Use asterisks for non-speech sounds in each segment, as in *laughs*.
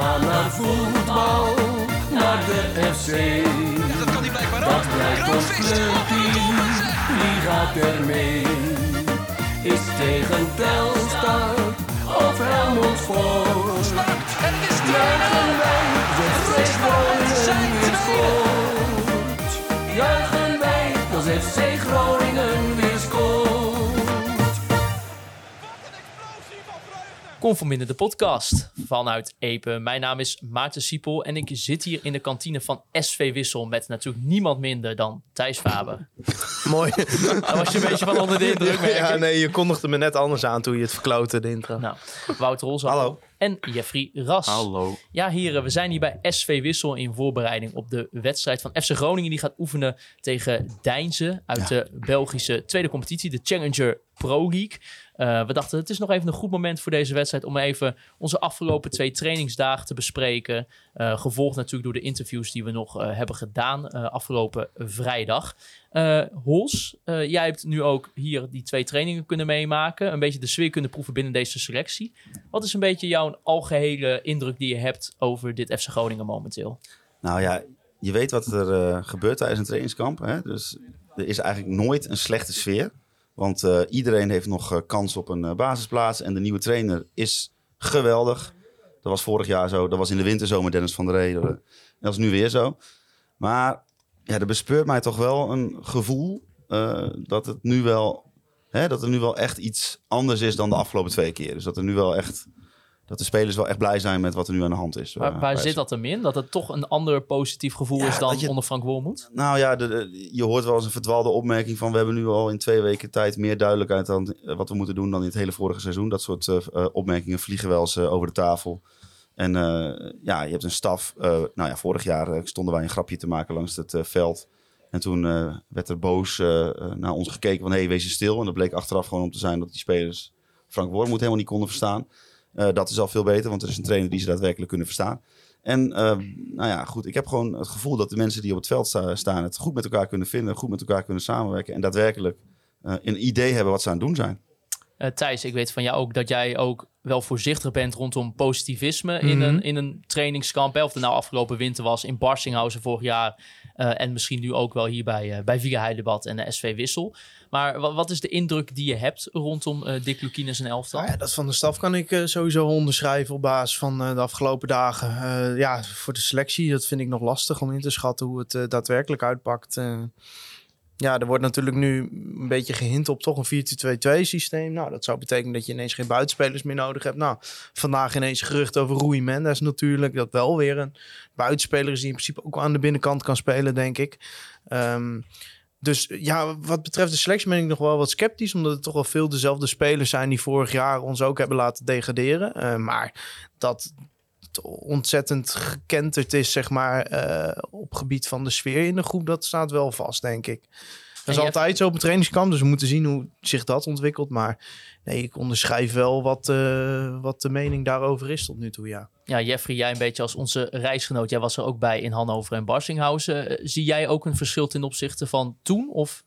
gaan naar voetbal, naar de FC. Dat kan hij blijkbaar Dat blijkt ons wie gaat er mee? Is tegen Telstar of Helmond? En het Juichen wij, weer Conforminder de podcast vanuit Epe. Mijn naam is Maarten Siepel en ik zit hier in de kantine van SV Wissel met natuurlijk niemand minder dan Thijs Faber. *laughs* Mooi. Daar was je een beetje van onder de indruk, merk ja, ik. nee, je kondigde me net anders aan toen je het verkloot, de intro. Nou, Wouter Rolzak Hallo. en Jeffrey Ras. Hallo. Ja, heren, we zijn hier bij SV Wissel in voorbereiding op de wedstrijd van FC Groningen. Die gaat oefenen tegen Deinze uit de Belgische tweede competitie, de Challenger Pro League. Eh, we dachten, het is nog even een goed moment voor deze wedstrijd om even onze afgelopen twee trainingsdagen te bespreken. Eh, gevolgd natuurlijk door de interviews die we nog eh, hebben gedaan afgelopen vrijdag. Hols, jij hebt nu ook hier die twee trainingen kunnen meemaken. Een beetje de sfeer kunnen proeven binnen deze selectie. Wat is een beetje jouw algehele indruk die je hebt over dit FC Groningen momenteel? Nou ja, je weet wat er gebeurt tijdens een trainingskamp. Hè? Dus er is eigenlijk nooit een slechte sfeer. Want eh, iedereen heeft nog eh, kans op een eh, basisplaats. En de nieuwe trainer is geweldig. Dat was vorig jaar zo. Dat was in de winterzomer Dennis van der Rey. Dat is nu weer zo. Maar ja, er bespeurt mij toch wel een gevoel dat het nu wel... Hè, dat er nu wel echt iets anders is dan de afgelopen twee keer. Dus dat er nu wel echt... Dat de spelers wel echt blij zijn met wat er nu aan de hand is. Waar, eh, waar zit dat hem in? Dat het toch een ander positief gevoel Ja, is dan je- onder Frank Wormoed? Nou ja, de, de- je hoort wel eens een verdwaalde opmerking van... we hebben nu al in twee weken tijd meer duidelijkheid dan eh, wat we moeten doen... dan in het hele vorige seizoen. Dat soort eh, opmerkingen vliegen wel eens over de tafel. En ja, je hebt een staf. nou ja, vorig jaar stonden wij een grapje te maken langs het veld. En toen werd er boos naar ons gekeken van... hé, hey, wees je stil. En dat bleek achteraf gewoon om te zijn dat die spelers... Frank Wormoed helemaal niet konden verstaan. Eh, dat is al veel beter, want er is een trainer die ze daadwerkelijk kunnen verstaan. En eh, nou ja, goed, ik heb gewoon het gevoel dat de mensen die op het veld sta- staan... het goed met elkaar kunnen vinden, goed met elkaar kunnen samenwerken... en daadwerkelijk eh, een idee hebben wat ze aan het doen zijn. Eh, Thijs, ik weet van jou ook dat jij ook wel voorzichtig bent rondom positivisme in, Mhm. een, in een trainingskamp. Hè? Of het nou afgelopen winter was in Barsinghausen vorig jaar. eh, en misschien nu ook wel hier bij, uh, bij Viegerheidebad en de SV Wissel. Maar wat, is de indruk die je hebt rondom eh Dick Lukien en zijn elftal? Nou ja, dat van de staf kan ik eh, sowieso onderschrijven op basis van eh, de afgelopen dagen. Ja, voor de selectie, dat vind ik nog lastig om in te schatten hoe het daadwerkelijk uitpakt. Ja, er wordt natuurlijk nu een beetje gehint op toch een 4-2-2 systeem. Nou, dat zou betekenen dat je ineens geen buitenspelers meer nodig hebt. Nou, vandaag ineens gerucht over Rui Mendes natuurlijk. Dat wel weer een buitenspeler is die in principe ook aan de binnenkant kan spelen, denk ik. Ehm, dus ja, wat betreft de selectie ben ik nog wel wat sceptisch. Omdat het toch wel veel dezelfde spelers zijn die vorig jaar ons ook hebben laten degraderen. Eh, maar dat het ontzettend gekenterd is, zeg maar, eh, op gebied van de sfeer in de groep, dat staat wel vast, denk ik. Dat is altijd zo op een trainingskamp, dus we moeten zien hoe zich dat ontwikkelt. Maar nee, ik onderschrijf wel wat, eh, wat de mening daarover is tot nu toe, ja. Ja, Jeffrey, jij een beetje als onze reisgenoot. Jij was er ook bij in Hannover en Barsinghausen. Eh, zie jij ook een verschil ten opzichte van toen? Of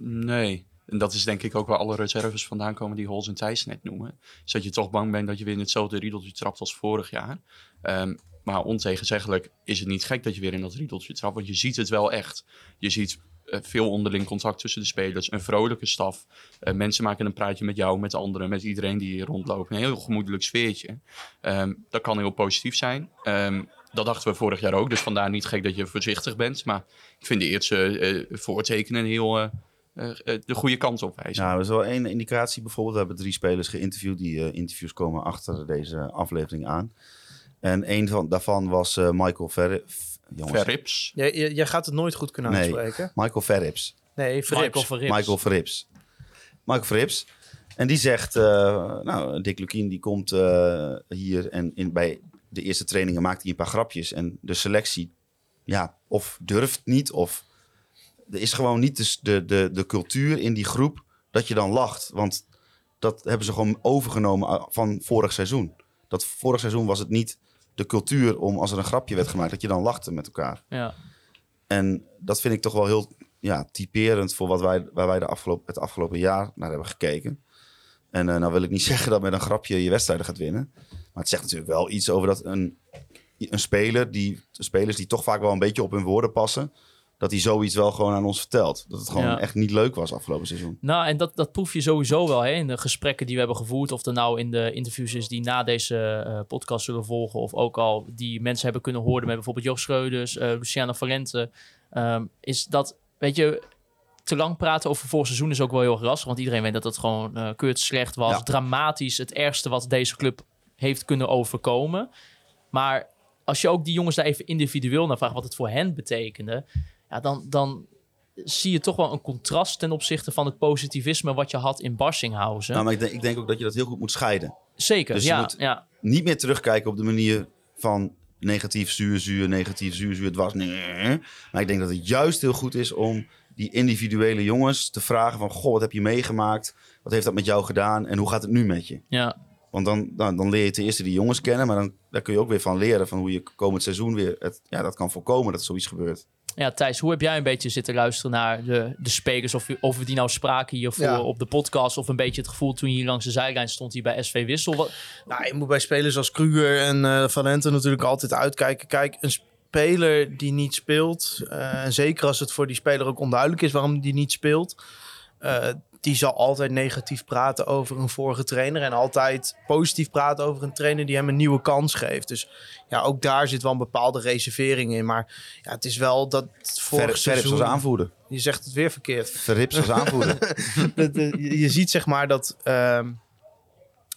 Nee. En dat is denk ik ook waar alle reserves vandaan komen die Hols en Thijs net noemen. Is dat je toch bang bent dat je weer in hetzelfde riedeltje trapt als vorig jaar. Ehm, maar ontegenzeggelijk is het niet gek dat je weer in dat riedeltje trapt. Want je ziet het wel echt. Je ziet veel onderling contact tussen de spelers. Een vrolijke staf. Eh, mensen maken een praatje met jou, met anderen, met iedereen die hier rondloopt. Een heel gemoedelijk sfeertje. Ehm, dat kan heel positief zijn. Ehm, dat dachten we vorig jaar ook. Dus vandaar niet gek dat je voorzichtig bent. Maar ik vind de eerste eh, voortekenen heel... eh, eh, eh, de goede kant op. Nou, er is wel één indicatie bijvoorbeeld. We hebben drie spelers geïnterviewd. Die eh, interviews komen achter deze aflevering aan. En een van, daarvan was eh, Michael Ver... Jongens, Verrips. Jij, jij jij gaat het nooit goed kunnen Nee. uitspreken. Michael Verrips. Nee, Verrips. Michael Verrips? Michael Verrips. Michael Verrips. En die zegt, eh, nou, Dick Lukien die komt eh, hier en in, bij de eerste trainingen maakt hij een paar grapjes. En de selectie, ja, of durft niet, of er is gewoon niet de, de, de, de cultuur in die groep dat je dan lacht. Want dat hebben ze gewoon overgenomen a- van vorig seizoen. Dat vorig seizoen was het niet de cultuur om als er een grapje werd gemaakt, dat je dan lachte met elkaar. ja. En dat vind ik toch wel heel ja, typerend voor wat wij, waar wij de afgelopen, het afgelopen jaar naar hebben gekeken. En eh nou wil ik niet *laughs* zeggen dat met een grapje je wedstrijden gaat winnen. Maar Maar het zegt natuurlijk wel iets over dat een, een speler, die, spelers die toch vaak wel een beetje op hun woorden passen, dat hij zoiets wel gewoon aan ons vertelt. Dat het gewoon Ja. echt niet leuk was afgelopen seizoen. Nou, en dat, dat proef je sowieso wel hè, in de gesprekken die we hebben gevoerd. Of er nou in de interviews is die na deze eh, podcast zullen volgen. Of ook al die mensen hebben kunnen horen met bijvoorbeeld Joost Schreuders, eh Luciana Valente. ehm, is dat, weet je, te lang praten over vorig seizoen is ook wel heel erg lastig. Want iedereen weet dat het gewoon keurt slecht was. Ja. Dramatisch, het ergste wat deze club heeft kunnen overkomen. Maar als je ook die jongens daar even individueel naar vraagt wat het voor hen betekende. Ja, dan, dan zie je toch wel een contrast ten opzichte van het positivisme wat je had in Barsinghausen. Nou, maar ik denk, ik denk ook dat je dat heel goed moet scheiden. Zeker, dus je moet- ja. Niet meer terugkijken op de manier van negatief, zuur, zuur, negatief, zuur, zuur. Het was nee. Maar ik denk dat het juist heel goed is om die individuele jongens te vragen van... Goh, wat heb je meegemaakt? Wat heeft dat met jou gedaan? En hoe gaat het nu met je? ja. Want dan, dan, dan leer je ten eerste die jongens kennen, maar dan daar kun je ook weer van leren van hoe je komend seizoen weer het, ja, dat kan voorkomen dat zoiets gebeurt. Ja, Thijs, hoe heb jij een beetje zitten luisteren naar de, de spelers? Of, we die nou spraken hiervoor Ja. op de podcast? Of een beetje het gevoel toen je hier langs de zijlijn stond hier bij SV Wissel? Wat, Nou, je moet bij spelers als Kruger en eh Valente natuurlijk altijd uitkijken. Kijk, een speler die niet speelt, eh, en zeker als het voor die speler ook onduidelijk is waarom die niet speelt, eh, die zal altijd negatief praten over een vorige trainer en altijd positief praten over een trainer die hem een nieuwe kans geeft. Dus ja, ook daar zit wel een bepaalde reservering in. Maar ja, het is wel dat vorig Ver, Verrips seizoen... als aanvoerder. Je zegt het weer verkeerd. Verrips als aanvoerder. *laughs* Dat, eh, je, je ziet zeg maar dat, ehm,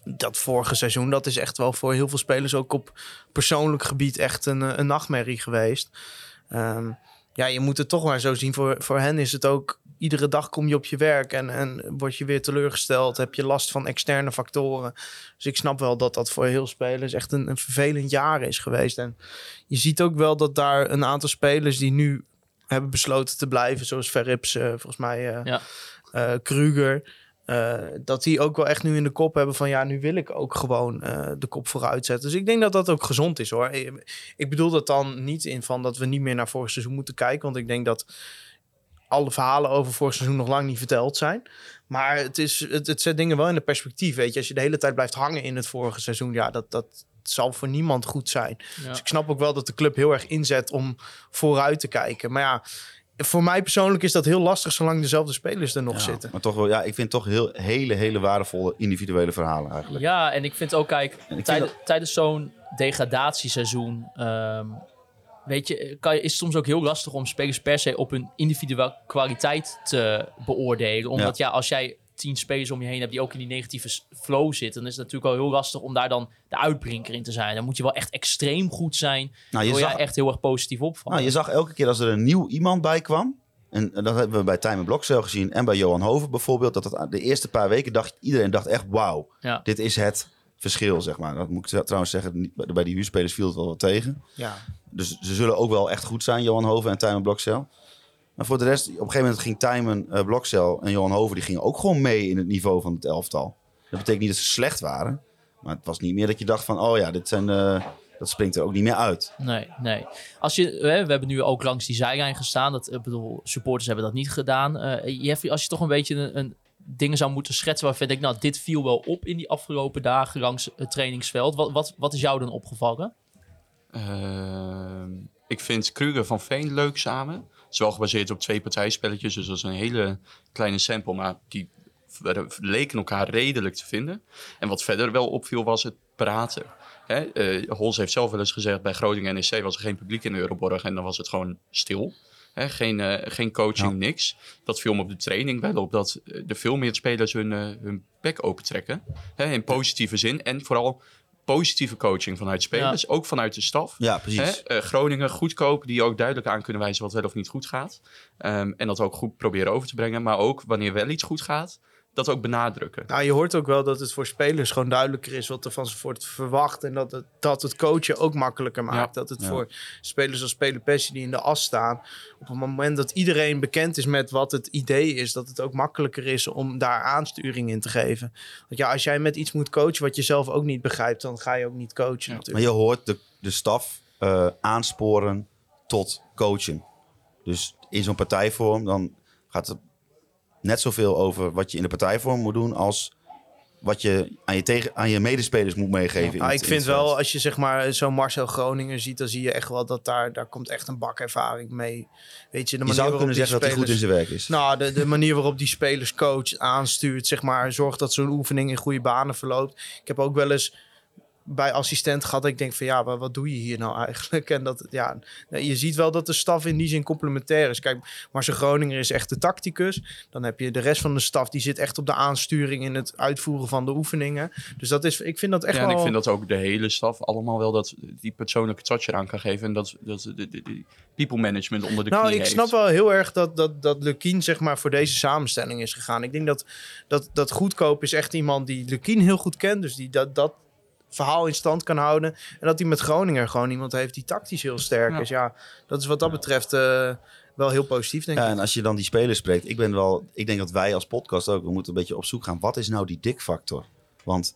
dat vorige seizoen, dat is echt wel voor heel veel spelers ook op persoonlijk gebied echt een, eh, een nachtmerrie geweest. Ehm, ja, je moet het toch maar zo zien. Voor, voor hen is het ook, iedere dag kom je op je werk en, en word je weer teleurgesteld. Heb je last van externe factoren. Dus ik snap wel dat dat voor heel spelers echt een, een vervelend jaar is geweest. En je ziet ook wel dat daar een aantal spelers die nu hebben besloten te blijven, zoals Verrips, volgens mij eh Ja. eh, Kruger. eh, dat die ook wel echt nu in de kop hebben van ja, nu wil ik ook gewoon de kop vooruit zetten. Dus ik denk dat dat ook gezond is hoor. Ik, ik bedoel dat dan niet in van dat we niet meer naar vorig seizoen moeten kijken. Want ik denk dat alle verhalen over vorig seizoen nog lang niet verteld zijn. Maar het, is, het, het zet dingen wel in de perspectief. Weet je, als je de hele tijd blijft hangen in het vorige seizoen, ja, dat, dat zal voor niemand goed zijn. ja. Dus ik snap ook wel dat de club heel erg inzet om vooruit te kijken. Maar ja, voor mij persoonlijk is dat heel lastig zolang dezelfde spelers er nog Ja, zitten. Maar toch wel, ja, ik vind toch heel, hele, hele waardevolle individuele verhalen eigenlijk. Ja, en ik vind ook, kijk, tijdens zo'n degradatieseizoen, ehm, weet je, kan, is het soms ook heel lastig om spelers per se op hun individuele kwaliteit te beoordelen. Omdat ja, als jij tien spelers om je heen hebt die ook in die negatieve flow zitten, dan is het natuurlijk wel heel lastig om daar dan de uitblinker in te zijn. Dan moet je wel echt extreem goed zijn. Nou, je wil zag, jij echt heel erg positief opvallen. nou, je zag elke keer als er een nieuw iemand bij kwam. En dat hebben we bij Tijmen Blokcel gezien en bij Johan Hoven bijvoorbeeld. Dat de eerste paar weken dacht iedereen dacht echt wauw. Ja. Dit is het verschil, zeg maar. Dat moet ik trouwens zeggen, bij die huurspelers viel het wel wat tegen. Ja. Dus ze zullen ook wel echt goed zijn, Johan Hoven en Tijmen Blokcel. Maar voor de rest, op een gegeven moment ging Tijmen eh, Blokcel en Johan Hoven... die gingen ook gewoon mee in het niveau van het elftal. Dat betekent niet dat ze slecht waren. Maar het was niet meer dat je dacht van... oh ja, dit zijn, eh, dat springt er ook niet meer uit. Nee, nee. Als je, we hebben nu ook langs die zijlijn gestaan. Dat, ik bedoel, supporters hebben dat niet gedaan. Eh, Jeffrey, als je toch een beetje een, een dingen zou moeten schetsen waarvan je denkt, nou, dit viel wel op in die afgelopen dagen langs het trainingsveld. Wat, wat, wat is jou dan opgevallen? Ehm, ik vind Kruger van Veen leuk samen. Het is wel gebaseerd op twee partijspelletjes, dus dat is een hele kleine sample, maar die leken elkaar redelijk te vinden. En wat verder wel opviel was het praten. Hè? eh, Hols heeft zelf wel eens gezegd, bij Groningen NEC was er geen publiek in Euroborg en dan was het gewoon stil. Hè? Geen, eh, geen coaching, Ja. niks. Dat viel me op de training wel op, dat eh, er veel meer spelers hun, eh, hun bek opentrekken. Hè? In positieve zin en vooral positieve coaching vanuit spelers, ook vanuit de staf. Ja, precies. Hè? Eh, Groningen goedkoop, die ook duidelijk aan kunnen wijzen wat wel of niet goed gaat. Ehm, en dat ook goed proberen over te brengen. Maar ook wanneer wel iets goed gaat, dat ook benadrukken. Nou, je hoort ook wel dat het voor spelers gewoon duidelijker is wat er van ze wordt verwacht. En dat het, dat het coachen ook makkelijker maakt. Dat het Ja. voor spelers als Speler Pessie die in de as staan. Op het moment dat iedereen bekend is met wat het idee is, dat het ook makkelijker is om daar aansturing in te geven. Want ja, als jij met iets moet coachen wat je zelf ook niet begrijpt, dan ga je ook niet coachen Ja. Maar natuurlijk. je hoort de, de staf eh, aansporen tot coachen. Dus in zo'n partijvorm, dan gaat het net zoveel over wat je in de partijvorm moet doen als wat je aan je, tegen, aan je medespelers moet meegeven. in het- ik in vind wel, als je zeg maar zo'n Marcel Groninger ziet, dan zie je echt wel dat daar, daar komt echt een bak ervaring mee. Weet je, de Je manier zou waarop kunnen zeggen dat hij goed in spelers- zijn werk is. Nou, de, de manier waarop die spelers coach aanstuurt, zeg maar, zorgt dat zo'n oefening in goede banen verloopt. Ik heb ook wel eens bij assistent gehad. Ik denk van ja, wat, wat doe je hier nou eigenlijk? *laughs* En dat ja, je ziet wel dat de staf in die zin complementair is. Kijk, Marcel Groninger is echt de tacticus. Dan heb je de rest van de staf die zit echt op de aansturing in het uitvoeren van de oefeningen. Dus dat is, ik vind dat echt ja, en wel. ik vind dat ook de hele staf allemaal wel dat die persoonlijke touch eraan kan geven. En dat, dat de, de, de people management onder de Nou, knie ik heeft. snap wel heel erg dat, dat, dat Lukien zeg maar, voor deze samenstelling is gegaan. Ik denk dat, dat, dat Goedkoop is echt iemand die Lukien heel goed kent. Dus die dat, dat verhaal in stand kan houden. En dat hij met Groninger gewoon iemand heeft die tactisch heel sterk Ja. is. Ja, dat is wat dat betreft eh, wel heel positief, denk Ja, ik. en als je dan die spelers spreekt, ik ben wel, ik denk dat wij als podcast ook, we moeten een beetje op zoek gaan. Wat is nou die dik-factor? Want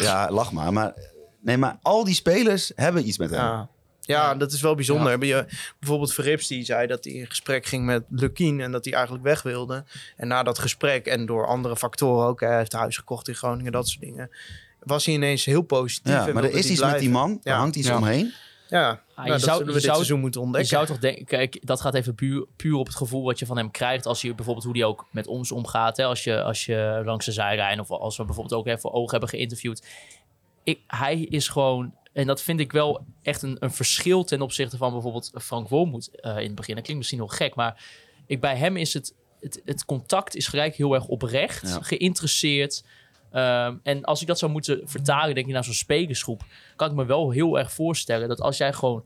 ja, lach maar, maar nee, maar al die spelers hebben iets met hem. Ja. Ja, dat is wel bijzonder. Ja. Bijvoorbeeld Verrips die zei dat hij in gesprek ging met Lukien en dat hij eigenlijk weg wilde. En na dat gesprek en door andere factoren ook, hij heeft huis gekocht in Groningen, dat soort dingen, was hij ineens heel positief. Ja, maar er is hij iets met die man, er Ja. hangt iets Ja. omheen. Ja, Ah, nou, je dat zou- zullen we je dit zou- seizoen moeten Je ontdekken. zou toch denken, kijk, dat gaat even puur, puur op het gevoel wat je van hem krijgt. Als je bijvoorbeeld hoe die ook met ons omgaat. Hè? Als, je, als je langs de zijlijn of als we bijvoorbeeld ook even voor ogen hebben geïnterviewd. Ik, hij is gewoon, en dat vind ik wel echt een, een verschil ten opzichte van bijvoorbeeld Frank Wormoed eh, in het begin. Dat klinkt misschien nog gek, maar ik, bij hem is het, het, het contact is gelijk heel erg oprecht, Ja. geïnteresseerd. Ehm, en als ik dat zou moeten vertalen, denk ik naar zo'n spelersgroep, kan ik me wel heel erg voorstellen dat als jij gewoon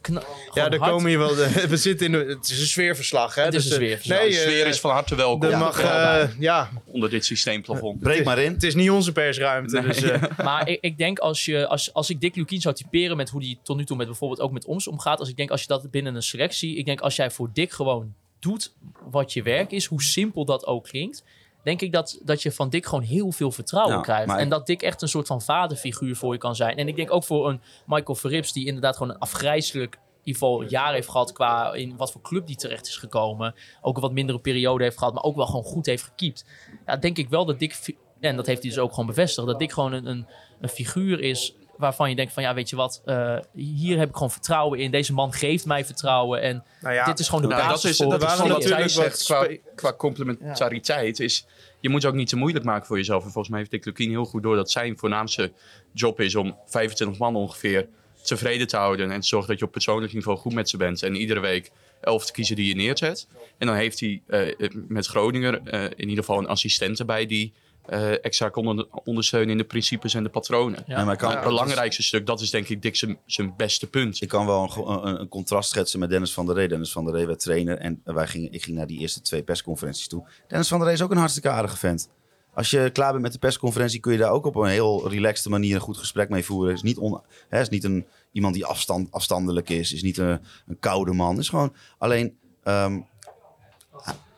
kna- Ja, gewoon daar hard- komen hier wel. De, *laughs* we zitten in de, het is een sfeerverslag, hè? Het is Dus, een eh, sfeerverslag. Nee, de sfeer eh, is van harte welkom. er mag, eh, ja, onder dit systeemplafond. Breek maar in. het is niet onze persruimte. Nee. Dus, eh, *laughs* Maar ik, ik denk als, je, als, als ik Dick Lukien zou typeren met hoe hij tot nu toe met bijvoorbeeld ook met ons omgaat. Als ik denk als je dat binnen een selectie. Ik denk als jij voor Dick gewoon doet wat je werk is, hoe simpel dat ook klinkt. Denk ik dat, dat je van Dick gewoon heel veel vertrouwen krijgt. maar En dat Dick echt een soort van vaderfiguur voor je kan zijn. En ik denk ook voor een Michael Verrips, die inderdaad gewoon een afgrijzelijk in ieder geval jaar heeft gehad qua in wat voor club die terecht is gekomen. Ook een wat mindere periode heeft gehad, maar ook wel gewoon goed heeft gekiept. Ja, denk ik wel dat Dick, en dat heeft hij dus ook gewoon bevestigd, dat Dick gewoon een, een, een figuur is waarvan je denkt van ja, weet je wat, eh, hier heb ik gewoon vertrouwen in. Deze man geeft mij vertrouwen en nou ja, dit is gewoon de Nou, basis dat is, voor dat is wat natuurlijk zegt qua, qua complementariteit. Is, je moet ook niet te moeilijk maken voor jezelf. En volgens mij heeft Dick Lukien heel goed door dat zijn voornaamste job is om 25 man ongeveer tevreden te houden. En te zorgen dat je op persoonlijk niveau goed met ze bent. En iedere week elf te kiezen die je neerzet. En dan heeft hij eh, met Groninger eh, in ieder geval een assistent erbij die eh, extra kon onder- ondersteunen in de principes en de patronen. Ja. Maar kan, het belangrijkste stuk, dat is denk ik Dick zijn- beste punt. Ik kan wel een, een, een contrast schetsen met Dennis van der Ree. Dennis van der Ree werd trainer en wij gingen, ik ging naar die eerste twee persconferenties toe. Dennis van der Ree is ook een hartstikke aardige vent. Als je klaar bent met de persconferentie kun je daar ook op een heel relaxte manier een goed gesprek mee voeren. Is niet, on, hè, is niet een, iemand die afstand, afstandelijk is. Is niet een, een koude man. Is gewoon alleen ehm,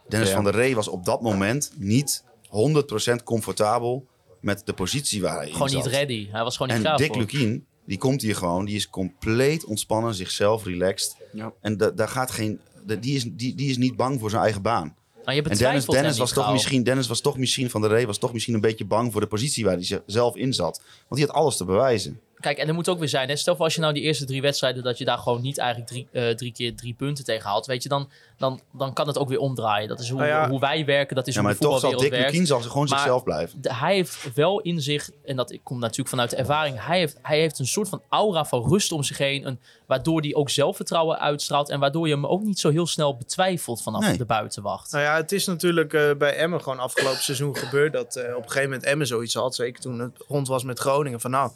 Dennis Ja. van der Ree was op dat moment niet 100% comfortabel met de positie waar hij in gewoon niet zat. ready. Hij was gewoon niet En Dick voor. Lukien, die komt hier gewoon, die is compleet ontspannen, zichzelf, relaxed. Ja. En da- daar gaat geen, da- die, is, die, die is niet bang voor zijn eigen baan. Maar je En Dennis, Dennis, was toch gauw. misschien, Dennis was toch misschien, van de Ree was toch misschien een beetje bang voor de positie waar hij zelf in zat. Want die had alles te bewijzen. Kijk, en er moet ook weer zijn. Hè? Stel voor als je nou die eerste drie wedstrijden... dat je daar gewoon niet eigenlijk drie, eh, drie keer drie punten tegen haalt. Weet je, dan, dan, dan kan het ook weer omdraaien. Dat is hoe, Nou ja. hoe wij werken. Dat is Ja, hoe maar de toch zal voetbalwereld Dick werkt. Lukien zal gewoon Maar- zichzelf blijven. De- hij heeft wel in zich, en dat komt natuurlijk vanuit de ervaring, hij heeft, hij heeft een soort van aura van rust om zich heen. Een, waardoor hij ook zelfvertrouwen uitstraalt. En waardoor je hem ook niet zo heel snel betwijfelt vanaf Nee. de buitenwacht. Nou ja, het is natuurlijk eh, bij Emmen gewoon afgelopen seizoen gebeurd dat eh, op een gegeven moment Emmen zoiets had. Zeker toen het rond was met Groningen. Van nou,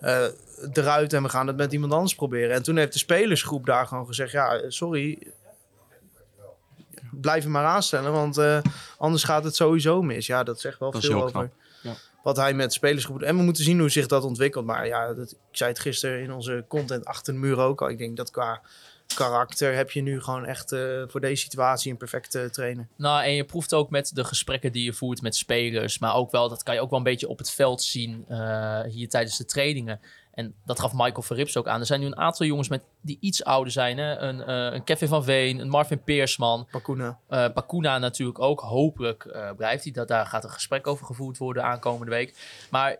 eh, eruit en we gaan het met iemand anders proberen. En toen heeft de spelersgroep daar gewoon gezegd: ja, sorry. Blijf hem maar aanstellen, want eh, anders gaat het sowieso mis. Ja, dat zegt wel Dat veel over. Ja. wat hij met de spelersgroep doet. En we moeten zien hoe zich dat ontwikkelt. Maar ja, dat, ik zei het gisteren in onze content achter de muur ook al. Ik denk dat qua karakter heb je nu gewoon echt eh, voor deze situatie een perfecte trainer. Nou, en je proeft ook met de gesprekken die je voert met spelers. Maar ook wel, dat kan je ook wel een beetje op het veld zien eh, hier tijdens de trainingen. En dat gaf Michael Verrips ook aan. Er zijn nu een aantal jongens met, die iets ouder zijn. Hè? Een, eh, een Kevin van Veen, een Marvin Peersman. Pakuna. eh Pakuna natuurlijk ook. Hopelijk blijft hij. Dat, daar gaat een gesprek over gevoerd worden aankomende week. Maar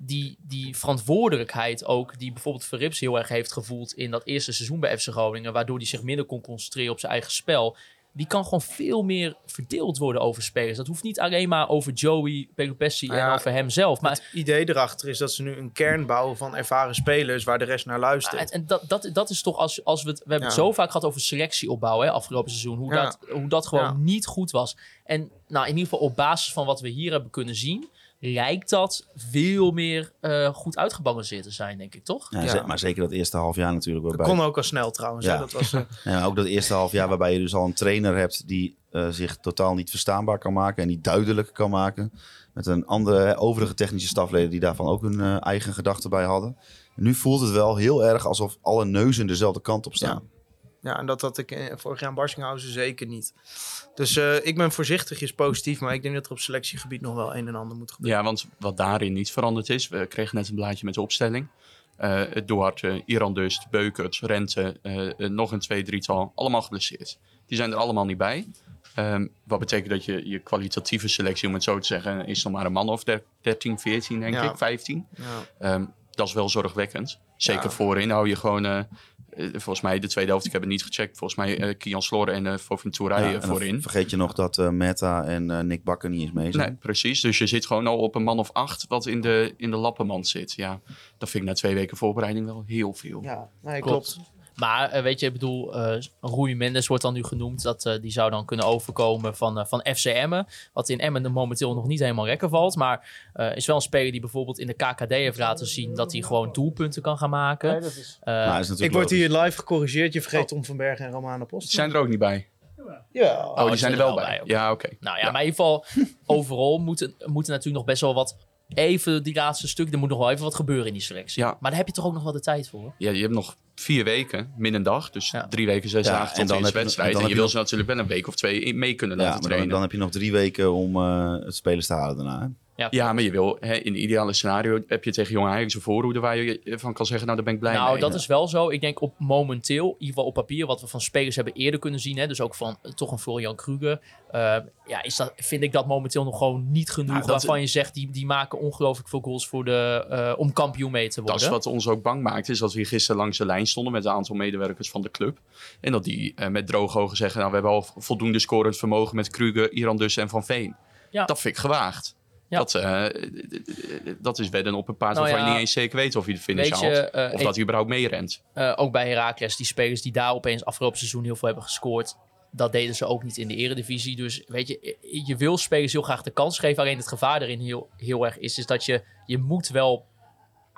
die, die verantwoordelijkheid ook, die bijvoorbeeld Verrips heel erg heeft gevoeld in dat eerste seizoen bij FC Groningen, waardoor hij zich minder kon concentreren op zijn eigen spel, die kan gewoon veel meer verdeeld worden over spelers. Dat hoeft niet alleen maar over Joey Pelopessi en Ja, over hemzelf. Maar Het idee erachter is dat ze nu een kern bouwen van ervaren spelers waar de rest naar luistert. en, en dat, dat, dat is toch als, als we het. We hebben het zo vaak gehad over selectie opbouwen hè, afgelopen seizoen. Hoe, Ja. dat, hoe dat gewoon niet goed was. En nou, in ieder geval op basis van wat we hier hebben kunnen zien. Lijkt dat veel meer eh, goed uitgebalanceerd te zijn, denk ik, toch? Ja, Ja. ze- Maar zeker dat eerste half jaar natuurlijk. dat Waarbij, kon ook al snel trouwens. hè. Ja. Dat was, eh, *laughs* ja, ook dat eerste half jaar waarbij je dus al een trainer hebt die eh, zich totaal niet verstaanbaar kan maken en niet duidelijk kan maken. Met een andere overige technische stafleden die daarvan ook hun eigen gedachten bij hadden. En nu voelt het wel heel erg alsof alle neuzen dezelfde kant op staan. Ja, en dat had ik eh, vorig jaar in Barsinghausen zeker niet. Dus eh, ik ben voorzichtigjes positief, maar ik denk dat er op selectiegebied nog wel een en ander moet gebeuren. Ja, want wat daarin niet veranderd is, we kregen net een blaadje met de opstelling. Eh Duarte, Iran Dust, Beukert, Rente, nog een twee, drietal, allemaal geblesseerd. Die zijn er allemaal niet bij. Ehm, wat betekent dat je je kwalitatieve selectie, om het zo te zeggen, is nog maar een man of der- 13, 14 denk Ja. ik, 15. Ja. Ehm, dat is wel zorgwekkend. Zeker Ja. voorin hou je gewoon, volgens mij de tweede helft, ik heb het niet gecheckt, volgens mij eh Kian Slor en uh, Ja, eh, en dan voorin. vergeet je nog dat eh, Meta en eh, Nick Bakker niet eens mee zijn. Nee, precies. Dus je zit gewoon al op een man of acht wat in de, in de lappenmand zit. Ja, dat vind ik na twee weken voorbereiding wel heel veel. Ja, nee, Klopt. klopt. Maar eh, weet je, ik bedoel, eh Rui Mendes wordt dan nu genoemd. Dat, eh, die zou dan kunnen overkomen van, van FC Emmen. Wat in Emmen momenteel nog niet helemaal lekker valt. Maar eh, is wel een speler die bijvoorbeeld in de KKD heeft laten zien dat hij gewoon doelpunten kan gaan maken. Nee, dat is... Maar is natuurlijk Ik word logisch. hier live gecorrigeerd. Je vergeet Tom van Bergen en Romana Post. Die zijn er ook niet bij. Ja. Oh, die zijn er wel bij. Ja, oké. Nou ja, maar in ieder geval, *laughs* overal moeten, moeten natuurlijk nog best wel wat. Even die laatste stuk, er moet nog wel even wat gebeuren in die selectie. Ja. Maar daar heb je toch ook nog wel de tijd voor. Ja, je hebt nog vier weken, min een dag. Dus Ja. drie weken, zes Ja, dagen en tot dan de wedstrijd. en dan En, je wil ze natuurlijk wel een week of twee mee kunnen Ja, laten maar dan, trainen. dan heb je nog drie weken om eh, het spelers te halen daarna. hè? Ja, Ja, maar je wil, hè, in het ideale scenario heb je tegen Jong Ajax een voorhoede waar je van kan zeggen, nou daar ben ik blij nou, mee. dat is wel zo. Ik denk op momenteel, in ieder geval op papier, wat we van spelers hebben eerder kunnen zien. Hè, dus ook van eh, toch een Florian Kruger. eh, ja, is dat, vind ik dat momenteel nog gewoon niet genoeg. Nou, waarvan je zegt, die, die maken ongelooflijk veel goals voor de, eh, om kampioen mee te worden. Dat is wat ons ook bang maakt, is dat we gisteren langs de lijn stonden met een aantal medewerkers van de club. En dat die eh, met droge ogen zeggen, nou we hebben al voldoende scorend vermogen met Kruger, Iran dus en Van Veen. Ja. Dat vind ik gewaagd. Ja. Dat, eh, dat is wedden op een paard Nou waarvan ja, je niet eens zeker weet of je de finish je, haalt. eh, of dat hij überhaupt meerent. Eh, ook bij Heracles, die spelers die daar opeens afgelopen seizoen heel veel hebben gescoord. Dat deden ze ook niet in de eredivisie. Dus weet je, eh, je wil spelers heel graag de kans geven. Alleen het gevaar erin heel, heel erg is, is dat je, je moet wel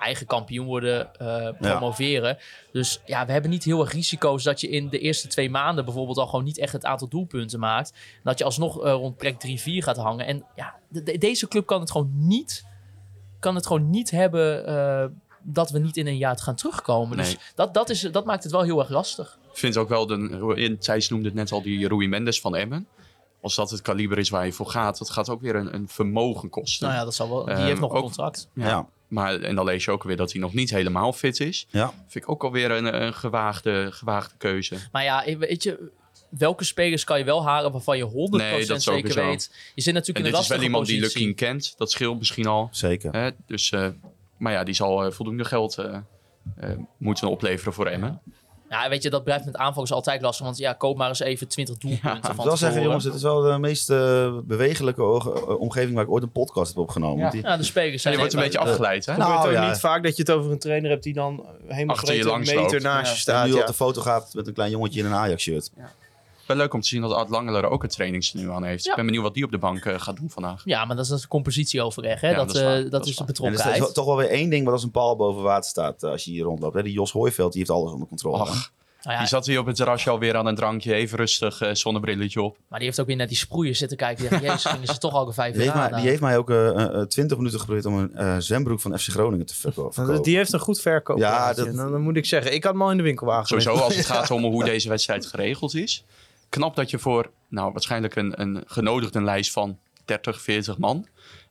eigen kampioen worden, eh, promoveren. Dus ja, we hebben niet heel erg risico's dat je in de eerste twee maanden bijvoorbeeld al gewoon niet echt het aantal doelpunten maakt. En dat je alsnog eh, rond plek 3-4 gaat hangen. En ja, de- de- deze club kan het gewoon niet, kan het gewoon niet hebben eh, dat we niet in een jaar gaan terugkomen. Dus Nee. dat, dat, is, dat maakt het wel heel erg lastig. Ik vind ook wel, de, in, Thijs noemde het net al, die Rui Mendes van Emmen. Als dat het kaliber is waar je voor gaat, dat gaat ook weer een, een vermogen kosten. Nou ja, dat zal wel. Die Ehm, heeft nog een contract. Ja. Maar, en dan lees je ook weer dat hij nog niet helemaal fit is. Vind ik ook alweer een, een gewaagde, gewaagde keuze. Maar ja, weet je, welke spelers kan je wel halen waarvan je 100% Nee, dat zeker sowieso. weet. Je zit natuurlijk En in dit een is wel lastige iemand die positie. Lukien kent. Dat scheelt misschien al. zeker. Hè? Dus, eh, maar ja, die zal eh, voldoende geld eh, eh, moeten opleveren voor Emmen. Ja, weet je, dat blijft met aanvallers altijd lastig. Want ja, koop maar eens even 20 doelpunten Ik van moet wel zeggen, jongens, het is wel de meest eh, bewegelijke eh, omgeving waar ik ooit een podcast heb opgenomen. Die- Ja, de spelers zijn... die wordt een beetje eh, afgeleid, hè? Het Nou, ook ja. niet vaak dat je het over een trainer hebt die dan helemaal Achter je breed een langs meter loopt. naast Ja. je en staat. nu Ja. op de foto gaat met een klein jongetje in een Ajax-shirt. Wel leuk om te zien dat Art Langeler ook een trainingstenu aan heeft. Ja. Ik ben benieuwd wat die op de bank eh, gaat doen vandaag. Ja, maar dat is een compositieoverleg. Hè? Ja, dat, dat is waar. eh, dat, Dat is is de. En er betrokkenheid. staat toch wel weer één ding wat als een paal boven water staat eh, als je hier rondloopt. Hè? Die Jos Hooiveld, die heeft alles onder controle. Ach, Nou ja, die zat hier op het terrasje alweer aan een drankje. Even rustig, eh, zonnebrilletje op. maar die heeft ook weer naar die sproeiers zitten kijken. Die dacht, Jezus, gingen ze toch al een vijf jaar mij, die heeft mij ook eh, eh, 20 minuten geprobeerd om een eh zwembroek van FC Groningen te verko- *laughs* verkopen. Die heeft een goed verkoop. Ja, dat- dan, dan moet ik zeggen. Ik had hem al in de winkelwagen. Sowieso als het *laughs* gaat om hoe deze wedstrijd geregeld is. Knap dat je voor, nou waarschijnlijk een, een genodigdenlijst van 30, 40 man...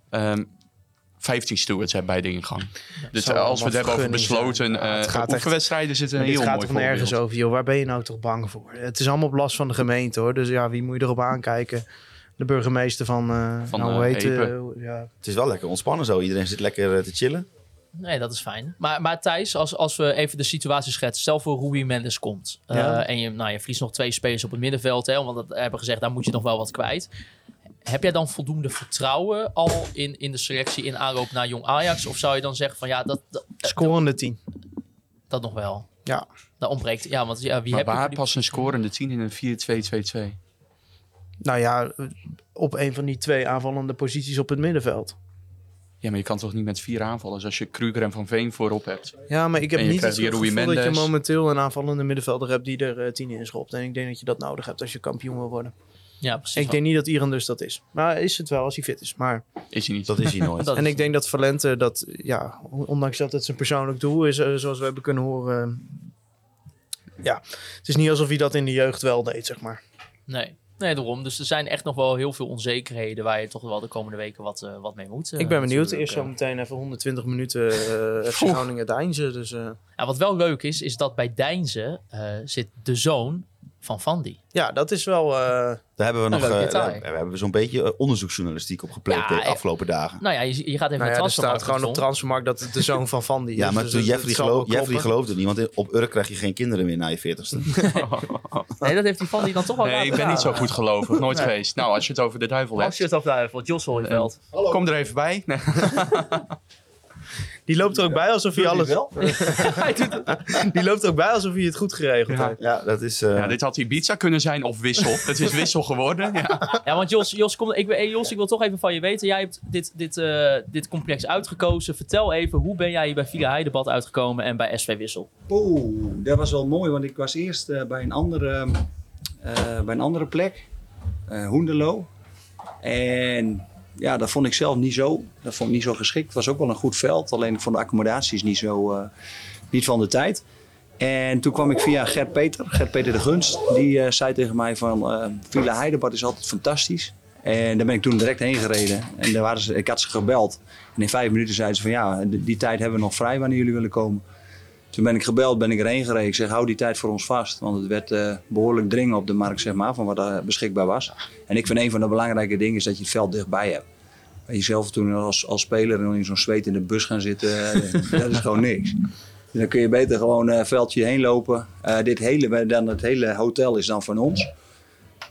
ehm, 15 stewards hebben bij de ingang. Dus als we het hebben over besloten Ja, het eh gaat echt- oefenwedstrijden, zit een Maar heel dit gaat toch nergens over, joh. Waar ben je nou toch bang voor? Het is allemaal op last van de gemeente, hoor. Dus ja, wie moet je erop aankijken? De burgemeester van, eh Van, nou, eh, hoe heet ja. Het is wel lekker ontspannen zo. Iedereen zit lekker te chillen. Nee, dat is fijn. Maar, maar Thijs, als, als we even de situatie schetsen. Stel voor Rui Mendes komt. eh, Ja. en je, nou, je verliest nog twee spelers op het middenveld. Hè, want dat hebben gezegd, daar moet je nog wel wat kwijt. Heb jij dan voldoende vertrouwen al in, in de selectie in aanloop naar Jong Ajax? Of zou je dan zeggen van ja, dat, dat, Scorende 10. dat nog wel? Ja. Dat ontbreekt. Ja, want ja, wie Maar heb je waar past een scorende 10 in een 4-2-2-2? Nou ja, eh, op een van die twee aanvallende posities op het middenveld. Ja, maar je kan toch niet met vier aanvallers als je Kruger en Van Veen voorop hebt? Ja, maar ik heb niet het gevoel Rui dat je Mendes. momenteel een aanvallende middenvelder hebt die er eh, 10 in schopt. En ik denk dat je dat nodig hebt als je kampioen wil worden. Ja, precies. Ik denk niet dat Iran dus dat is. Maar is het wel als hij fit is. Maar, Is hij niet? Dat is hij nooit. *laughs* En ik denk dat Valente dat, ja, ondanks dat het zijn persoonlijk doel is, eh, zoals we hebben kunnen horen. eh, ja, het is niet alsof hij dat in de jeugd wel deed, zeg maar. Nee. Nee, daarom. Dus er zijn echt nog wel heel veel onzekerheden waar je toch wel de komende weken wat, eh, wat mee moet. eh, ik ben benieuwd. Eerst zo eh. meteen even 120 minuten *laughs* FC Groningen Deinzen. Dus Ja, wat wel leuk is, is dat bij Deinze eh, zit de zoon van Vandy. ja, dat is wel... eh, Daar hebben we Een nog leuk eh, daar hebben we zo'n beetje eh, onderzoeksjournalistiek op gepleegd Ja, de afgelopen dagen. Nou ja, je, je gaat even nou naar ja, er staat gewoon op. Transfermarkt dat het de zoon van Van die is. Ja, maar Dus toen Jeffrey, geloof, Jeffrey geloofde niet, want op Urk krijg je geen kinderen meer na je 40ste. *laughs* Nee, dat heeft die Vandy dan toch wel Nee, ik ben niet zo goed gelovig. Nooit geweest. Nou, als je het over de duivel Als hebt. je het over duivel, Jos Holyveld. Kom er even bij. Nee. *laughs* *laughs* Die loopt er ook bij alsof hij alles... *laughs* Die loopt er ook bij alsof hij het goed geregeld Ja. heeft. Ja, dat is... eh, Ja, dit had Ibiza kunnen zijn of Wissel. Het is Wissel geworden. Ja. Ja, want Jos, Jos, kom, ik, hey, Jos, ik wil toch even van je weten. Jij hebt dit, dit, eh, dit complex uitgekozen. Vertel even, hoe ben jij hier bij Villa Heidebad uitgekomen en bij SV Wissel? Oeh, dat was wel mooi, want ik was eerst eh, bij, een andere, eh, bij een andere plek, eh Hoenderloo. En ja, dat vond ik zelf niet zo, dat vond ik niet zo geschikt. Het was ook wel een goed veld, alleen ik vond de accommodaties niet, zo, eh, niet van de tijd. En toen kwam ik via Gert Peter, Gert Peter de Gunst. Die eh, zei tegen mij van eh Villa Heidebad is altijd fantastisch. En daar ben ik toen direct heen gereden. En daar waren ze, ik had ze gebeld. En in vijf minuten zeiden ze van ja, die tijd hebben we nog vrij wanneer jullie willen komen. Toen ben ik gebeld, ben ik erheen gereden. Ik zeg, hou die tijd voor ons vast. Want het werd eh, behoorlijk dringen op de markt, zeg maar, van wat er beschikbaar was. En ik vind een van de belangrijke dingen is dat je het veld dichtbij hebt. En jezelf toen als, als speler in zo'n zweet in de bus gaan zitten, eh, *laughs* dat is gewoon niks. Dus dan kun je beter gewoon een veldje heen lopen. Eh, dit hele, dan het hele hotel is dan van ons.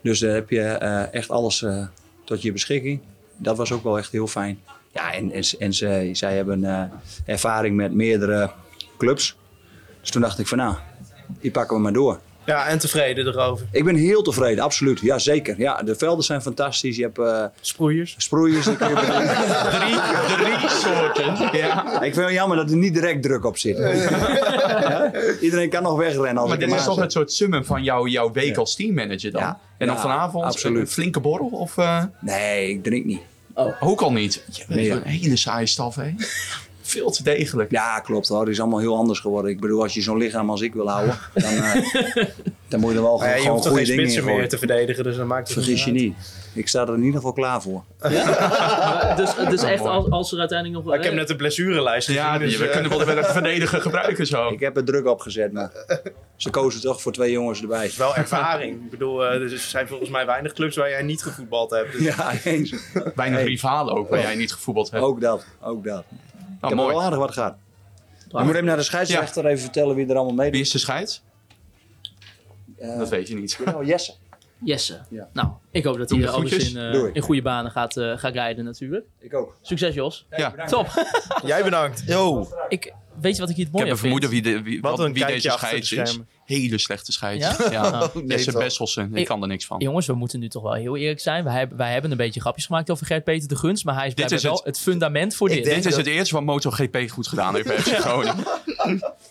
Dus daar heb je eh, echt alles eh, tot je beschikking. Dat was ook wel echt heel fijn. Ja, en, en, en ze, zij hebben eh, ervaring met meerdere clubs. Dus toen dacht ik van nou, die pakken we maar door. Ja, en tevreden erover. Ik ben heel tevreden, absoluut. Ja, zeker. Ja, de velden zijn fantastisch. Je hebt eh, Sproeiers. sproeiers. die kun je *laughs* bedoelen. Drie, drie soorten. Ja. ik vind het jammer dat er niet direct druk op zit. Ja? Iedereen kan nog wegrennen als Maar dit is toch het soort summum van jouw, jouw week als teammanager dan? Ja. En dan Ja, vanavond absoluut. een flinke borrel? Of eh, Nee, ik drink niet. ook al niet? Je bent Nee, ja. een hele saaie staf, hè? Veel te degelijk. Ja, klopt hoor. Het is allemaal heel anders geworden. Ik bedoel, als je zo'n lichaam als ik wil houden, dan, eh, *laughs* dan moet je er wel Maar ja, gewoon, je gewoon goede geen dingen in spitsen meer te verdedigen, dus dan maakt het Vergis je niet. Ik sta er in ieder geval klaar voor. *laughs* dus dus echt, als, als er uiteindelijk nog... Ik heb net de blessurelijst gezien. Ja, dus, we eh, kunnen wel even verdedigen gebruiken zo. Ik heb er druk op gezet, maar ze kozen toch voor twee jongens erbij. wel ervaring. Ik bedoel, eh, er zijn volgens mij weinig clubs waar jij niet gevoetbald hebt. Dus Ja, eens. Weinig rivalen ook, waar jij niet gevoetbald hebt. Ook dat, ook dat. Ik Nou, heb mooi. wel aardig wat gehad. Ik moet even naar de scheidsrechter even vertellen wie er allemaal Wie meedoet. is de scheids? Eh, Dat weet je niet. oh, Jesse. *laughs* Jesse. Ja. Nou, ik hoop dat Doe hij eh, alles groetjes. in, eh, in goede banen gaat, eh, gaat rijden natuurlijk. Ik ook. Succes Jos. Ja. Top. *laughs* Jij bedankt. Yo! ik, weet je wat ik hier het Ik mooie heb een vind? vermoeden wie, de, wie, Wat wat, een wie kijkje deze achter de scheids is. schermen. Hele slechte scheids. Ja? Ja. *laughs* Ah. nee, Jesse toch. Besselsen, ik Ik- kan er niks van. Jongens, we moeten nu toch wel heel eerlijk zijn. Wij hebben, wij hebben een beetje grapjes gemaakt over Gert-Peter de Gunst. Maar hij is, Dit is wel het fundament voor dit. Dit is het eerste wat MotoGP goed gedaan heeft bij FC Groningen.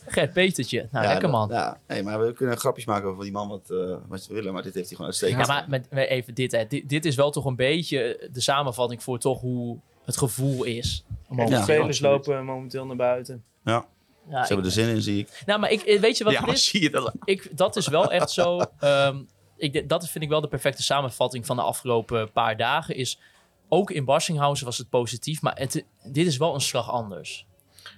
Gert-Petertje. Nou, Ja, lekker man. Ja, nee, maar we kunnen grapjes maken over die man wat, eh, wat ze willen, maar dit heeft hij gewoon uitstekend. Ja, maar met, met even dit, hè. dit. Dit is wel toch een beetje de samenvatting voor toch hoe het gevoel is. De Ja. spelers lopen momenteel naar buiten. Ja, Ja, ze hebben er zin in, zie ik. Nou, maar ik, weet je wat Ja, het is? zie je dat? ik, dat is wel echt zo. ehm, ik, dat vind ik wel de perfecte samenvatting van de afgelopen paar dagen. Is ook in Barsinghausen was het positief, maar het, dit is wel een slag anders.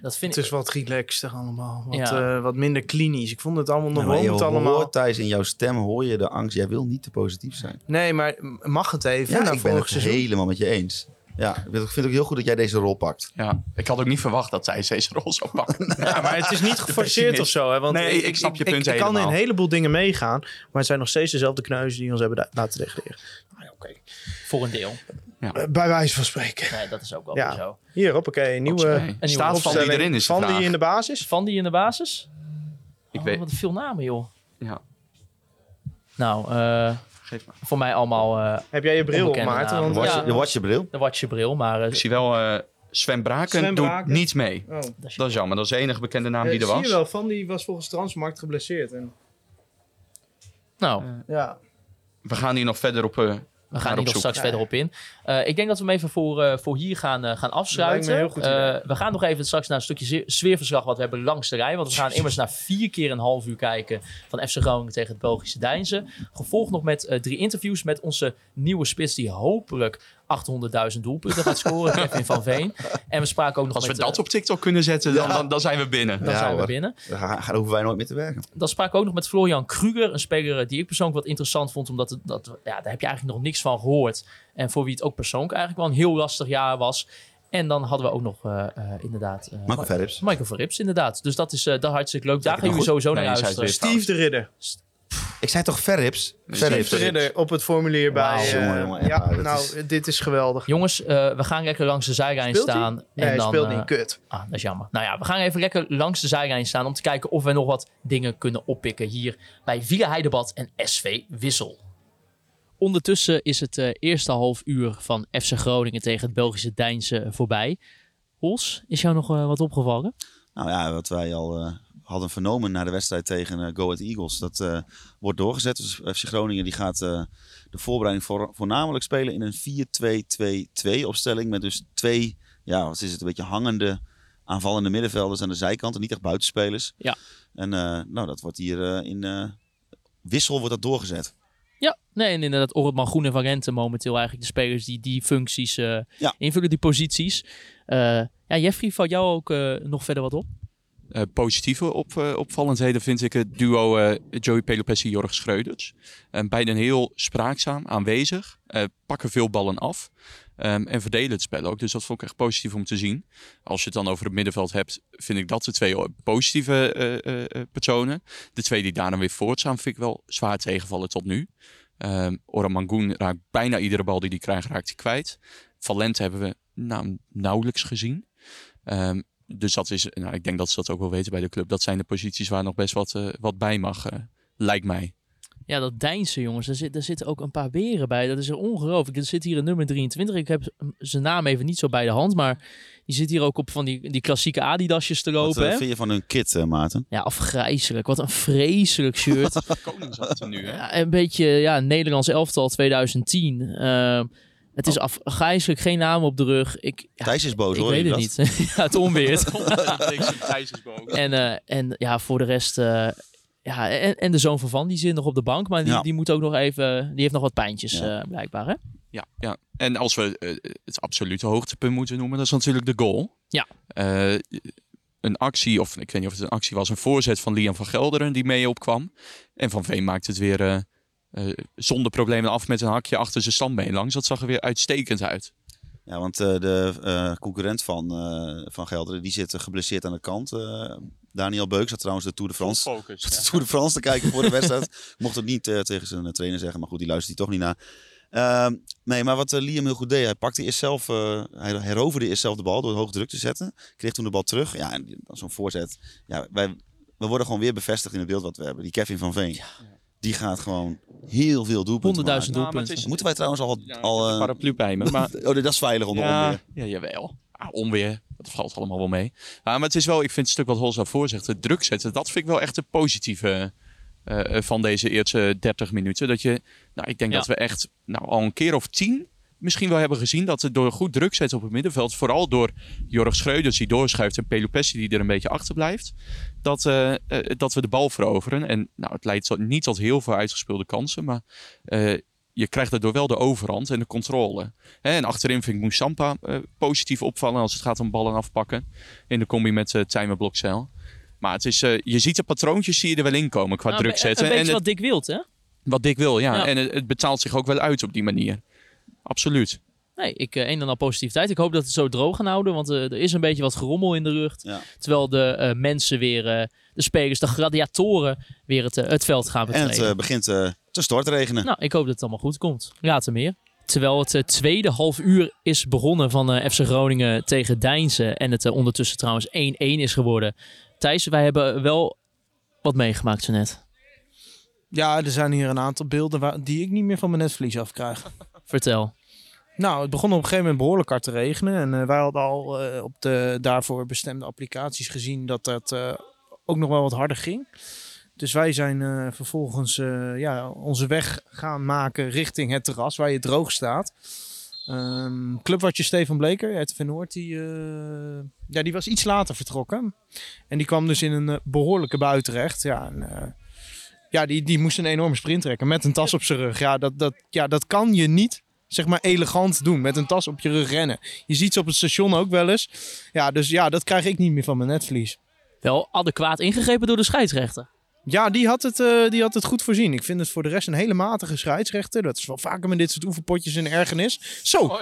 Dat vind Het ik. is wat relaxter allemaal. Wat, Ja. eh, wat minder klinisch. Ik vond het allemaal nog wel allemaal. hoort Thijs in jouw stem hoor je de angst. Jij wil niet te positief zijn. Nee, maar mag het even? Ja, na ik ben het seizoen? helemaal met je eens. Ja, ik vind het ook heel goed dat jij deze rol pakt. Ja, ik had ook niet verwacht dat zij deze rol zou pakken. *laughs* Ja, maar het is niet *laughs* geforceerd of zo. Hè? Want Nee, ik snap je punt ik, ik kan in een heleboel dingen meegaan. Maar het zijn nog steeds dezelfde kneuzen die ons hebben laten degraderen. Ah, ja, Oké. Voor een deel. Eh, bij wijze van spreken. Nee, dat is ook wel Ja. zo. Hier, hoppakee. Een nieuwe, Oké. nieuwe Staat van die erin is Van die in de basis? Van die in de basis? Ik Oh, weet- Wat veel namen, joh. Ja, Nou, eh, geef maar. voor mij allemaal eh, Heb jij je bril op, Maarten? Want, Watch, Ja. De watchbril. de watchbril, maar... eh, Ik zie wel eh, Sven Braken Sven doet Braken. niet mee. oh. dat is- Dat is jammer. Dat is de enige bekende naam die er zie was. je wel, Van die was volgens Transmarkt geblesseerd. En, nou, ja. We gaan hier nog verder op. We gaan hier nog straks verder op in. Eh, ik denk dat we hem even voor, eh, voor hier gaan, eh, gaan afsluiten. Eh, we gaan nog even straks naar een stukje sfeerverslag wat we hebben langs de rij. Want we gaan immers naar vier keer een half uur kijken van FC Groningen tegen het Belgische Deinzen. Gevolgd nog met drie interviews met onze nieuwe spits die hopelijk 800.000 doelpunten gaat scoren, *laughs* Kevin van Veen. En we spraken ook nog Als we met... dat eh, op TikTok kunnen zetten, dan, dan, dan zijn we binnen. dan Ja, zijn we binnen. Daar hoeven wij nooit meer te werken. Dan sprak ik ook nog met Florian Kruger, een speler eh, die ik persoonlijk wat interessant vond, omdat het, dat, ja, daar heb je eigenlijk nog niks van gehoord. En voor wie het ook persoonlijk eigenlijk wel een heel lastig jaar was. En dan hadden we ook nog eh, eh, inderdaad... eh, Marco Verrips. Michael Verrips, inderdaad. Dus dat is eh dat hartstikke leuk. Daar gaan jullie goed. sowieso Nee, naar luisteren. weer. Steve de Ridder. Ik zei toch Verrips? Verrips. Ridder op het formulier bij... Wauw. eh, Jongen, jongen, ja, nou, is- dit is geweldig. Jongens, eh, we gaan lekker langs de zijlijn Speelt hij? staan. Nee, en hij dan, speelt eh, niet. Kut. Ah, dat is jammer. Nou ja, we gaan even lekker langs de zijlijn staan om te kijken of we nog wat dingen kunnen oppikken hier bij Villa Heidebad en SV Wissel. Ondertussen is het eh, eerste half uur van FC Groningen tegen het Belgische Deinse voorbij. Hols, is jou nog eh, wat opgevallen? Nou ja, wat wij al eh, hadden vernomen na de wedstrijd tegen eh, Go Ahead Eagles. Dat eh, wordt doorgezet. Dus FC Groningen die gaat eh, de voorbereiding voor, voornamelijk spelen in een 4-2-2-2 opstelling. Met dus twee, ja, wat is het, een beetje hangende aanvallende middenvelders aan de zijkanten. Niet echt buitenspelers. Ja. En nou, dat wordt hier in Wissel wordt dat doorgezet. Ja, nee, en inderdaad, Ortman Groen en Van Rente momenteel eigenlijk de spelers die die functies Ja. invullen, die posities. Ja, Jeffrey, valt jou ook nog verder wat op? Eh, positieve op, eh, opvallendheden vind ik het duo eh, Joey Pelopessi Jorg Schreuders. Beiden heel spraakzaam, aanwezig, pakken veel ballen af ehm, en verdelen het spel ook. Dus dat vond ik echt positief om te zien. Als je het dan over het middenveld hebt, vind ik dat de twee positieve personen. De twee die daar dan weer voortstaan, vind ik wel zwaar tegenvallen tot nu. Um, Oran Mangoen raakt bijna iedere bal die hij krijgt, raakt hij kwijt. Valente hebben we nauwelijks gezien. Um, dus dat is, nou, ik denk dat ze dat ook wel weten bij de club. Dat zijn de posities waar nog best wat, uh, wat bij mag, uh, lijkt mij. Ja, dat Deinse jongens, daar, zit, daar zitten ook een paar beren bij. Dat is ongelooflijk. Er zit hier een nummer 23. Ik heb zijn naam even niet zo bij de hand, maar die zit hier ook op van die, die klassieke Adidasjes te lopen. Wat hè? vind je van hun kit, uh, Maarten? Ja, afgrijzelijk. Wat een vreselijk shirt. *laughs* Koningshand nu, hè? Ja, een beetje, ja, Nederlands elftal 2010. Uh, het is afgrijzelijk, geen naam op de rug. Ik, ja, Thijs is boos, ik hoor weet het dat? niet. *laughs* ja, het onweert. *laughs* Thijs is boos. En, uh, en ja, voor de rest... Uh, ja, en, en, de zoon van Van, die zit nog op de bank. Maar die, ja. die moet ook nog even... Die heeft nog wat pijntjes, ja. uh, blijkbaar, hè? Ja, ja, en als we uh, het absolute hoogtepunt moeten noemen... dat is natuurlijk de goal. Ja. Uh, een actie, of ik weet niet of het een actie was... een voorzet van Liam van Gelderen die mee opkwam. En Van Veen maakt het weer... Uh, zonder problemen af met een hakje achter zijn standbeen langs. Dat zag er weer uitstekend uit. Ja, want uh, de uh, concurrent van, uh, van Gelderen, die zit geblesseerd aan de kant. Daniel Beuk zat trouwens de Tour de France, Focus, *laughs* de Tour de France te kijken voor de wedstrijd. *laughs* Mocht het niet tegen zijn trainer zeggen, maar goed, die luistert hij toch niet naar. Ehm, nee, maar wat Liam heel goed deed, hij pakte eerst zelf, hij heroverde eerst zelf de bal door hoog druk te zetten. Kreeg toen de bal terug. Ja, en zo'n voorzet. Ja, wij, we worden gewoon weer bevestigd in het beeld wat we hebben. Die Kevin van Veen. Ja. Die gaat gewoon heel veel doelpunten 100.000 doelpunten. Nou, Moeten wij trouwens al... Ja, al uh, paraplu bij me. Maar... *laughs* oh, dat is veilig onder ja, onweer. Ja, jawel. Ah, onweer, dat valt allemaal wel mee. Ah, maar het is wel, ik vind het stuk wat Hols daarvoor zegt, het druk zetten, dat vind ik wel echt het positieve uh, van deze eerste 30 minuten. Dat je, nou, ik denk ja. dat we echt nou, al een keer of tien misschien wel hebben gezien dat het door goed druk zetten op het middenveld, vooral door Jorg Schreuders die doorschuift en Pelopessi die er een beetje achter blijft, dat, uh, uh, dat we de bal veroveren. En nou, het leidt tot, niet tot heel veel uitgespeelde kansen, maar uh, je krijgt daardoor wel de overhand en de controle. Hè, en achterin vind ik Moussampa eh, positief opvallen als het gaat om ballen afpakken. In de combi met uh, Tijmen. Maar het is, je ziet de patroontjes zie je er wel in komen qua Nou, druk een- zetten. Een beetje en wat Dick wilt, hè? het, wat Dick wil, ja. Ja. En het, het betaalt zich ook wel uit op die manier. Absoluut. Nee, ik eh, een en al positiviteit. Ik hoop dat het zo droog gaan houden, want eh, er is een beetje wat gerommel in de lucht. Ja. Terwijl de eh, mensen weer, eh, de spelers, de gladiatoren weer het, het veld gaan En betreden. het eh, begint eh, te stortregenen. Nou, ik hoop dat het allemaal goed komt. Later meer. Terwijl het eh, tweede half uur is begonnen van eh, FC Groningen tegen Deinzen. En het ondertussen trouwens 1-1 is geworden. Thijs, wij hebben wel wat meegemaakt zo net. Ja, er zijn hier een aantal beelden waar, die ik niet meer van mijn netvlies afkrijg. Vertel. Nou, het begon op een gegeven moment behoorlijk hard te regenen. En eh, wij hadden al eh, op de daarvoor bestemde applicaties gezien dat dat eh, ook nog wel wat harder ging. Dus wij zijn vervolgens ja, onze weg gaan maken richting het terras waar je droog staat. Ehm clubwatcher Stefan Bleker uit Noord, die, eh, ja, die was iets later vertrokken. En die kwam dus in een eh, behoorlijke bui terecht. Ja, en, ja die, die moest een enorme sprint trekken met een tas op zijn rug. Ja, dat, dat, ja, dat kan je niet zeg maar elegant doen. Met een tas op je rug rennen. Je ziet ze op het station ook wel eens. Ja, dus ja, dat krijg ik niet meer van mijn netvlies. Wel adequaat ingegrepen door de scheidsrechter. Ja, die had, het, eh, die had het goed voorzien. Ik vind het voor de rest een hele matige scheidsrechter. Dat is wel vaker met dit soort oefenpotjes een ergernis. Zo!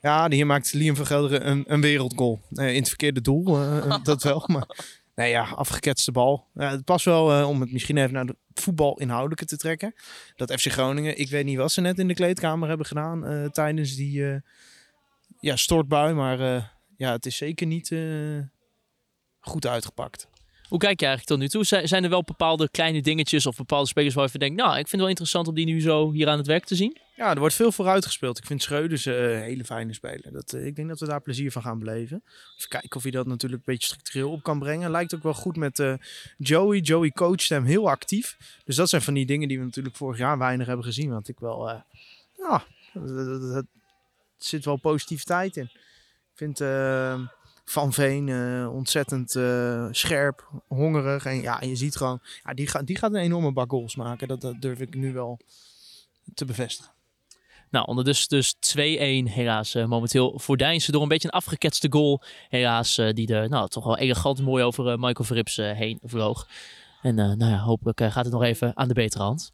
Ja, hier maakt Liam van Gelderen een, een wereldgoal. Eh, in het verkeerde doel, eh, *laughs* dat wel. Maar nee, ja, afgeketste bal. Ja, het past wel eh, om het misschien even naar de voetbal inhoudelijke te trekken. Dat FC Groningen, ik weet niet wat ze net in de kleedkamer hebben gedaan eh, tijdens die eh, ja, stortbui. Maar ja, het is zeker niet goed uitgepakt. Hoe kijk je eigenlijk tot nu toe? Zijn er wel bepaalde kleine dingetjes of bepaalde spelers waar je denkt, nou, ik vind het wel interessant om die nu zo hier aan het werk te zien? Ja, er wordt veel vooruit gespeeld. Ik vind Schreuders eh, een hele fijne speler. Dat, eh, ik denk dat we daar plezier van gaan beleven. Even kijken of hij dat natuurlijk een beetje structureel op kan brengen. Lijkt ook wel goed met eh, Joey. Joey coacht hem heel actief. Dus dat zijn van die dingen die we natuurlijk vorig jaar weinig hebben gezien. Want ik wel, ja, er zit wel positiviteit in. Ik vind Van Veen ontzettend scherp, hongerig. En ja, je ziet gewoon, ja, die, gaat die gaat een enorme bak goals maken. Dat durf ik nu wel te bevestigen. Nou, ondertussen dus 2-1 helaas eh, momenteel voor Deinzen door een beetje een afgeketste goal. Helaas eh, die er nou, toch wel elegant mooi over eh, Michael Verrips heen vloog. En nou ja, hopelijk gaat het nog even aan de betere hand.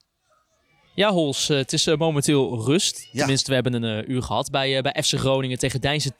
Ja, Hols, eh, het is eh, momenteel rust. Ja. Tenminste, we hebben een eh, uur gehad bij, bij FC Groningen tegen Deinzen 2-2.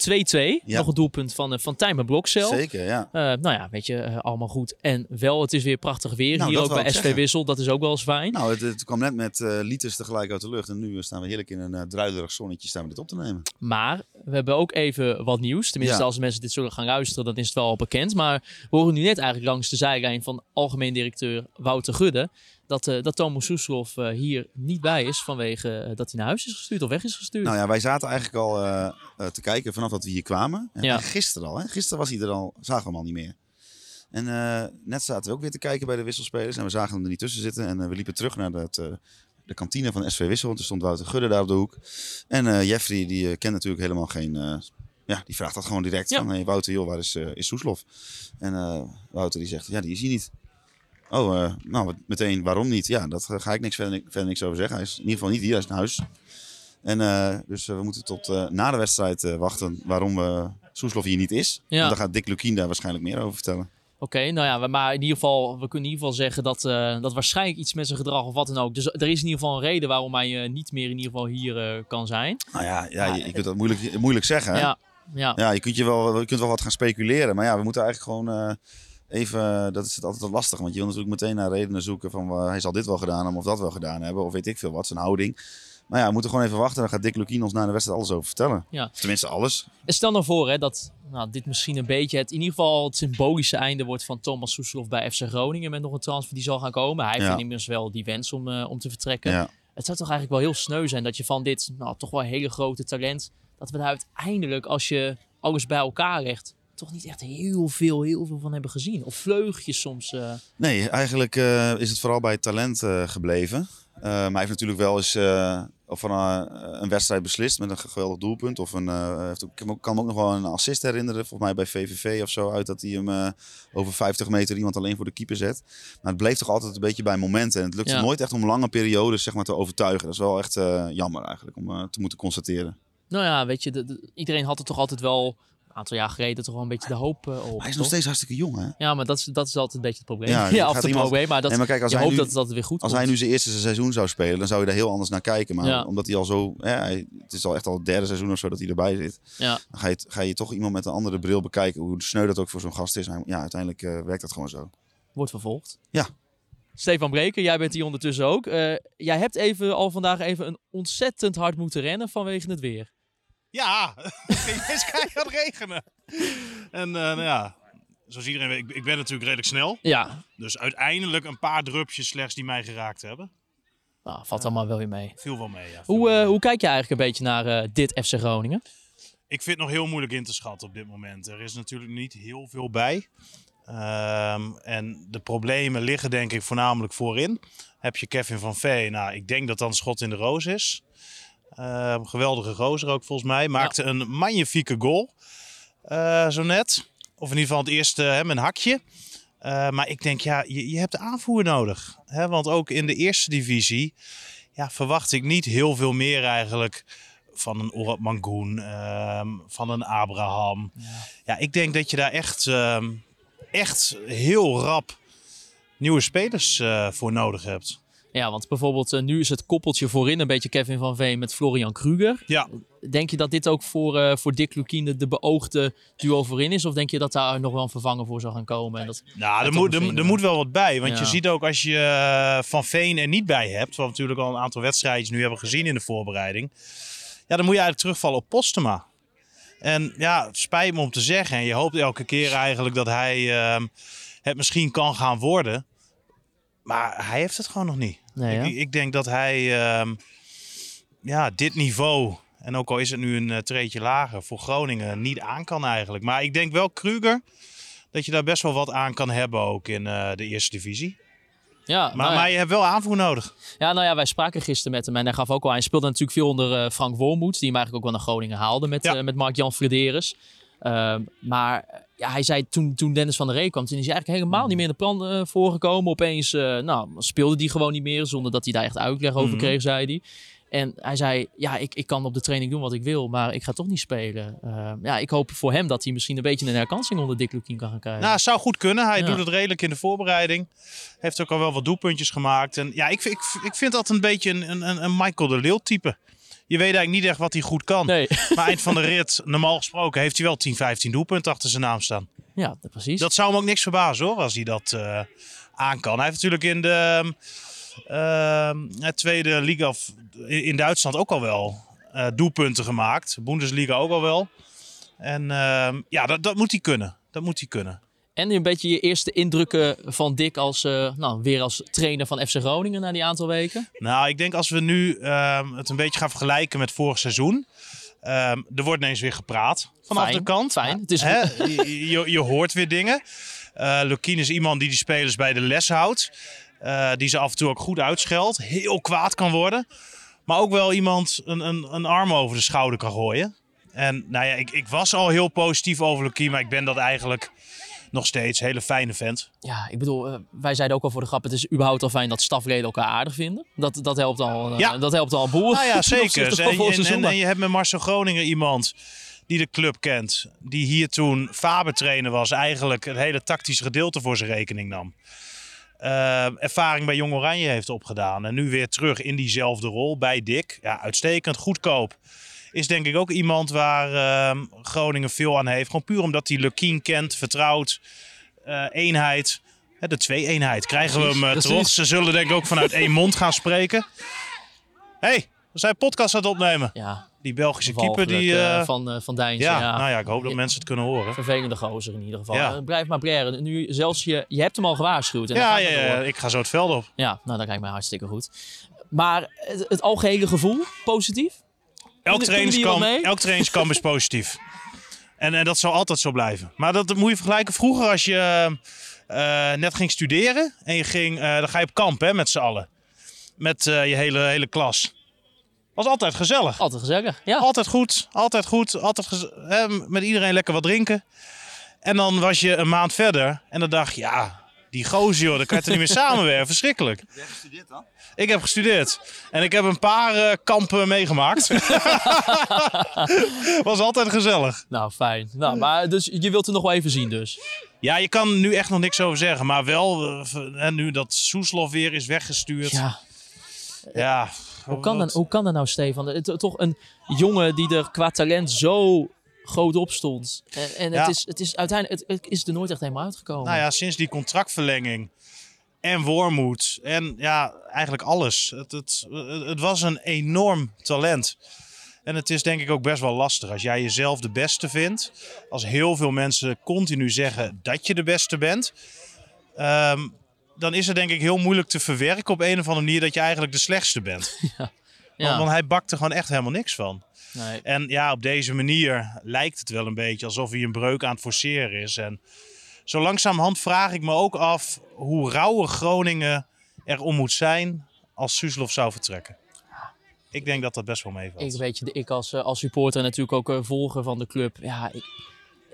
Ja. Nog een doelpunt van, van Tijmen Blokcel. Zeker, ja. Nou ja, weet je, allemaal goed. En wel, het is weer prachtig weer. Nou, Hier ook bij SV. Wissel, dat is ook wel eens fijn. Nou, het, het kwam net met liters tegelijk uit de lucht. En nu staan we heerlijk in een druilerig zonnetje staan we dit op te nemen. Maar we hebben ook even wat nieuws. Tenminste, Ja. als mensen dit zullen gaan luisteren, dan is het wel al bekend. Maar we horen nu net eigenlijk langs de zijlijn van algemeen directeur Wouter Gudde... dat, eh, dat Thomas Soeslof eh, hier niet bij is vanwege eh, dat hij naar huis is gestuurd of weg is gestuurd. Nou ja, wij zaten eigenlijk al te kijken vanaf dat we hier kwamen. En, Ja. gisteren al, hè? Gisteren was hij er al, zagen we hem al niet meer. En net zaten we ook weer te kijken bij de wisselspelers. En we zagen hem er niet tussen zitten. En we liepen terug naar dat, de kantine van SV Wissel. Want er stond Wouter Gudde daar op de hoek. En Jeffrey, die kent natuurlijk helemaal geen... ja, die vraagt dat gewoon direct. Ja. Van, hey, Wouter, joh, waar is, eh, is Soeslof? En Wouter die zegt, ja, die is hier niet. Oh, eh, nou, meteen, waarom niet? Ja, dat eh, ga ik niks verder, verder niks over zeggen. Hij is in ieder geval niet hier, hij is naar huis. En eh, dus we moeten tot na de wedstrijd wachten waarom eh Soeslof hier niet is. Ja. Daar gaat Dick Lukien daar waarschijnlijk meer over vertellen. Oké, nou ja, we- maar in ieder geval, we kunnen in ieder geval zeggen dat, dat waarschijnlijk iets met zijn gedrag of wat dan ook. Dus er is in ieder geval een reden waarom hij niet meer in ieder geval hier kan zijn. Nou ja, ja je, je kunt dat moeilijk, moeilijk zeggen. hè? Ja, ja. Ja, je kunt, je, wel, je kunt wel wat gaan speculeren. Maar ja, we moeten eigenlijk gewoon even... Dat is het altijd lastig. Want je wil natuurlijk meteen naar redenen zoeken van... eh, hij zal dit wel gedaan hebben of dat wel gedaan hebben. Of weet ik veel wat, zijn houding. Maar ja, we moeten gewoon even wachten. Dan gaat Dick Lukien ons na de wedstrijd alles over vertellen. Ja. Of tenminste alles. En stel nou voor hè, dat nou, dit misschien een beetje het, in ieder geval het symbolische einde wordt van Thomas Soeslof bij FC Groningen. Met nog een transfer die zal gaan komen. Hij heeft Ja. inmiddels wel die wens om, eh, om te vertrekken. Ja. Het zou toch eigenlijk wel heel sneu zijn dat je van dit nou, toch wel hele grote talent, dat we daar uiteindelijk, als je alles bij elkaar legt, toch niet echt heel veel, heel veel van hebben gezien. Of vleugjes soms. eh, Nee, eigenlijk eh, is het vooral bij talent eh, gebleven. Maar hij heeft natuurlijk wel eens of van een wedstrijd beslist met een geweldig doelpunt. Of een, heeft ik kan me ook- nog wel een assist herinneren. Volgens mij bij VVV of zo uit dat hij hem over 50 meter iemand alleen voor de keeper zet. Maar het bleef toch altijd een beetje bij momenten. En het lukte Ja. nooit echt om lange periodes zeg maar, te overtuigen. Dat is wel echt jammer eigenlijk om te moeten constateren. Nou ja, weet je, de- de- iedereen had er toch altijd wel aantal jaar geleden toch wel een beetje de hoop eh, op. Hij is nog toch? steeds hartstikke jong hè? Ja, maar dat is, dat is altijd een beetje het probleem. Ja, *laughs* Ja, je of gaat het iemand- probleem, maar dat, Nee, maar kijk, als je hij hoopt nu- dat het weer goed Als komt. hij nu zijn eerste seizoen zou spelen, dan zou je daar heel anders naar kijken. Maar Ja. omdat hij al zo, ja, hij- het is al echt al het derde seizoen of zo dat hij erbij zit. Ja. Dan ga je, ga je toch iemand met een andere bril bekijken. Hoe sneu dat ook voor zo'n gast is. Maar ja, uiteindelijk eh, werkt dat gewoon zo. Wordt vervolgd. Ja. Stefan Breken, jij bent hier ondertussen ook. Eh, jij hebt even, al vandaag even een ontzettend hard moeten rennen vanwege het weer. Ja, het is keihard regenen. En eh, nou ja, zoals iedereen weet, ik, ik ben natuurlijk redelijk snel. Ja, Dus uiteindelijk een paar drupjes slechts die mij geraakt hebben. nou, valt allemaal wel weer mee. Viel wel mee, ja. Hoe, eh, mee. hoe kijk je eigenlijk een beetje naar eh, dit FC Groningen? Ik vind het nog heel moeilijk in te schatten op dit moment. Er is natuurlijk niet heel veel bij. Ehm, en de problemen liggen denk ik voornamelijk voorin. Heb je Kevin van Vee, nou ik denk dat een schot in de roos is. Ehm, geweldige gozer ook volgens mij. Maakte een magnifieke goal. eh, zo net. Of in ieder geval het eerste met een hakje. Eh, maar ik denk, ja, je, je hebt de aanvoer nodig. Hè? Want ook in de eerste divisie ja, verwacht ik niet heel veel meer eigenlijk van een Orad Mangoen, ehm, van een Abraham. Ja. ik denk dat je daar echt, ehm, echt heel rap nieuwe spelers eh, voor nodig hebt. Ja, want bijvoorbeeld eh, nu is het koppeltje voorin een beetje Kevin van Veen met Florian Kruger. Ja, Denk je dat dit ook voor, eh, voor Dick Lukien de, de beoogde duo voorin is? Of denk je dat daar nog wel een vervanger voor zal gaan komen? En dat, nou, er, moet, er, er ja. moet wel wat bij. Want Ja. je ziet ook als je eh, Van Veen er niet bij hebt, wat we natuurlijk al een aantal wedstrijdjes nu hebben gezien in de voorbereiding. Ja, dan moet je eigenlijk terugvallen op Postema. En ja, het spijt me om te zeggen. En je hoopt elke keer eigenlijk dat hij ehm, het misschien kan gaan worden. Maar hij heeft het gewoon nog niet. Nee, ik, ik denk dat hij ehm, ja, dit niveau, en ook al is het nu een uh, treetje lager, voor Groningen niet aan kan eigenlijk. Maar ik denk wel Kruger, dat je daar best wel wat aan kan hebben ook in uh, de eerste divisie. ja, Maar, nou ja. maar je hebt wel aanvoer nodig. Ja, nou ja, wij spraken gisteren met hem en hij gaf ook al aan. Hij speelde natuurlijk veel onder eh, Frank Wormoed, die hem eigenlijk ook wel naar Groningen haalde met, Ja. eh, met Mark-Jan Frederis. Ehm, maar ja, hij zei toen, toen Dennis van der Ree kwam, toen is hij eigenlijk helemaal niet meer in de plan eh, voorgekomen. Opeens eh, nou, speelde hij gewoon niet meer, zonder dat hij daar echt uitleg over Mhm. kreeg, zei hij. En hij zei, ja, ik, ik kan op de training doen wat ik wil, maar ik ga toch niet spelen. Ehm, ja, ik hoop voor hem dat hij misschien een beetje een herkansing onder Dick Lukien kan gaan krijgen. Nou, zou goed kunnen. Hij Ja. doet het redelijk in de voorbereiding. Heeft ook al wel wat doelpuntjes gemaakt. En ja, ik, ik, ik vind dat een beetje een, een, een Michael de Leeuw type. Je weet eigenlijk niet echt wat hij goed kan. nee, *laughs* Maar eind van de *laughs* rit, normaal gesproken, heeft hij wel 10, 15 doelpunten achter zijn naam staan. ja, precies. Dat zou hem ook niks verbazen hoor, als hij dat eh, aan kan. Hij heeft natuurlijk in de het tweede liga in Duitsland ook al wel eh, doelpunten gemaakt. Bundesliga ook al wel. En ehm, ja, dat, dat moet hij kunnen. Dat moet hij kunnen. En een beetje je eerste indrukken van Dick als, eh, nou, weer als trainer van FC Groningen na die aantal weken. Nou, ik denk als we nu ehm, het een beetje gaan vergelijken met vorig seizoen. ehm, er wordt ineens weer gepraat vanaf Fijn, de kant. fijn. Het is- Hè? je, je, hoort weer dingen. Lukien is iemand die die spelers bij de les houdt. Eh, die ze af en toe ook goed uitscheldt. Heel kwaad kan worden. Maar ook wel iemand een, een, een arm over de schouder kan gooien. En nou ja, ik, ik was al heel positief over Lukien. Maar ik ben dat eigenlijk nog steeds. Hele fijne vent. Ja, ik bedoel, eh, wij zeiden ook al voor de grap, het is überhaupt al fijn dat stafleden elkaar aardig vinden. Dat, dat helpt al, eh, Ja. dat helpt al een boel. Nou ja, *laughs* zeker. En, vorig en, seizoen. en, en je hebt met Marcel Groningen iemand die de club kent. Die hier toen Faber trainer was. Eigenlijk het hele tactische gedeelte voor zijn rekening nam. Eh, ervaring bij Jong Oranje heeft opgedaan. En nu weer terug in diezelfde rol bij Dick. Ja, uitstekend, goedkoop. Is denk ik ook iemand waar eh, Groningen veel aan heeft. Gewoon puur omdat hij Lukien kent, vertrouwt. eh, eenheid. Hè, de twee-eenheid. Krijgen we hem eh, terug. Ze zullen denk ik ook vanuit één mond gaan spreken. hey, we zijn podcast aan het opnemen. ja, Die Belgische keeper die... eh, van, van Dijnsen. ja, Ja, nou ja, ik hoop dat mensen het kunnen horen. Vervelende gozer in ieder geval. Ja. Blijf maar breren. Nu, zelfs je, je hebt hem al gewaarschuwd. En Ja, ja, ik ga zo het veld op. ja, nou dat lijkt mij hartstikke goed. Maar het, het algehele gevoel, positief? Elk trainingskamp, elk trainingskamp is positief. En, en dat zal altijd zo blijven. Maar dat moet je vergelijken. Vroeger als je eh, net ging studeren en je ging, eh, dan ga je op kamp hè, met z'n allen. Met eh, je hele, hele klas. Was altijd gezellig. Altijd gezellig. Ja. Altijd goed, altijd goed. Altijd hè, met iedereen lekker wat drinken. En dan was je een maand verder en dan dacht je, ja, die gozer joh, dan kan je toch niet meer samenwerken. Verschrikkelijk. Heb je gestudeerd dan? Ik heb gestudeerd en ik heb een paar eh, kampen meegemaakt. *laughs* was altijd gezellig. Nou, fijn. Nou, maar dus je wilt er nog wel even zien dus. Ja, je kan nu echt nog niks over zeggen. Maar wel, eh, en nu dat Soeslof weer is weggestuurd. Ja. Ja, hoe kan, dat, hoe kan dat nou, Stefan? Het, toch een jongen die er qua talent zo groot op stond. En, en Ja. het, is, het is uiteindelijk het, het is er nooit echt helemaal uitgekomen. Nou ja, sinds die contractverlenging. En Wormoed. En ja, eigenlijk alles. Het, het, het was een enorm talent. En het is denk ik ook best wel lastig. Als jij jezelf de beste vindt. Als heel veel mensen continu zeggen dat je de beste bent. ehm, dan is het denk ik heel moeilijk te verwerken op een of andere manier dat je eigenlijk de slechtste bent. *laughs* ja. Want, want hij bakt er gewoon echt helemaal niks van. Nee. En ja, op deze manier lijkt het wel een beetje alsof hij een breuk aan het forceren is. En zo langzamerhand vraag ik me ook af hoe rauwe Groningen erom moet zijn als Suslov zou vertrekken. Ik denk dat dat best wel meevalt. Ik weet je, ik als, eh, als supporter natuurlijk ook eh, volger van de club. Ja, ik,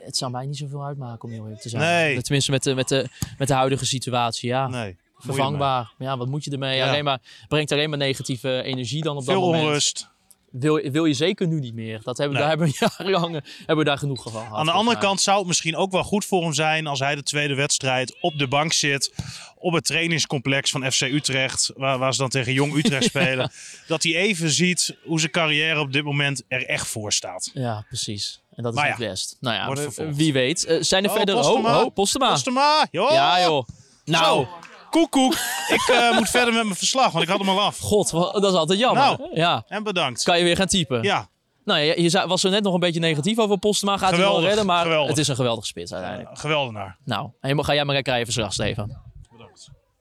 het zou mij niet zoveel uitmaken om heel eerlijk te zijn. Nee. Tenminste met de, met de, met de huidige situatie. Ja, Nee, vervangbaar. Ja, wat moet je ermee? Ja. Alleen maar, brengt alleen maar negatieve energie dan op Veel dat moment. onrust. Wil, wil je zeker nu niet meer. Dat hebben, Nee. Daar hebben we *laughs* jarenlang hebben we daar genoeg van gehad. Aan de andere kant zou het misschien ook wel goed voor hem zijn als hij de tweede wedstrijd op de bank zit. Op het trainingscomplex van FC Utrecht, waar, waar ze dan tegen Jong Utrecht *laughs* spelen. Dat hij even ziet hoe zijn carrière op dit moment er echt voor staat. Ja, precies. En dat is het best. Nou ja, wie weet. Eh, zijn er Oh, verder... Postema. Oh, oh, Postema. Postema, joh. Ja joh. Nou, Zo. Koek, koek. Ik eh, *laughs* moet verder met mijn verslag, want ik had hem al af. god, dat is altijd jammer. Nou. Ja, En bedankt. kan je weer gaan typen. Ja, Nou ja, je was zo net nog een beetje negatief over Postema. Gaat hij wel redden, maar geweldig. het is een geweldige spits uiteindelijk. eh, geweldenaar. Nou, helemaal, ga jij maar lekker even verslag, Stefan.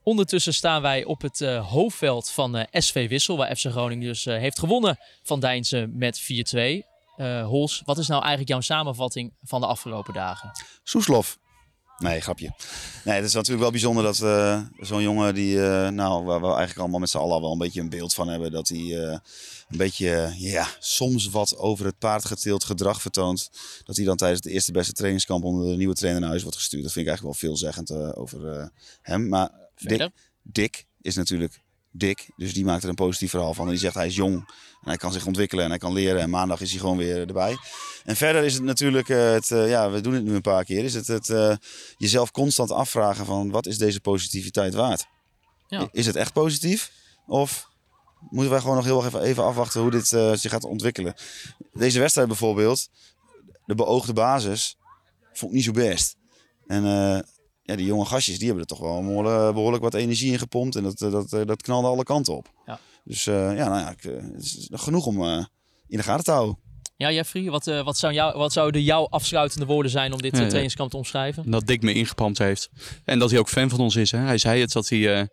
Ondertussen staan wij op het eh, hoofdveld van eh, SV Wissel, waar FC Groningen dus eh, heeft gewonnen van Deinze met 4-2. Eh Hols, wat is nou eigenlijk jouw samenvatting van de afgelopen dagen? Soeslof. Nee, grapje. Nee, het is natuurlijk wel bijzonder dat eh, zo'n jongen die, eh, nou, waar we eigenlijk allemaal met z'n allen wel een beetje een beeld van hebben, dat hij eh, een beetje, ja, soms wat over het paard getild gedrag vertoont, dat hij dan tijdens de eerste beste trainingskamp onder de nieuwe trainer naar huis wordt gestuurd. Dat vind ik eigenlijk wel veelzeggend over hem. Maar? Dick, Dick is natuurlijk Dick, dus die maakt er een positief verhaal van. En die zegt hij is jong en hij kan zich ontwikkelen en hij kan leren. En maandag is hij gewoon weer erbij. En verder is het natuurlijk, eh, het, eh, ja, we doen het nu een paar keer, is het, het eh, jezelf constant afvragen van wat is deze positiviteit waard? Ja. Is het echt positief? Of moeten wij gewoon nog heel even, even afwachten hoe dit zich gaat ontwikkelen? Deze wedstrijd bijvoorbeeld, de beoogde basis, vond ik niet zo best. En ja, die jonge gastjes, die hebben er toch wel behoorlijk, behoorlijk wat energie in gepompt. En dat, eh, dat, eh, dat knalde alle kanten op. Ja. Dus eh, ja, nou ja, ik, het is genoeg om eh, in de gaten te houden. Ja, Jeffrey, wat, wat, zou jou, wat zouden jouw afsluitende woorden zijn om dit Ja, ja. trainingskamp te omschrijven? Dat Dick me ingepampt heeft. En dat hij ook fan van ons is. Hè. Hij zei het dat hij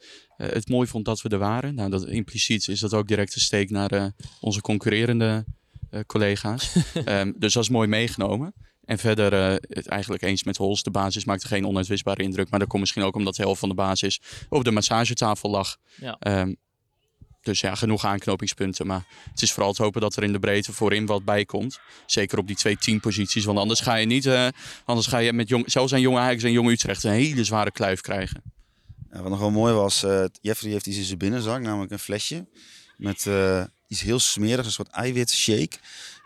het mooi vond dat we er waren. Nou, dat, impliciet is dat ook direct een steek naar eh, onze concurrerende eh, collega's. *laughs* Ehm, dus dat is mooi meegenomen. En verder eh, het eigenlijk eens met Hols. De basis maakte geen onuitwisbare indruk. Maar dat komt misschien ook omdat de helft van de basis op de massagetafel lag. Ja. Ehm, dus ja, genoeg aanknopingspunten. Maar het is vooral te hopen dat er in de breedte voorin wat bij komt. Zeker op die twee teamposities. Want anders ga je niet, eh, anders ga je met jong, zelfs aan jonge Ajax en jonge Utrecht een hele zware kluif krijgen. Ja, wat nog wel mooi was, eh, Jeffrey heeft iets in zijn binnenzak, namelijk een flesje met eh, iets heel smerigs, een soort eiwit shake.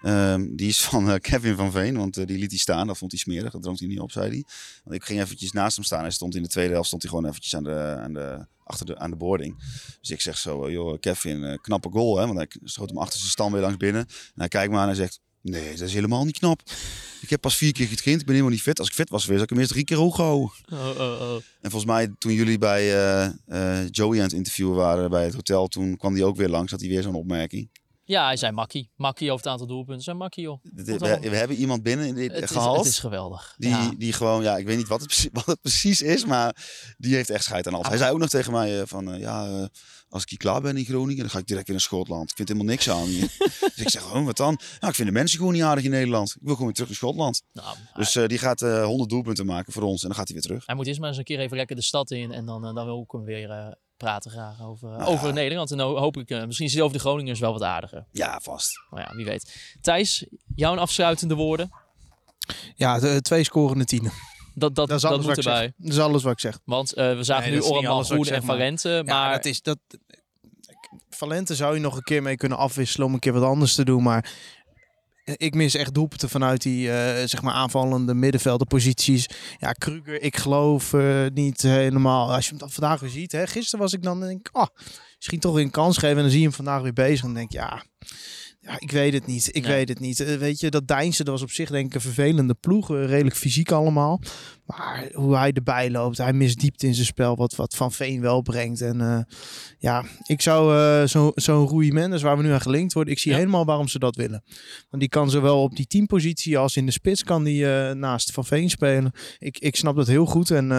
Ehm, die is van eh, Kevin van Veen, want eh, die liet hij staan. Dat vond hij smerig, dat dronk hij niet op, zei hij. Want ik ging eventjes naast hem staan. Hij stond in de tweede helft stond hij gewoon eventjes aan de, aan de, achter de, aan de boarding. Dus ik zeg zo, eh, joh Kevin, knappe goal hè. Want hij schoot hem achter zijn stand weer langs binnen. En hij kijkt me aan en hij zegt, nee, dat is helemaal niet knap. Ik heb pas vier keer getraind, ik ben helemaal niet fit. Als ik fit was geweest, had ik hem eerst drie keer hoog gehouden. Oh, oh, oh. En volgens mij toen jullie bij Joey aan het interviewen waren bij het hotel, toen kwam hij ook weer langs, had hij weer zo'n opmerking. Ja, hij zei makkie. Makkie over het aantal doelpunten. Zijn makkie, joh. We, hebben iemand binnen in dit Het is, gehaald. het is geweldig. Die, Ja. die gewoon, ja, ik weet niet wat het, precies- *laughs* wat het precies is, maar die heeft echt scheid aan alles. Ah. Hij zei ook nog tegen mij eh, van, eh, ja, eh, als ik hier klaar ben in Groningen, dan ga ik direct weer naar Schotland. Ik vind helemaal niks aan hier. *laughs* dus ik zeg, oh, wat dan? Nou, ik vind de mensen gewoon niet aardig in Nederland. Ik wil gewoon weer terug naar Schotland. Nou, Dus die gaat eh 100 doelpunten maken voor ons en dan gaat hij weer terug. hij moet eerst maar eens een keer even lekker de stad in. En dan, dan wil ik hem weer, praten graag over, eh, over Nederland. En ho- hopelijk, eh, misschien is over de Groningers wel wat aardiger. Ja, vast. Nou ja, wie weet. Thijs, jouw afsluitende woorden? Ja, de, twee scorende tienen. Dat, dat, Dat is dat, moet wat ik erbij. zeg. Dat is alles wat ik zeg. Want eh, we zagen Nee, nu ik Groen en maar- Valente. Ja, Maar dat is dat. Valente zou je nog een keer mee kunnen afwisselen om een keer wat anders te doen, maar ik mis echt doelpunten vanuit die eh, zeg maar aanvallende middenveldenposities. Ja, Kruger, ik geloof eh, niet helemaal. Als je hem dan vandaag weer ziet, hè, gisteren was ik dan denk ik, oh, misschien toch weer een kans geven en dan zie je hem vandaag weer bezig en denk ja. Ja, ik weet het niet. Ik Nee. weet het niet. Eh, weet je, dat Deinze, dat was op zich denk ik een vervelende ploeg. eh, redelijk fysiek allemaal. Maar hoe hij erbij loopt, hij mist diepte in zijn spel. Wat, wat Van Veen wel brengt. En eh, ja, ik zou eh, zo- zo'n Rui Mendes, waar we nu aan gelinkt worden. Ik zie Ja. helemaal waarom ze dat willen. Want die kan zowel op die teampositie als in de spits kan die naast Van Veen spelen. Ik, ik snap dat heel goed. En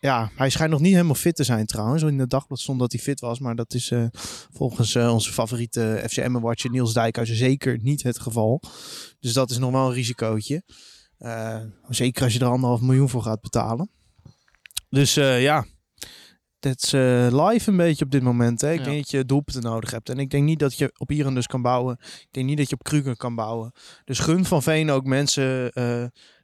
ja, hij schijnt nog niet helemaal fit te zijn trouwens. In de dagblad stond dat hij fit was. Maar dat is eh, volgens eh, onze favoriete FCM-watcher Niels Dijkhuizen zeker niet het geval. Dus dat is nog wel een risicootje. Eh, zeker als je er anderhalf miljoen voor gaat betalen. Dus ja, dat is live een beetje op dit moment. Hè. Ik Ja. denk dat je doelpunten nodig hebt. En ik denk niet dat je op Iran dus kan bouwen. Ik denk niet dat je op Kruger kan bouwen. Dus gun van Veen ook mensen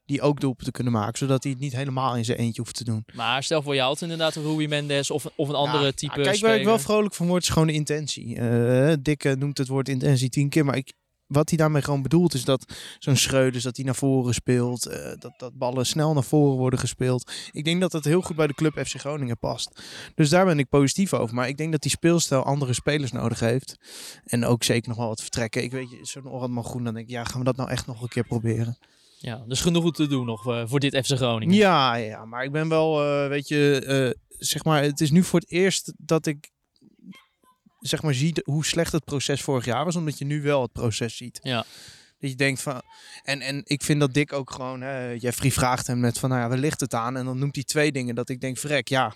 die ook doelpunten kunnen maken. Zodat hij het niet helemaal in zijn eentje hoeft te doen. Maar stel voor je had inderdaad een Rui Mendes of, of een andere Ja, type nou, kijk, waar ik wel vrolijk van word, is gewoon de intentie. Eh Dikke noemt het woord intentie tien keer, maar ik, wat hij daarmee gewoon bedoelt is dat zo'n Schreuders, dat hij naar voren speelt, eh, dat, dat ballen snel naar voren worden gespeeld. Ik denk dat dat heel goed bij de club FC Groningen past. Dus daar ben ik positief over. Maar ik denk dat die speelstijl andere spelers nodig heeft. En ook zeker nog wel wat vertrekken. Ik weet je, zo'n Orhan Groen, dan denk ik, ja, gaan we dat nou echt nog een keer proberen? Ja, dus genoeg te doen nog eh, voor dit FC Groningen. Ja, ja, maar ik ben wel, eh, weet je, eh, zeg maar, het is nu voor het eerst dat ik, zeg maar, zie hoe slecht het proces vorig jaar was, omdat je nu wel het proces ziet. Ja. Dat je denkt van, en, en ik vind dat Dick ook gewoon, hè, Jeffrey vraagt hem net van, nou ja, waar ligt het aan? En dan noemt hij twee dingen dat ik denk, vrek, ja,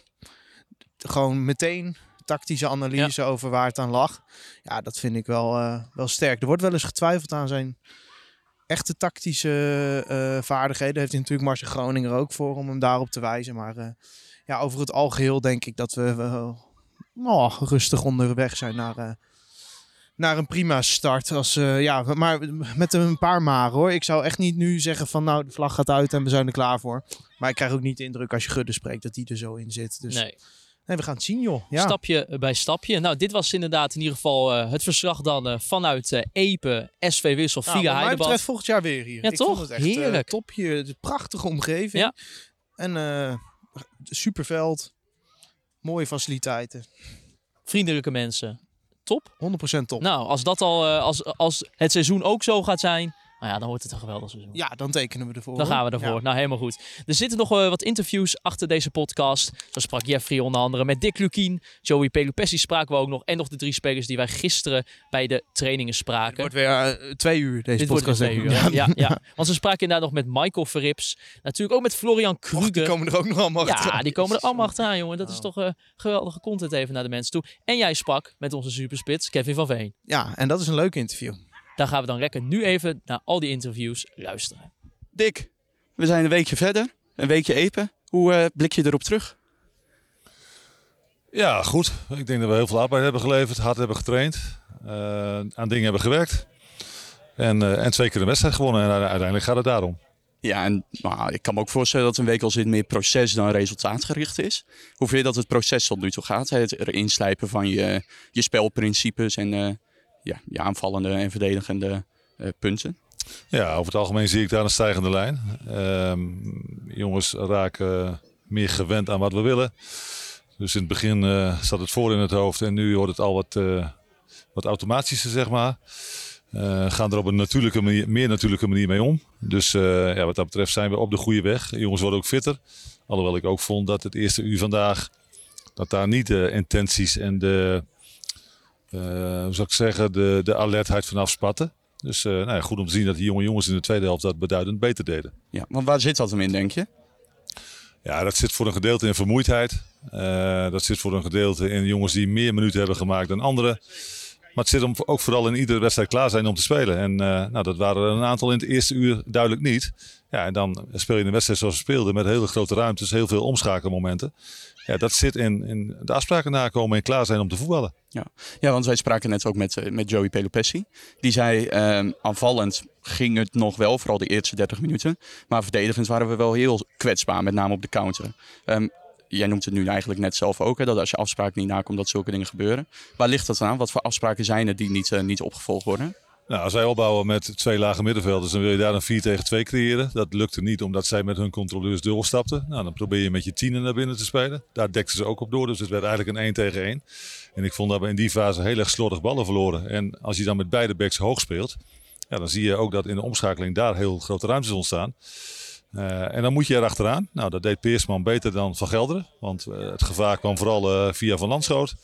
gewoon meteen tactische analyse over waar het aan lag. Ja, dat vind ik wel, wel sterk. Er wordt wel eens getwijfeld aan zijn echte tactische eh, vaardigheden. Heeft hij natuurlijk Marcel Groninger ook voor om hem daarop te wijzen. Maar eh, ja, over het algeheel denk ik dat we wel rustig onderweg zijn naar, eh, naar een prima start. Als, ja, maar met een paar maren hoor. Ik zou echt niet nu zeggen van nou de vlag gaat uit en we zijn er klaar voor. Maar ik krijg ook niet de indruk als je Gudde spreekt dat die er zo in zit. Dus Nee. Nee, we gaan het zien joh. Ja. Stapje bij stapje. Nou, dit was inderdaad in ieder geval eh, het verslag dan eh, vanuit eh Epe, SV Wissel, Nou, Via Heidebad. betreft volgend jaar weer hier. Ja, ik toch? Vond het echt, eh, Heerlijk. top hier. Een prachtige omgeving. Ja. En eh superveld. Mooie faciliteiten. 100% Vriendelijke mensen. Top. top. Nou, als dat al, eh, als, als het seizoen ook zo gaat zijn, nou ja, dan wordt het een geweldig seizoen. Ja, dan tekenen we ervoor. Dan gaan we ervoor. Ja. Nou, helemaal goed. Er zitten nog eh, wat interviews achter deze podcast. Zo sprak Jeffrey onder andere met Dick Lukien. Joey Pelupessi spraken we ook nog. En nog de drie spelers die wij gisteren bij de trainingen spraken. Het wordt weer eh, twee uur deze Dit wordt podcast. weer twee uur. Ja, *laughs* ja. Want ze spraken inderdaad nog met Michael Verrips. Natuurlijk ook met Florian Och, die Kruger. komen er ook nog allemaal Ja, achteraan. die komen er allemaal achteraan, jongen. Dat is Oh. toch eh, geweldige content even naar de mensen toe. En jij sprak met onze superspits, Kevin van Veen. Ja, en dat is een leuk interview. Daar gaan we dan lekker nu even naar al die interviews luisteren. Dick, we zijn een weekje verder. Een weekje Epen. Hoe eh, blik je erop terug? Ja, goed. Ik denk dat we heel veel arbeid hebben geleverd, hard hebben getraind, eh, aan dingen hebben gewerkt. En, eh, en twee keer een wedstrijd gewonnen. En uiteindelijk gaat het daarom. Ja, en nou, ik kan me ook voorstellen dat een week al zit meer proces dan resultaatgericht is. Hoe vind je dat het proces tot nu toe gaat? Het erin slijpen van je, je spelprincipes en eh, ja, je aanvallende en verdedigende eh, punten. Ja, over het algemeen zie ik daar een stijgende lijn. Ehm, jongens raken meer gewend aan wat we willen. Dus in het begin eh, zat het voor in het hoofd en nu wordt het al wat, eh, wat automatischer, zeg maar. Gaan er op een natuurlijke manier, meer natuurlijke manier mee om. Dus ja, wat dat betreft zijn we op de goede weg. Jongens worden ook fitter. Alhoewel ik ook vond dat het eerste uur vandaag, dat daar niet de intenties en de, hoe zou ik zeggen, de, de alertheid vanaf spatten. Dus eh, nou ja, goed om te zien dat die jonge jongens in de tweede helft dat beduidend beter deden. Ja, want waar zit dat hem in, denk je? Ja, dat zit voor een gedeelte in vermoeidheid. Eh, dat zit voor een gedeelte in jongens die meer minuten hebben gemaakt dan anderen. Maar het zit hem ook vooral in iedere wedstrijd klaar zijn om te spelen. En eh, nou, dat waren er een aantal in het eerste uur duidelijk niet. Ja, en dan speel je een wedstrijd zoals we speelden met hele grote ruimtes, heel veel omschakelmomenten. Ja, dat zit in, in de afspraken nakomen en klaar zijn om te voetballen. Ja, ja want wij spraken net ook met, eh, met Joey Pelopessi. Die zei, ehm, aanvallend ging het nog wel, vooral de eerste 30 minuten. Maar verdedigend waren we wel heel kwetsbaar, met name op de counter. Ehm, jij noemt het nu eigenlijk net zelf ook, hè, dat als je afspraken niet nakomt, dat zulke dingen gebeuren. Waar ligt dat aan? Wat voor afspraken zijn er die niet, eh, niet opgevolgd worden? Nou, als wij opbouwen met twee lage middenvelders, dan wil je daar een 4 tegen 2 creëren. Dat lukte niet omdat zij met hun controleurs doorstapten. Nou, dan probeer je met je tienen naar binnen te spelen. Daar dekten ze ook op door, dus het werd eigenlijk een 1 tegen 1. En ik vond dat we in die fase heel erg slordig ballen verloren. En als je dan met beide backs hoog speelt, ja, dan zie je ook dat in de omschakeling daar heel grote ruimtes ontstaan. Uh, en dan moet je erachteraan. Nou, dat deed Peersman beter dan Van Gelderen. Want uh, het gevaar kwam vooral uh, via Van Landschoot.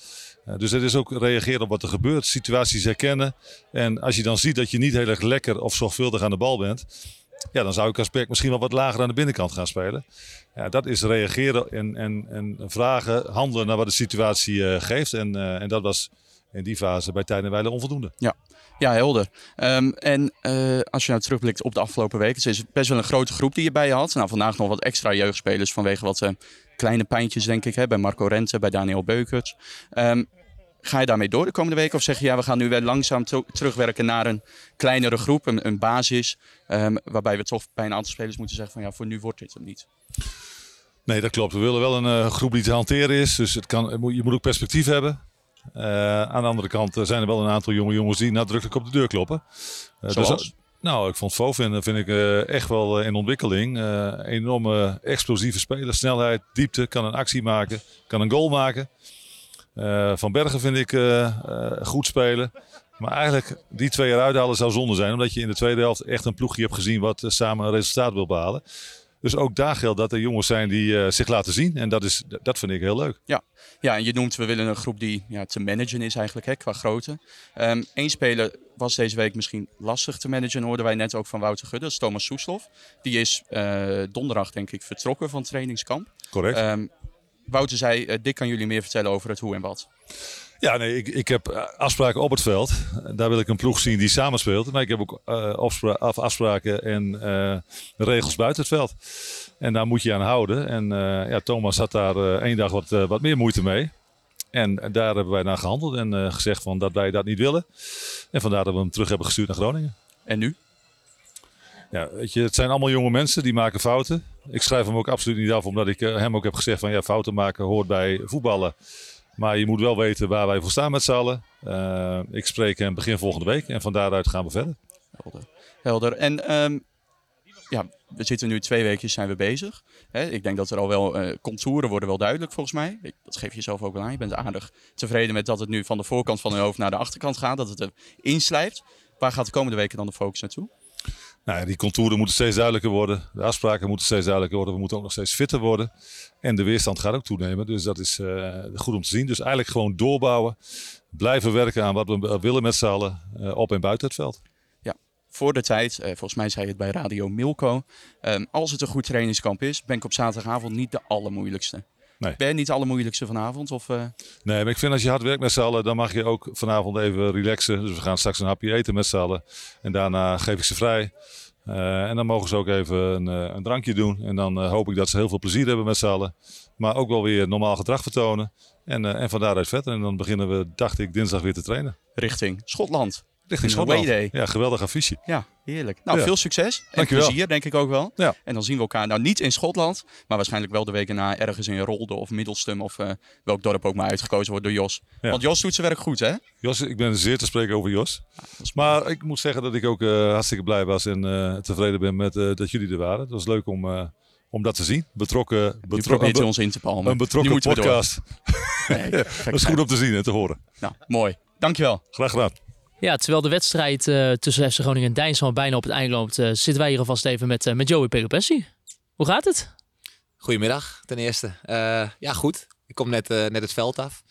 dus het is ook reageren op wat er gebeurt. Situaties herkennen. En als je dan ziet dat je niet heel erg lekker of zorgvuldig aan de bal bent. Ja, dan zou ik als back misschien wel wat lager aan de binnenkant gaan spelen. Ja, dat is reageren en, en, en vragen, handelen naar wat de situatie geeft. En, en dat was in die fase bij Tijn en Weilen onvoldoende. Ja, ja, helder. Um, en uh, als je nou terugblikt op de afgelopen weken, het is best wel een grote groep die je bij je had. Nou, vandaag nog wat extra jeugdspelers vanwege wat uh, kleine pijntjes, denk ik, hè, bij Marco Rente, bij Daniel Beukert. Um, ga je daarmee door de komende weken? Of zeg je, ja, we gaan nu weer langzaam terugwerken naar een kleinere groep, een, basis, um, waarbij we toch bij een aantal spelers moeten zeggen van, ja, voor nu wordt dit hem niet. Nee, dat klopt. We willen wel een uh, groep die te hanteren is. Dus het kan, je moet ook perspectief hebben. Uh, aan de andere kant zijn er wel een aantal jonge jongens die nadrukkelijk op de deur kloppen. Uh, dus, nou, ik vond Fovin vind ik echt wel in ontwikkeling. enorme explosieve speler, snelheid, diepte, kan een actie maken, kan een goal maken. Van Bergen vind ik goed spelen. Maar eigenlijk die twee eruit halen zou zonde zijn. Omdat je in de tweede helft echt een ploegje hebt gezien wat samen een resultaat wil behalen. Dus ook daar geldt dat er jongens zijn die uh, zich laten zien. En dat, is, dat vind ik heel leuk. Ja. ja, en je noemt we willen een groep die ja, te managen is eigenlijk, hè, qua grootte. Eén um, speler was deze week misschien lastig te managen, hoorden wij net ook van Wouter Gudde. Dat is Thomas Soeslof. Die is uh, donderdag denk ik vertrokken van het trainingskamp. Correct. Um, Wouter zei, uh, Dick kan jullie meer vertellen over het hoe en wat. Ja, nee, ik, ik heb afspraken op het veld. Daar wil ik een ploeg zien die samenspeelt. Maar ik heb ook uh, afspraken en uh, regels buiten het veld. En daar moet je aan houden. En uh, ja, Thomas had daar één dag wat, wat meer moeite mee. En daar hebben wij naar gehandeld en gezegd van dat wij dat niet willen. En vandaar dat we hem terug hebben gestuurd naar Groningen. En nu? Ja, weet je, het zijn allemaal jonge mensen die maken fouten. Ik schrijf hem ook absoluut niet af, omdat ik hem ook heb gezegd van ja, fouten maken hoort bij voetballen. Maar je moet wel weten waar wij voor staan met z'n. Uh, ik spreek hem begin volgende week en van daaruit gaan we verder. Helder. Helder. En um, ja, we zitten nu twee weken zijn we bezig. Hè, ik denk dat er al wel uh, contouren worden wel duidelijk volgens mij. Dat geef je zelf ook wel aan. Je bent aardig tevreden met dat het nu van de voorkant van je hoofd naar de achterkant gaat. Dat het er inslijpt. Waar gaat de komende weken dan de focus naartoe? Nou, die contouren moeten steeds duidelijker worden. De afspraken moeten steeds duidelijker worden. We moeten ook nog steeds fitter worden. En de weerstand gaat ook toenemen. Dus dat is uh, goed om te zien. Dus eigenlijk gewoon doorbouwen. Blijven werken aan wat we willen met z'n allen. Uh, op en buiten het veld. Ja, voor de tijd. Uh, volgens mij zei het bij Radio Milko. Als het een goed trainingskamp is, ben ik op zaterdagavond niet de allermoeilijkste. Nee. Ben niet de allermoeilijkste vanavond? Of, uh... Nee, maar ik vind als je hard werkt met z'n allen, dan mag je ook vanavond even relaxen. Dus we gaan straks een hapje eten met z'n allen. En daarna geef ik ze vrij. Uh, en dan mogen ze ook even een, uh, een drankje doen. En dan uh, hoop ik dat ze heel veel plezier hebben met z'n allen. Maar ook wel weer normaal gedrag vertonen. En, en van daaruit verder. En dan beginnen we, dacht ik, dinsdag weer te trainen. Richting Schotland. Richting Schotland. Ja, geweldig affiche. Ja, heerlijk. Nou, ja. veel succes. En Dankjewel. plezier, denk ik ook wel. Ja. En dan zien we elkaar nou niet in Schotland, maar waarschijnlijk wel de weken na ergens in Rolde of Middelstum of uh, welk dorp ook maar uitgekozen wordt door Jos. Ja. Want Jos doet zijn werk goed, hè? Jos, ik ben zeer te spreken over Jos. Ja, maar ik moet zeggen dat ik ook uh, hartstikke blij was en uh, tevreden ben met dat jullie er waren. Het was leuk om om dat te zien. Betrokken, betrokken be ons in te palmen. Een betrokken podcast. Nee, *laughs* dat is goed om te zien en te horen. Nou, mooi. Dankjewel. Graag gedaan. Ja, terwijl de wedstrijd uh, tussen FC Groningen en Dijnsland bijna op het eind loopt, uh, zitten wij hier alvast even met, uh, met Joey Pelopessi. Hoe gaat het? Goedemiddag, ten eerste. ja, goed. Ik kom net, net het veld af.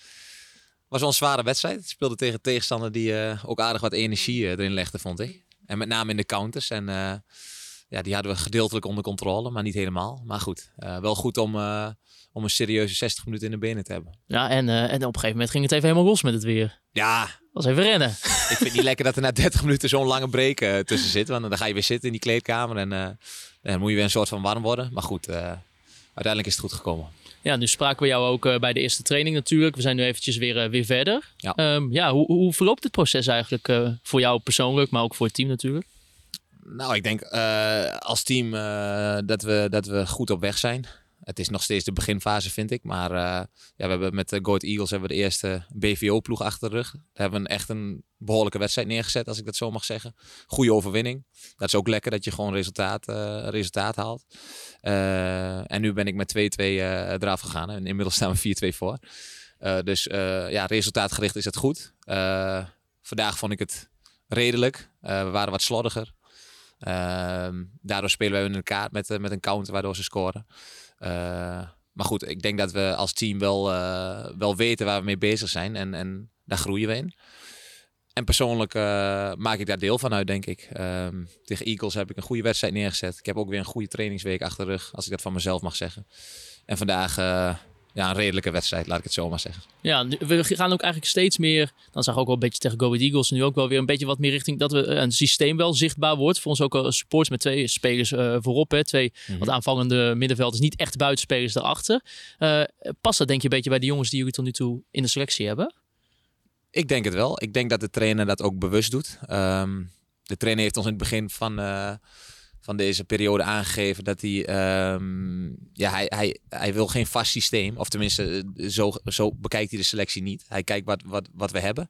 was wel een zware wedstrijd. Ik speelde tegen tegenstander die ook aardig wat energie erin legde, vond ik. En met name in de counters. En ja, die hadden we gedeeltelijk onder controle, maar niet helemaal. Maar goed, wel goed om, om een serieuze 60 minuten in de benen te hebben. Ja, en, en op een gegeven moment ging het even helemaal los met het weer. Ja, was even rennen. *laughs* ik vind het niet lekker dat er na 30 minuten zo'n lange break eh, tussen zit. Want dan ga je weer zitten in die kleedkamer en eh, dan moet je weer een soort van warm worden. Maar goed, eh, uiteindelijk is het goed gekomen. Ja, nu spraken we jou ook eh, bij de eerste training natuurlijk. We zijn nu eventjes weer, eh, weer verder. Ja. Ehm, ja, hoe, hoe verloopt het proces eigenlijk eh, voor jou persoonlijk, maar ook voor het team natuurlijk? Nou, ik denk eh, als team eh, dat, we, dat we goed op weg zijn. Het is nog steeds de beginfase, vind ik. Maar eh, ja, we hebben met de Goat Eagles hebben we de eerste BVO-ploeg achter de rug. Hebben we een, echt een behoorlijke wedstrijd neergezet, als ik dat zo mag zeggen. Goede overwinning. Dat is ook lekker dat je gewoon resultaat, resultaat haalt. En nu ben ik met 2-2 eh, eraf gegaan. En inmiddels staan we 4-2 voor. Dus ja, resultaatgericht is het goed. Vandaag vond ik het redelijk. We waren wat slordiger. Ehm, daardoor spelen we een kaart met, eh, met een counter waardoor ze scoren. Eh, maar goed, ik denk dat we als team wel, eh, wel weten waar we mee bezig zijn. En, en daar groeien we in. En persoonlijk maak ik daar deel van uit, denk ik. Ehm, tegen Eagles heb ik een goede wedstrijd neergezet. Ik heb ook weer een goede trainingsweek achter de rug, als ik dat van mezelf mag zeggen. En vandaag ja, een redelijke wedstrijd, laat ik het zo maar zeggen. Ja, we gaan ook eigenlijk steeds meer, dan zag ik ook wel een beetje tegen Go Ahead Eagles, nu ook wel weer een beetje wat meer richting dat we eh, een systeem wel zichtbaar wordt. Voor ons ook als supports met twee spelers eh, voorop, hè, twee wat aanvallende middenvelders, niet echt buitenspelers erachter. Eh past dat denk je een beetje bij de jongens die jullie tot nu toe in de selectie hebben? Ik denk het wel. Ik denk dat de trainer dat ook bewust doet. Ehm, de trainer heeft ons in het begin van, van deze periode aangegeven dat hij, ehm, ja, hij, hij, wil geen vast systeem. Of tenminste, eh, zo, zo bekijkt hij de selectie niet. Hij kijkt wat, wat, wat we hebben.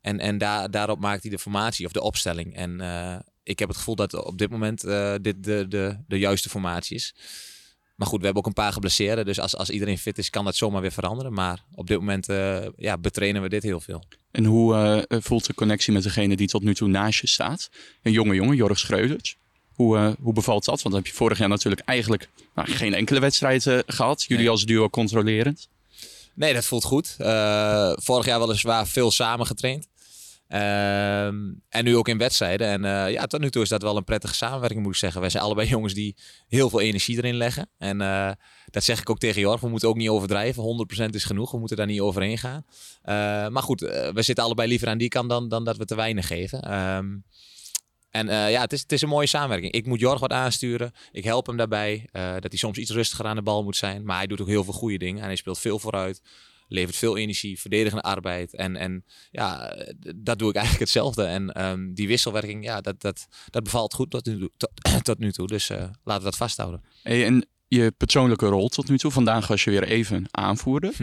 En, en daar, daarop maakt hij de formatie of de opstelling. En eh, ik heb het gevoel dat op dit moment eh, dit de, de, de juiste formatie is. Maar goed, we hebben ook een paar geblesseerden. Dus als, als iedereen fit is, kan dat zomaar weer veranderen. Maar op dit moment ja, betrainen we dit heel veel. En hoe voelt de connectie met degene die tot nu toe naast je staat? Een jonge jongen, Jorg Schreuders. Hoe, eh, hoe bevalt dat? Want dan heb je vorig jaar natuurlijk eigenlijk nou, geen enkele wedstrijd eh, gehad. Jullie Nee. als duo controlerend. Nee, dat voelt goed. Eh, vorig jaar weliswaar veel samen getraind. Ehm, en nu ook in wedstrijden. En ja, tot nu toe is dat wel een prettige samenwerking, moet ik zeggen. Wij zijn allebei jongens die heel veel energie erin leggen. En dat zeg ik ook tegen Jorg. We moeten ook niet overdrijven. 100% is genoeg. We moeten daar niet overheen gaan. Maar goed, we zitten allebei liever aan die kant dan, dan dat we te weinig geven. Ehm, en eh, ja, het is, het is een mooie samenwerking. Ik moet Jorg wat aansturen. Ik help hem daarbij. eh, dat hij soms iets rustiger aan de bal moet zijn. Maar hij doet ook heel veel goede dingen. En hij speelt veel vooruit. Levert veel energie, verdedigende arbeid. En, en ja, dat doe ik eigenlijk hetzelfde. En ehm, die wisselwerking, ja, dat, dat, dat bevalt goed tot nu, toe- tot, *clears throat* tot nu toe. Dus eh, laten we dat vasthouden. Hey, en je persoonlijke rol tot nu toe. Vandaag was je weer even aanvoerder.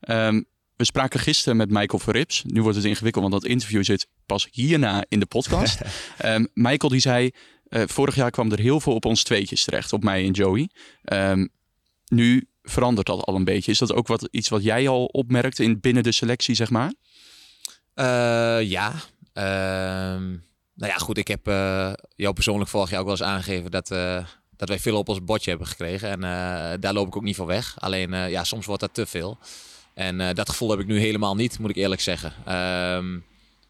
Ehm, *laughs* we spraken gisteren met Michael Verrips. Nu wordt het ingewikkeld, want dat interview zit pas hierna in de podcast. *laughs* Ehm, Michael die zei, eh, vorig jaar kwam er heel veel op ons tweetjes terecht. Op mij en Joey. Ehm, nu verandert dat al een beetje. Is dat ook wat, iets wat jij al opmerkt in, binnen de selectie, zeg maar? Eh, ja. Ehm, nou ja, goed. Ik heb eh, jou persoonlijk vorig jaar ook wel eens aangegeven dat, dat wij veel op ons bordje hebben gekregen. En daar loop ik ook niet voor weg. Alleen, ja, soms wordt dat te veel. En eh, dat gevoel heb ik nu helemaal niet, moet ik eerlijk zeggen. Ehm,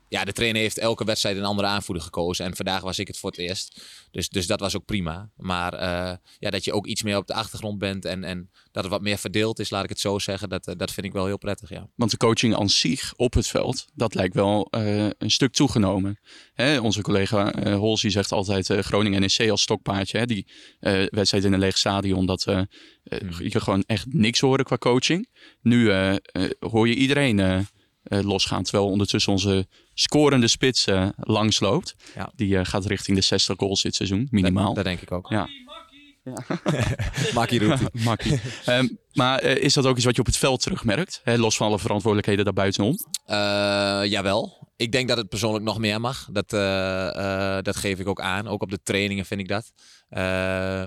ja, de trainer heeft elke wedstrijd een andere aanvoerder gekozen. En vandaag was ik het voor het eerst. Dus, dus dat was ook prima. Maar eh, ja, dat je ook iets meer op de achtergrond bent en, en dat het wat meer verdeeld is, laat ik het zo zeggen. Dat, eh, dat vind ik wel heel prettig, ja. Want de coaching aan zich op het veld, dat lijkt wel eh, een stuk toegenomen. Hè, onze collega Holsie zegt altijd Groningen NEC als stokpaardje. Hè, die wedstrijd in een leeg stadion, dat eh, je gewoon echt niks horen qua coaching. Nu hoor je iedereen losgaan, terwijl ondertussen onze scorende spits langsloopt. Ja. Die eh, gaat richting de 60 goals dit seizoen, minimaal. Dat denk ik ook. Ja. Makkie *laughs* roept. *laughs* Ehm, maar eh, is dat ook iets wat je op het veld terugmerkt? Hè, los van alle verantwoordelijkheden daarbuitenom? Eh, jawel. Ik denk dat het persoonlijk nog meer mag. Dat, eh, eh, dat geef ik ook aan. Ook op de trainingen vind ik dat. Eh,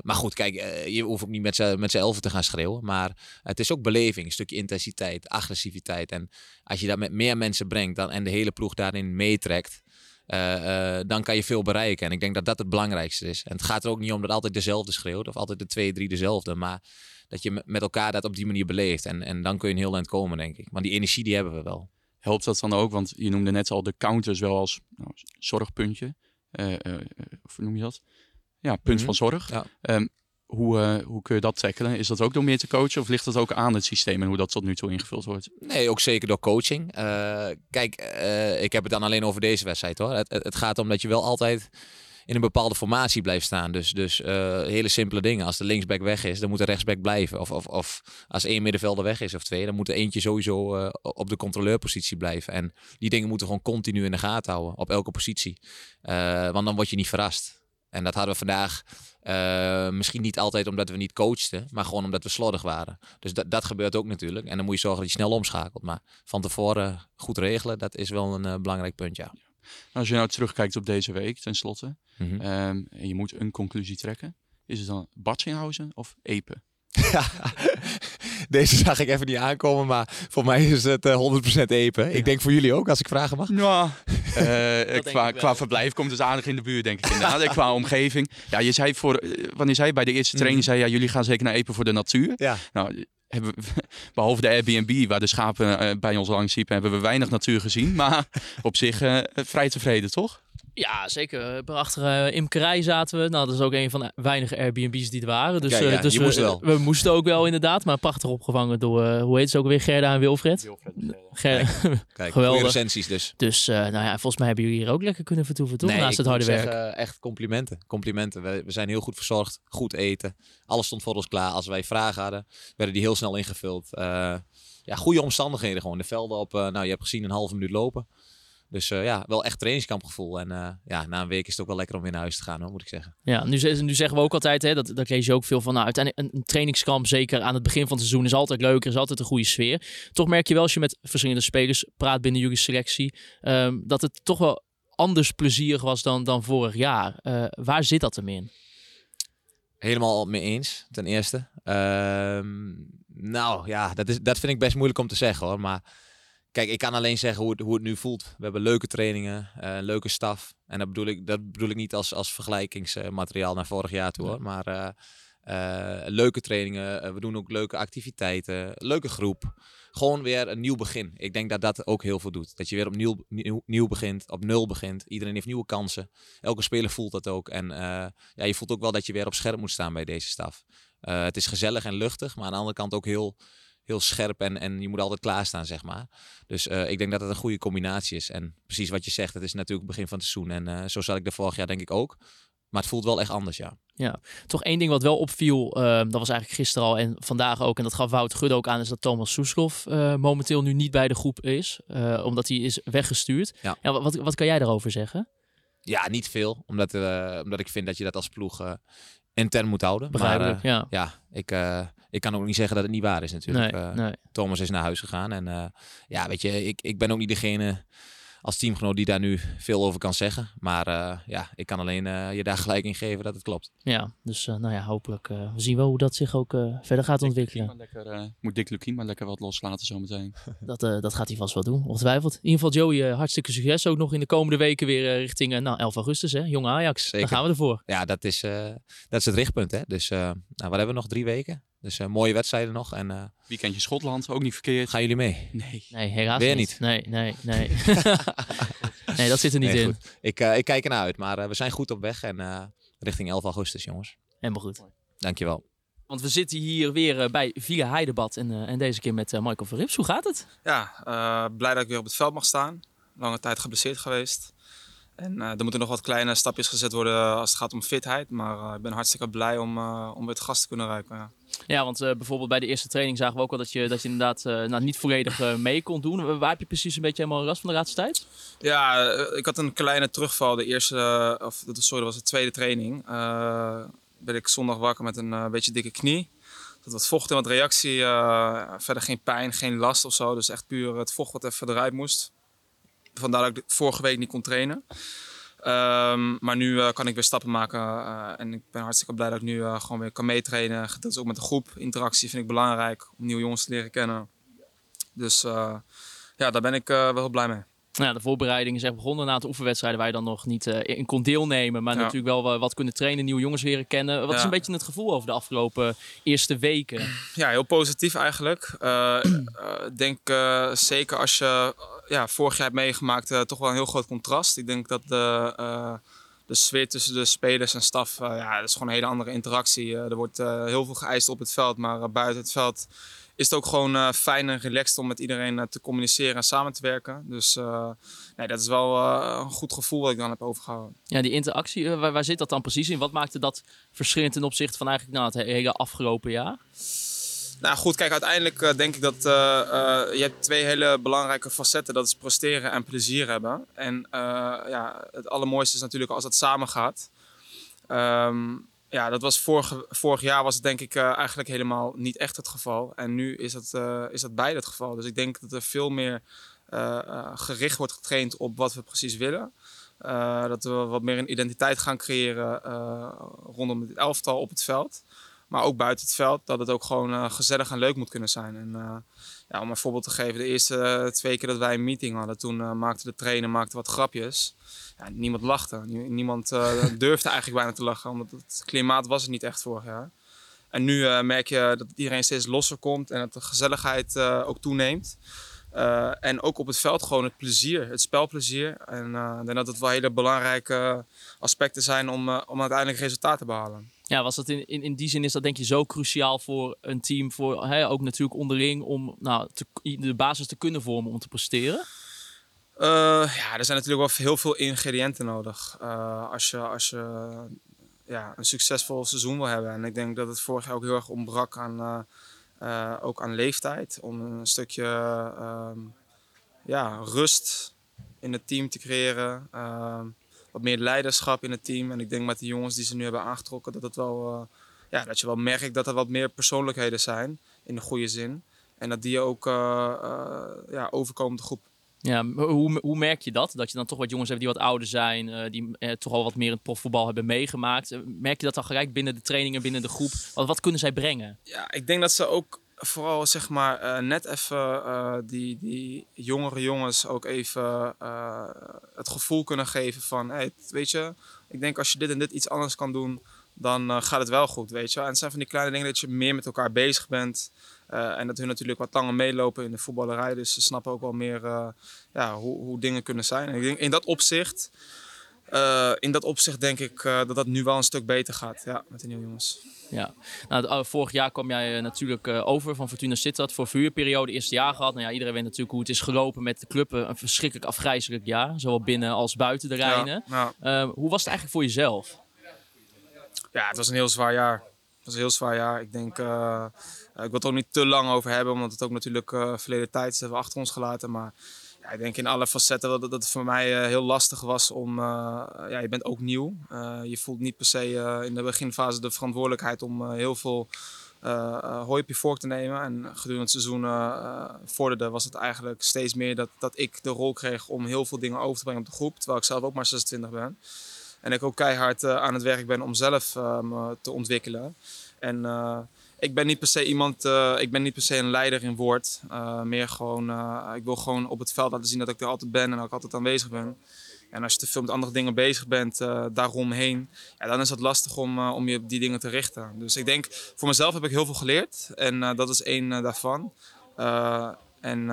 maar goed, kijk, je hoeft ook niet met z'n met te gaan schreeuwen. Maar het is ook beleving, een stukje intensiteit, agressiviteit. En als je dat met meer mensen brengt dan, en de hele ploeg daarin meetrekt... dan kan je veel bereiken. En ik denk dat dat het belangrijkste is. En het gaat er ook niet om dat altijd dezelfde schreeuwt. Of altijd de twee, drie dezelfde. Maar dat je met- met elkaar dat op die manier beleeft. En, en dan kun je een heel eind komen, denk ik. Maar die energie, die hebben we wel. Helpt dat dan ook? Want je noemde net al de counters wel als nou, zorgpuntje. Eh, hoe noem je dat? Ja, punt Mhm. van zorg. Ja. Ehm, hoe, hoe kun je dat tackelen? Is dat ook door meer te coachen of ligt dat ook aan het systeem en hoe dat tot nu toe ingevuld wordt? Nee, ook zeker door coaching. Kijk, ik heb het dan alleen over deze wedstrijd hoor. Het, het, het gaat om dat je wel altijd in een bepaalde formatie blijft staan. Dus, dus eh, hele simpele dingen. Als de linksback weg is, dan moet de rechtsback blijven. Of, of, of als één middenvelder weg is of twee, dan moet er eentje sowieso eh, op de controleurpositie blijven. En die dingen moeten gewoon continu in de gaten houden, op elke positie. Eh, want dan word je niet verrast. En dat hadden we vandaag misschien niet altijd omdat we niet coachten, maar gewoon omdat we slordig waren. Dus dat, dat gebeurt ook natuurlijk. En dan moet je zorgen dat je snel omschakelt. Maar van tevoren goed regelen, dat is wel een belangrijk punt, ja. Als je nou terugkijkt op deze week, tenslotte, Mhm. ehm, en je moet een conclusie trekken, is het dan Batsinghausen of Epe? *laughs* Deze zag ik even niet aankomen, maar voor mij is het eh, 100% epen. Ik denk voor jullie ook, als ik vragen mag. *laughs* Ja, eh, denk qua, ik wel. qua verblijf komt het aardig in de buurt, denk ik inderdaad. Qua *laughs* omgeving. Ja, je zei voor, eh, wanneer zei je bij de eerste training, zei ja, jullie gaan zeker naar Epe voor de natuur. Ja. Nou, *laughs* behalve de Airbnb, waar de schapen eh, bij ons langs liepen, hebben we weinig natuur gezien. Maar *laughs* op zich eh, vrij tevreden, toch? Ja, zeker. Achter eh, imkerij zaten we. Nou, dat is ook een van de weinige Airbnb's die er waren. Dus, Kijk, eh, ja, dus je we, moest wel. we moesten ook wel inderdaad. Maar prachtig opgevangen door, eh, hoe heet ze ook weer, Gerda en Wilfred. Ger- Kijk, *laughs* Geweldig. goede recensies dus. dus eh, nou ja, volgens mij hebben jullie hier ook lekker kunnen vertoeven, toch? Naast ik het harde werk. zeggen, echt complimenten. Complimenten. We, we zijn heel goed verzorgd, goed eten. Alles stond voor ons klaar. Als wij vragen hadden, werden die heel snel ingevuld. Eh, ja, goede omstandigheden gewoon. De velden op, nou je hebt gezien, een halve minuut lopen. Dus eh, ja, wel echt trainingskampgevoel. En eh, ja, na een week is het ook wel lekker om weer naar huis te gaan, hoor, moet ik zeggen. Ja, nu, nu zeggen we ook altijd, hè, dat, dat lees je ook veel van. Nou, uiteindelijk een, een trainingskamp, zeker aan het begin van het seizoen, is altijd leuk. Er is altijd een goede sfeer. Toch merk je wel als je met verschillende spelers praat binnen jullie selectie, ehm, dat het toch wel anders plezierig was dan, dan vorig jaar. Eh, waar zit dat hem in? Helemaal mee eens, ten eerste. Ehm, nou ja, dat, is, dat vind ik best moeilijk om te zeggen hoor. Maar kijk, ik kan alleen zeggen hoe het, hoe het nu voelt. We hebben leuke trainingen, eh, leuke staf. En dat bedoel ik, dat bedoel ik niet als, als vergelijkingsmateriaal naar vorig jaar toe hoor. Maar eh, eh, leuke trainingen, we doen ook leuke activiteiten, leuke groep. Gewoon weer een nieuw begin. Ik denk dat dat ook heel veel doet. Dat je weer opnieuw nieuw, nieuw begint, op nul begint. Iedereen heeft nieuwe kansen. Elke speler voelt dat ook. En ja, je voelt ook wel dat je weer op scherp moet staan bij deze staf. Het is gezellig en luchtig, maar aan de andere kant ook heel, heel scherp en, en je moet altijd klaarstaan, zeg maar. Dus eh, ik denk dat het een goede combinatie is. En precies wat je zegt, het is natuurlijk het begin van het seizoen. En eh, zo zat ik er vorig jaar denk ik ook. Maar het voelt wel echt anders, ja. Toch één ding wat wel opviel, ehm, dat was eigenlijk gisteren al en vandaag ook, en dat gaf Wout Gudde ook aan, is dat Thomas Soeskov eh, momenteel nu niet bij de groep is, omdat hij is weggestuurd. Ja. wat, wat, wat kan jij daarover zeggen? Ja, niet veel. Omdat, omdat ik vind dat je dat als ploeg intern moet houden. Begrijpelijk, maar, ja. ja, ik, ik kan ook niet zeggen dat het niet waar is natuurlijk. Nee, Eh, nee. Thomas is naar huis gegaan. En eh, ja, weet je, ik, ik ben ook niet degene als teamgenoot die daar nu veel over kan zeggen. Maar eh, ja, ik kan alleen eh, je daar gelijk in geven dat het klopt. Ja, dus eh, nou ja, hopelijk eh, we zien wel hoe dat zich ook eh, verder gaat ontwikkelen. Lekker, moet Dick Lukien maar lekker wat loslaten zometeen. *laughs* Dat, eh, dat gaat hij vast wel doen, ongetwijfeld. In ieder geval Joey, hartstikke succes ook nog in de komende weken weer richting nou, 11 augustus, hè? Jong Ajax. Zeker. Daar gaan we ervoor. Ja, dat is, eh, dat is het richtpunt. Hè? Dus eh, nou, wat hebben we nog? Drie weken. Dus eh, mooie wedstrijden nog. En eh, Weekendje Schotland, ook niet verkeerd. gaan jullie mee? Nee. Nee, helaas Weer niet. niet. Nee, nee, nee. *laughs* nee, dat zit er niet Nee, in. goed. Ik, eh, ik kijk ernaar uit. Maar we zijn goed op weg. En eh, richting 11 augustus, jongens. Helemaal goed. Dankjewel. Want we zitten hier weer bij Villa Heidebad en, en deze keer met Michael Verrips. Hoe gaat het? Ja, eh, blij dat ik weer op het veld mag staan. Lange tijd geblesseerd geweest. En eh, er moeten nog wat kleine stapjes gezet worden als het gaat om fitheid. Maar eh, ik ben hartstikke blij om, eh, om weer het gas te kunnen ruiken. Ja. Ja, want eh, bijvoorbeeld bij de eerste training zagen we ook al dat je, dat je inderdaad eh, nou, niet volledig eh, mee kon doen. Waar heb je precies een beetje helemaal last van de laatste tijd? Ja, eh, ik had een kleine terugval. De eerste, eh, of dat- sorry, dat was de tweede training. Eh ben ik zondag wakker met een eh, beetje dikke knie. Dat wat vocht en wat reactie. eh, verder geen pijn, geen last of zo. Dus echt puur het vocht wat even eruit moest. Vandaar dat ik de- vorige week niet kon trainen. Ehm, maar nu eh, kan ik weer stappen maken. eh, en ik ben hartstikke blij dat ik nu eh, gewoon weer kan meetrainen. Dat is ook met de groep. Interactie vind ik belangrijk om nieuwe jongens te leren kennen. Dus ja, daar ben ik wel heel blij mee. Nou, de voorbereiding is echt begonnen. Een aantal oefenwedstrijden waar je dan nog niet in kon deelnemen. Maar Ja. natuurlijk wel wat kunnen trainen, nieuwe jongens leren kennen. Wat is Ja. een beetje het gevoel over de afgelopen eerste weken? Ja, heel positief eigenlijk. *clears throat* Ik denk zeker als je ja, vorig jaar hebt meegemaakt, eh, toch wel een heel groot contrast. Ik denk dat de, eh, de sfeer tussen de spelers en staf, eh, ja, dat is gewoon een hele andere interactie. Er wordt heel veel geëist op het veld, maar buiten het veld is het ook gewoon fijn en relaxed om met iedereen te communiceren en samen te werken. Dus nee, dat is wel een goed gevoel wat ik dan heb overgehouden. Ja, die interactie, waar, waar zit dat dan precies in? Wat maakte dat verschillend ten opzichte van eigenlijk nou, het hele afgelopen jaar? Nou goed, kijk, uiteindelijk eh, denk ik dat eh, eh, je hebt twee hele belangrijke facetten. Dat is presteren en plezier hebben. En ja, het allermooiste is natuurlijk als het samen gaat. Ehm, ja, dat was vorig jaar was het denk ik eigenlijk helemaal niet echt het geval. En nu is dat, is dat beide het geval. Dus ik denk dat er veel meer gericht wordt getraind op wat we precies willen. Dat we wat meer een identiteit gaan creëren rondom het elftal op het veld. Maar ook buiten het veld, dat het ook gewoon eh, gezellig en leuk moet kunnen zijn. En eh, ja, om een voorbeeld te geven, de eerste eh, twee keer dat wij een meeting hadden, toen maakte de trainer maakte wat grapjes. Ja, niemand lachte. Nie- Niemand *laughs* durfde eigenlijk bijna te lachen, omdat het klimaat was het niet echt vorig jaar. En nu merk je dat iedereen steeds losser komt en dat de gezelligheid ook toeneemt. En ook op het veld gewoon het plezier, het spelplezier. En ik denk dat het wel hele belangrijke aspecten zijn om, om uiteindelijk resultaat te behalen. Ja, was dat in, in, in die zin is dat denk je zo cruciaal voor een team, voor hè, ook natuurlijk onderling, om nou, de basis te kunnen vormen om te presteren? Eh, ja, er zijn natuurlijk wel heel veel ingrediënten nodig eh, als je, als je ja, een succesvol seizoen wil hebben. En ik denk dat het vorig jaar ook heel erg ontbrak aan, eh, ook aan leeftijd. Om een stukje ehm, ja, rust in het team te creëren. Ehm, wat meer leiderschap in het team. En ik denk met de jongens die ze nu hebben aangetrokken, dat, het wel, eh, ja, dat je wel merkt dat er wat meer persoonlijkheden zijn. In de goede zin. En dat die ook eh, eh, ja, overkomen de groep. Ja, hoe, hoe merk je dat? Dat je dan toch wat jongens hebt die wat ouder zijn, die toch al wat meer het profvoetbal hebben meegemaakt. Merk je dat dan gelijk binnen de trainingen, binnen de groep? Wat, wat kunnen zij brengen? Ja, ik denk dat ze ook vooral zeg maar eh, net even eh, die, die jongere jongens ook even eh, het gevoel kunnen geven van, hey, weet je, ik denk als je dit en dit iets anders kan doen, dan gaat het wel goed, weet je. En het zijn van die kleine dingen dat je meer met elkaar bezig bent. en dat hun natuurlijk wat langer meelopen in de voetballerij. Dus ze snappen ook wel meer ja, hoe, hoe dingen kunnen zijn. En ik denk in dat opzicht, eh, in dat opzicht denk ik eh, dat dat nu wel een stuk beter gaat. Ja, met de nieuwe jongens. Ja, nou, uh, vorig jaar kwam jij eh, natuurlijk eh, over van Fortuna Sittard voor vuurperiode, eerste jaar gehad. Nou ja, iedereen weet natuurlijk hoe het is gelopen met de club. Eh, Een verschrikkelijk afgrijzelijk jaar, zowel binnen als buiten de Rijnen. Ja, Eh, hoe was het eigenlijk voor jezelf? Ja, het was een heel zwaar jaar. Het was een heel zwaar jaar. Ik denk, eh, eh, ik wil het er ook niet te lang over hebben, omdat het ook natuurlijk eh verleden tijd is, hebben we achter ons gelaten. Maar ik denk in alle facetten dat, dat het voor mij eh, heel lastig was om, eh, ja, je bent ook nieuw. Eh, je voelt niet per se in de beginfase de verantwoordelijkheid om heel veel hooi op je vork te nemen. En gedurende het seizoen vorderde was het eigenlijk steeds meer dat, dat ik de rol kreeg om heel veel dingen over te brengen op de groep. Terwijl ik zelf ook maar 26 ben. En ik ook keihard aan het werk ben om zelf te ontwikkelen. En ik ben niet per se iemand, eh, ik ben niet per se een leider in woord. Eh, meer gewoon, eh, ik wil gewoon op het veld laten zien dat ik er altijd ben en dat ik altijd aanwezig ben. En als je te veel met andere dingen bezig bent, daaromheen, ja, dan is het lastig om, om je op die dingen te richten. Dus ik denk, voor mezelf heb ik heel veel geleerd. En dat is één daarvan. En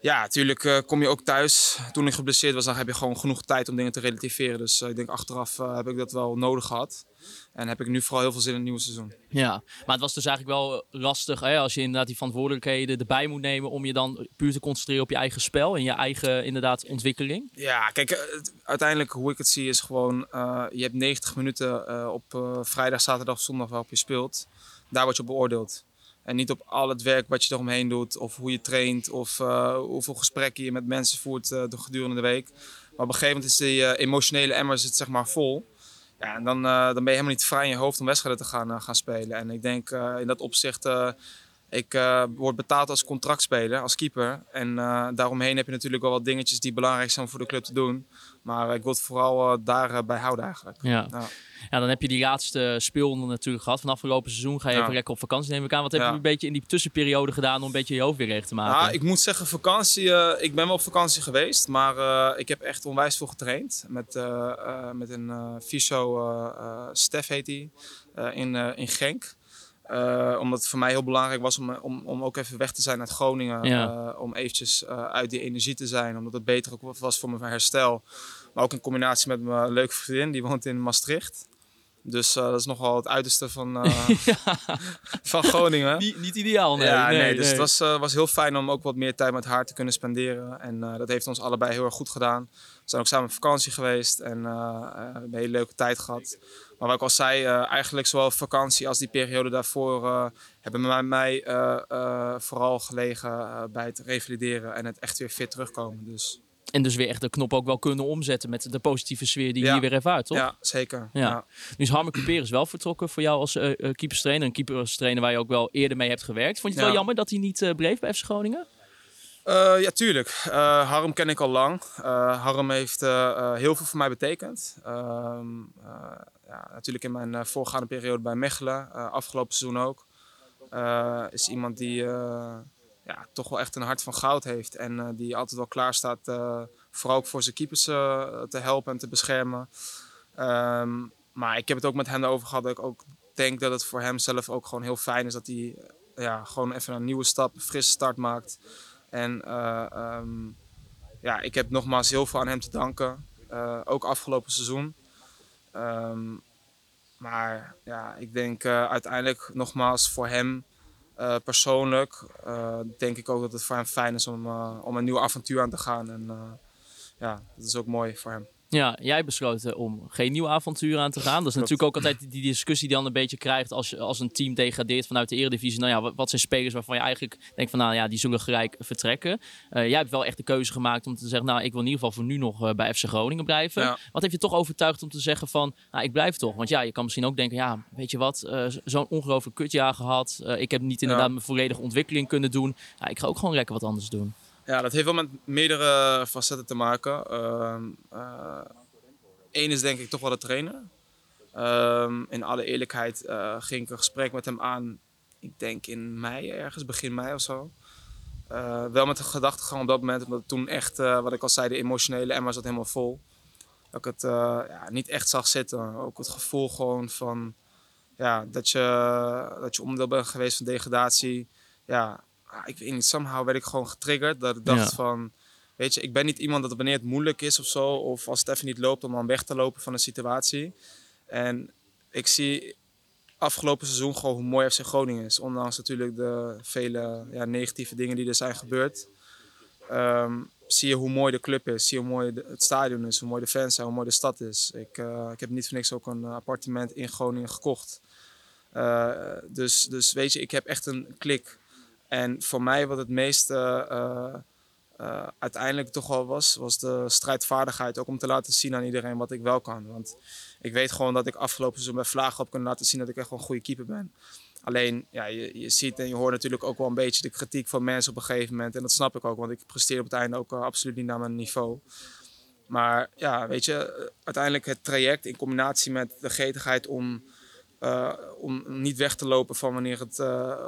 ja, natuurlijk eh, kom je ook thuis. Toen ik geblesseerd was, dan heb je gewoon genoeg tijd om dingen te relativeren. Dus eh, ik denk achteraf eh, heb ik dat wel nodig gehad. En heb ik nu vooral heel veel zin in het nieuwe seizoen. Ja, maar het was dus eigenlijk wel lastig hè, als je inderdaad die verantwoordelijkheden erbij moet nemen om je dan puur te concentreren op je eigen spel en je eigen inderdaad ontwikkeling. Ja, kijk, uiteindelijk hoe ik het zie is gewoon... je hebt 90 minuten op vrijdag, zaterdag, zondag waarop je speelt. Daar word je op beoordeeld. En niet op al het werk wat je eromheen doet, of hoe je traint, of eh, hoeveel gesprekken je met mensen voert de gedurende de week. Maar op een gegeven moment is die eh, emotionele emmer zit, zeg maar vol. Ja, en dan, dan ben je helemaal niet vrij in je hoofd om wedstrijden te gaan, gaan spelen. En ik denk in dat opzicht, ik eh, word betaald als contractspeler, als keeper. En eh, daaromheen heb je natuurlijk wel wat dingetjes die belangrijk zijn voor de club te doen. Maar ik wil het vooral eh, daarbij houden eigenlijk. Ja. Ja. ja, dan heb je die laatste speelronde natuurlijk gehad van afgelopen seizoen. Ga je Ja. even lekker op vakantie neem ik aan. Wat heb Ja. je een beetje in die tussenperiode gedaan om een beetje je hoofd weer recht te maken? Nou, ik moet zeggen, vakantie. ik ben wel op vakantie geweest, maar ik heb echt onwijs veel getraind. Met, met een fysio, Stef heet hij, in, in Genk. Eh, omdat het voor mij heel belangrijk was om, om, om ook even weg te zijn uit Groningen. Ja. Eh, om eventjes eh, uit die energie te zijn. Omdat het beter ook was voor mijn herstel. Maar ook in combinatie met mijn leuke vriendin. Die woont in Maastricht. Dus eh, dat is nogal het uiterste van, eh, *laughs* *laughs* van Groningen. Niet, niet ideaal, nee. ja, nee, nee, dus nee. het was, eh, was heel fijn om ook wat meer tijd met haar te kunnen spenderen. En eh, dat heeft ons allebei heel erg goed gedaan. We zijn ook samen op vakantie geweest en eh, eh, een hele leuke tijd gehad. Maar wat ik al zei, eh, eigenlijk zowel vakantie als die periode daarvoor hebben bij mij vooral gelegen bij het revalideren en het echt weer fit terugkomen. Dus En dus weer echt de knop ook wel kunnen omzetten met de positieve sfeer die je Ja. hier weer ervaart, toch? ja, zeker. Ja. Ja. Nu is Harmer Peer is wel vertrokken voor jou als keeperstrainer. Een keeperstrainer waar je ook wel eerder mee hebt gewerkt. Vond je het wel Ja. jammer dat hij niet bleef bij FC Groningen? Eh, ja, tuurlijk. Eh, Harm ken ik al lang. Eh, Harm heeft heel veel voor mij betekend. Ehm, eh, ja, natuurlijk in mijn voorgaande periode bij Mechelen, afgelopen seizoen ook. Is iemand die ja, toch wel echt een hart van goud heeft. En die altijd wel klaar staat, vooral ook voor zijn keepers te helpen en te beschermen. Ehm, maar ik heb het ook met hem over gehad dat ik ook denk dat het voor hem zelf ook gewoon heel fijn is dat hij ja, gewoon even een nieuwe stap, een frisse start maakt. En eh, ehm, ja, ik heb nogmaals heel veel aan hem te danken. Eh, ook afgelopen seizoen. Ehm, maar ja, ik denk eh, uiteindelijk nogmaals voor hem persoonlijk. denk ik ook dat het voor hem fijn is om, om een nieuw avontuur aan te gaan. En ja, dat is ook mooi voor hem. Ja, jij besloten om geen nieuw avontuur aan te gaan. Dat is natuurlijk ook altijd die discussie die dan een beetje krijgt als, je, als een team degradeert vanuit de Eredivisie. Nou ja, wat, wat zijn spelers waarvan je eigenlijk denkt van nou ja, die zullen gelijk vertrekken. Eh, jij hebt wel echt de keuze gemaakt om te zeggen, nou ik wil in ieder geval voor nu nog eh, bij FC Groningen blijven. Ja. Wat heeft je toch overtuigd om te zeggen van, nou ik blijf toch? Want ja, je kan misschien ook denken, ja weet je wat, eh, zo'n ongelooflijk kutjaar gehad. Eh, ik heb niet inderdaad mijn volledige ontwikkeling kunnen doen. Ik ga ook gewoon lekker wat anders doen. Ja, dat heeft wel met meerdere facetten te maken. Ehm eh, Eén is denk ik toch wel de trainer. Ehm, in alle eerlijkheid eh, ging ik een gesprek met hem aan, ik denk in mei ergens, begin mei of zo. Eh, wel met de gedachtegang op dat moment, omdat toen echt, wat ik al zei, de emotionele emmer zat helemaal vol. Dat ik het ja, niet echt zag zitten. Ook het gevoel gewoon van, ja, dat je, dat je onderdeel bent geweest van degradatie. Ja, ah, ik weet niet, somehow werd ik gewoon getriggerd. Dat ik dacht Ja. van, weet je, ik ben niet iemand dat wanneer het moeilijk is of zo, of als het even niet loopt, om dan weg te lopen van een situatie. En ik zie afgelopen seizoen gewoon hoe mooi FC Groningen is. Ondanks natuurlijk de vele ja, negatieve dingen die er zijn gebeurd. Ehm, zie je hoe mooi de club is, zie je hoe mooi de- het stadion is, hoe mooi de fans zijn, hoe mooi de stad is. Ik, eh, ik heb niet voor niks ook een appartement in Groningen gekocht. Eh, dus, dus weet je, ik heb echt een klik. En voor mij wat het meeste eh, eh, uiteindelijk toch wel was, was de strijdvaardigheid. Ook om te laten zien aan iedereen wat ik wel kan. Want ik weet gewoon dat ik afgelopen seizoen bij Vlaag heb kunnen laten zien dat ik echt een goede keeper ben. Alleen, ja, je, ziet en je hoort natuurlijk ook wel een beetje de kritiek van mensen op een gegeven moment. En dat snap ik ook, want ik presteer op het einde ook eh, absoluut niet naar mijn niveau. Maar ja, weet je, uiteindelijk het traject in combinatie met de gretigheid om, eh, om niet weg te lopen van wanneer het eh,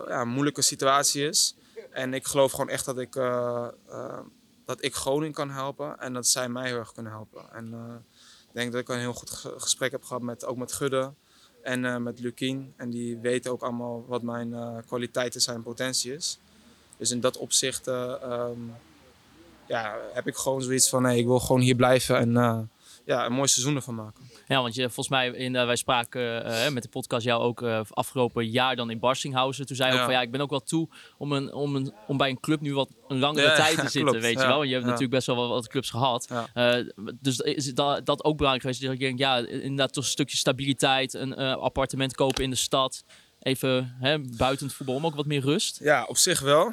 ja, een moeilijke situatie is. En ik geloof gewoon echt dat ik, eh, dat ik Groningen kan helpen en dat zij mij heel erg kunnen helpen. En ik denk dat ik een heel goed ge- gesprek heb gehad met, ook met Gudde en met Lukien. En die weten ook allemaal wat mijn kwaliteiten zijn en potentie is. Dus in dat opzicht eh, ehm, ja, heb ik gewoon zoiets van, nee, ik wil gewoon hier blijven en ja, een mooi seizoen ervan maken. Ja, want je, volgens mij, in, eh, wij spraken eh, met de podcast jou ook eh, afgelopen jaar dan in Barstinghausen. Toen zei je ook Ja. van ja, ik ben ook wel toe om, een, om, een, om bij een club nu wat een langere Ja, tijd *laughs* te zitten, klopt. weet je wel. Want je hebt natuurlijk best wel wat, wat clubs gehad. Eh, dus is dat, dat ook belangrijk geweest? Dat je denkt, ja, inderdaad toch een stukje stabiliteit, een appartement kopen in de stad. Even hè, buiten het voetbal, om ook wat meer rust. Ja, op zich wel.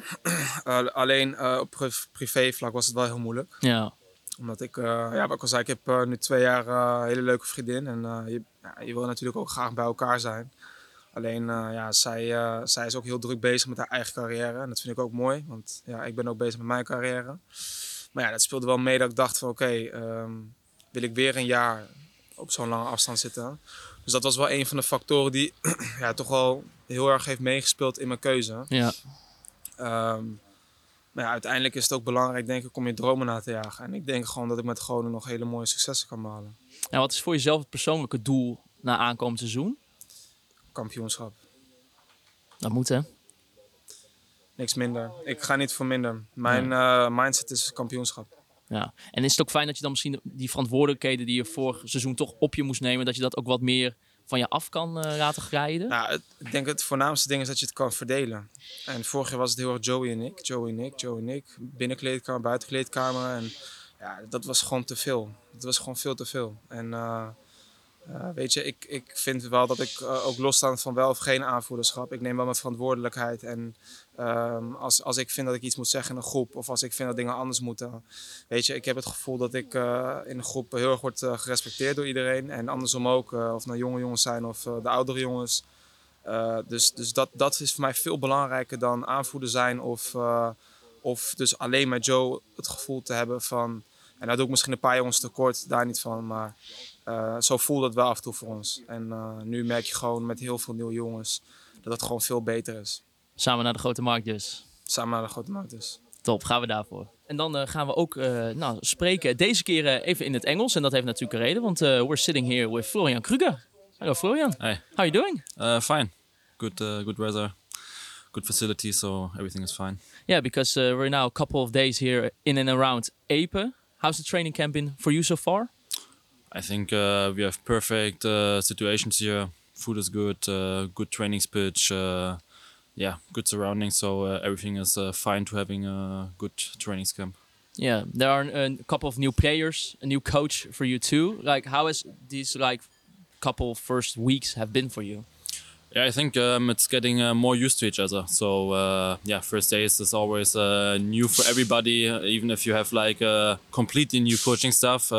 *clears throat* Alleen op pri- privévlak was het wel heel moeilijk. Ja. Omdat ik, eh, ja, wat ik al zei, ik heb eh, nu twee jaar eh, een hele leuke vriendin. En je, ja, je wil natuurlijk ook graag bij elkaar zijn. Alleen, ja, zij, zij is ook heel druk bezig met haar eigen carrière. En dat vind ik ook mooi, want ja, ik ben ook bezig met mijn carrière. Maar ja, dat speelde wel mee dat ik dacht van, oké, ehm, wil ik weer een jaar op zo'n lange afstand zitten? Dus dat was wel een van de factoren die *clears throat* ja, toch wel heel erg heeft meegespeeld in mijn keuze. Ja. Ehm, maar ja, uiteindelijk is het ook belangrijk, denk ik, om je dromen na te jagen. En ik denk gewoon dat ik met Groningen nog hele mooie successen kan behalen. Nou, wat is voor jezelf het persoonlijke doel na aankomend seizoen? Kampioenschap. Dat moet hè. Niks minder. Ik ga niet voor minder. Mijn eh, mindset is kampioenschap. Ja. En is het ook fijn dat je dan misschien die verantwoordelijkheden die je vorig seizoen toch op je moest nemen, dat je dat ook wat meer van je af kan eh, laten glijden? Nou, ik denk het voornaamste ding is dat je het kan verdelen. En vorig jaar was het heel erg Joey en ik. Joey en ik, Joey en ik. Binnenkleedkamer, buitenkleedkamer. En ja, dat was gewoon te veel. Dat was gewoon veel te veel. En eh, weet je, ik, ik vind wel dat ik eh, ook losstaand van wel of geen aanvoerderschap. Ik neem wel mijn verantwoordelijkheid. En ehm, als, als ik vind dat ik iets moet zeggen in een groep. Of als ik vind dat dingen anders moeten. Weet je, ik heb het gevoel dat ik eh, in een groep heel erg word eh, gerespecteerd door iedereen. En andersom ook. of nou jonge jongens zijn of de oudere jongens. Dus dus dat, dat is voor mij veel belangrijker dan aanvoerder zijn of, of dus alleen met Joe het gevoel te hebben van... En dat doe ik misschien een paar jongens tekort, daar niet van, maar uh, zo voelt het wel af en toe voor ons. En nu merk je gewoon met heel veel nieuwe jongens dat het gewoon veel beter is. Samen naar de grote markt dus. Samen naar de grote markt dus. Top, gaan we daarvoor. En dan uh, gaan we ook uh, nou, spreken, deze keer uh, even in het Engels. En dat heeft natuurlijk een reden, want we're sitting here with Florian Kruger. Hello Florian. Hi. How are you doing? fine. Good, good weather, good facility, so everything is fine. Yeah, because we're now a couple of days here in and around Ape. How's the training camp been for you so far? I think we have perfect situations here. Food is good, good training pitch, yeah, good surroundings. So everything is fine to having a good training camp. Yeah, there are a couple of new players, a new coach for you too. Like, how has these like couple first weeks have been for you? Yeah, I think um, it's getting uh, more used to each other. So uh, yeah, first days is always uh, new for everybody, even if you have like completely new coaching stuff.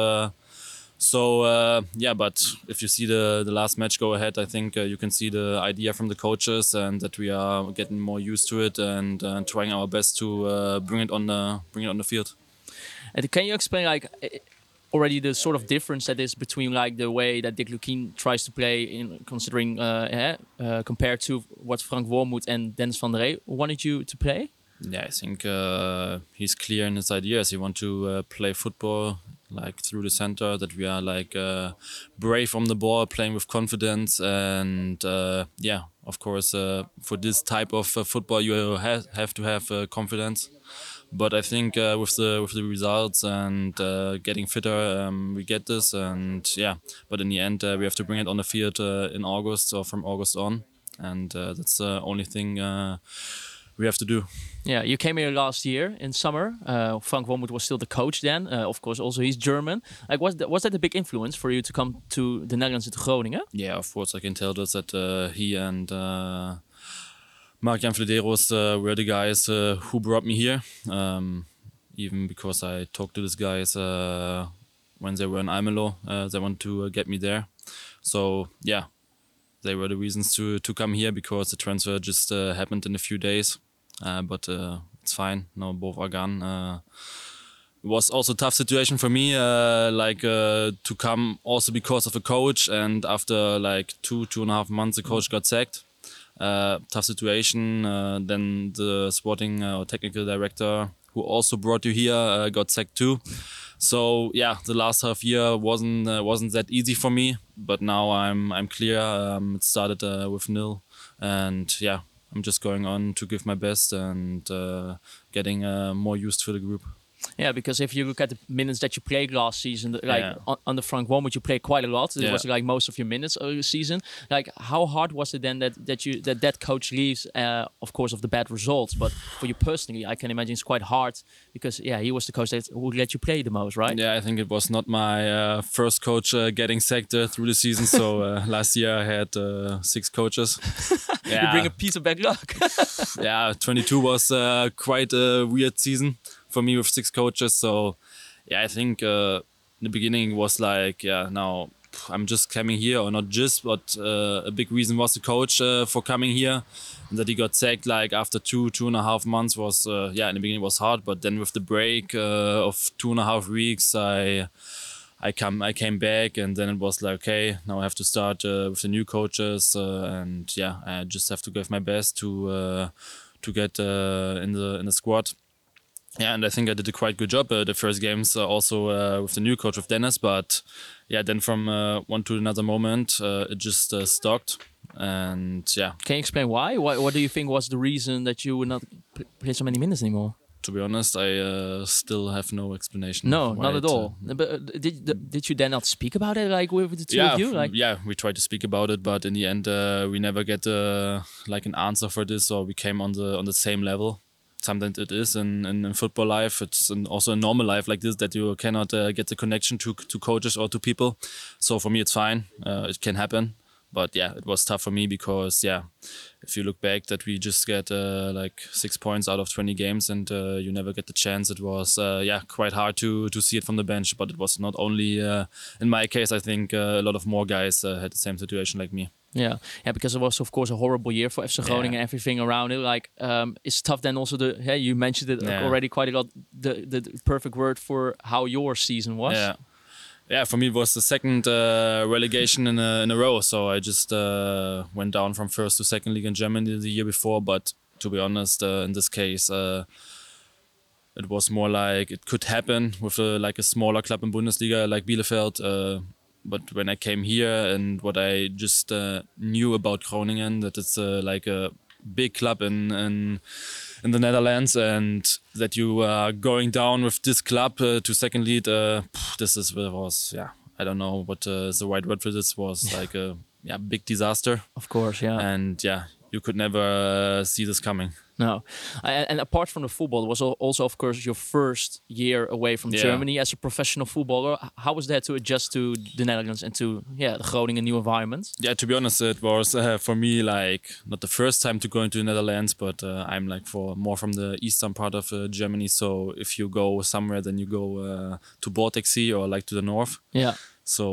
So yeah, but if you see the the last match go ahead, I think you can see the idea from the coaches and that we are getting more used to it and trying our best to bring it on the bring it on the field. And can you explain like already the sort of difference that is between like the way that Dick Lukien tries to play in considering uh, eh, uh, compared to what Frank Wormuth and Dennis van der Rey wanted you to play? Yeah, I think uh, he's clear in his ideas. He wants to uh, play football like through the center, that we are like uh, brave on the ball, playing with confidence, and uh, yeah, of course, for this type of football, you ha have to have confidence. But I think uh, with the with the results and uh, getting fitter, um, we get this. And yeah, but in the end, uh, we have to bring it on the field in August or from August on, and that's the only thing we have to do. Yeah, you came here last year in summer. Frank Wormoed was still the coach then. of course, also he's German. Like, was that, was that a big influence for you to come to the Netherlands to Groningen? Yeah, of course, I can tell that that he and. Mark-Jan Flederos uh, were the guys uh, who brought me here. Um, even because I talked to these guys uh, when they were in Almelo, they want to get me there. So yeah, they were the reasons to to come here because the transfer just happened in a few days. But it's fine. Now both are gone. it was also a tough situation for me, like to come also because of a coach. And after like two two and a half months, the coach got sacked. Uh, tough situation. Uh, then the sporting uh, or technical director, who also brought you here, got sacked too. So yeah, the last half year wasn't wasn't that easy for me. But now I'm I'm clear. Um, it started with nil, and yeah, I'm just going on to give my best and uh, getting uh, more used to the group. Yeah, because if you look at the minutes that you played last season, like Yeah. on, under Frank Wormoed, you played quite a lot. It Yeah. was like most of your minutes of the season. Like, how hard was it then that that you that that coach leaves? Uh, of course, of the bad results, but for you personally, I can imagine it's quite hard because yeah, he was the coach that would let you play the most, right? Yeah, I think it was not my uh, first coach uh, getting sacked uh, through the season. So uh, *laughs* last year I had uh, six coaches. *laughs* You bring a piece of bad luck. *laughs* yeah, 22 was uh, quite a weird season for me with six coaches. So yeah, I think uh, the beginning was like, yeah, now I'm just coming here, or not just, but uh, a big reason was the coach uh, for coming here, and that he got sacked like after two two and a half months was uh, yeah in the beginning was hard, but then with the break uh, of two and a half weeks, I. I come, I came back, and then it was like, okay, now I have to start uh, with the new coaches, uh, and yeah, I just have to give my best to to get in the in the squad. Yeah, and I think I did a quite good job. Uh, the first games uh, also uh, with the new coach of Dennis, but yeah, then from uh, one to another moment, uh, it just uh, stopped. and yeah. Can you explain why? What, what do you think was the reason that you would not play so many minutes anymore? To be honest, I uh, still have no explanation. No, not at all. But did did you then not speak about it like with the two yeah, of you? Like yeah, we tried to speak about it, but in the end, uh, we never get uh, like an answer for this, or we came on the on the same level. Sometimes it is in, in, in football life. It's in, also in normal life like this that you cannot uh, get the connection to to coaches or to people. So for me, it's fine. Uh, it can happen, but yeah, it was tough for me because yeah, if you look back, that we just get uh, like six points out of twenty games and uh, you never get the chance. It was uh, yeah quite hard to to see it from the bench, but it was not only uh, in my case. I think a lot of more guys had the same situation like me. Yeah, yeah, because it was of course a horrible year for FC Groningen. Yeah. Everything around it, like, um, it's tough. Then also the yeah, you mentioned it Yeah. already quite a lot. The, the the perfect word for how your season was. Yeah. Yeah, for me it was the second uh, relegation in a, in a row. So I just uh, went down from first to second league in Germany the year before. But to be honest, uh, in this case, uh, it was more like it could happen with a, like a smaller club in Bundesliga like Bielefeld. But when I came here and what I just uh, knew about Groningen, that it's uh, like a big club in, in in the Netherlands, and that you are going down with this club uh, to second lead. Uh, this is was yeah. I don't know what uh, the right word for this. Was like a yeah big disaster. Of course, yeah. And yeah, you could never uh, see this coming. No, and, apart from the football, it was also of course your first year away from Yeah. Germany as a professional footballer. How was that to adjust to the Netherlands and to yeah the Groningen new environment? Yeah, to be honest, it was uh, for me like not the first time to go into the Netherlands, but uh, I'm like for more from the eastern part of uh, Germany. So if you go somewhere, then you go uh, to Baltic Sea or like to the north. Yeah. So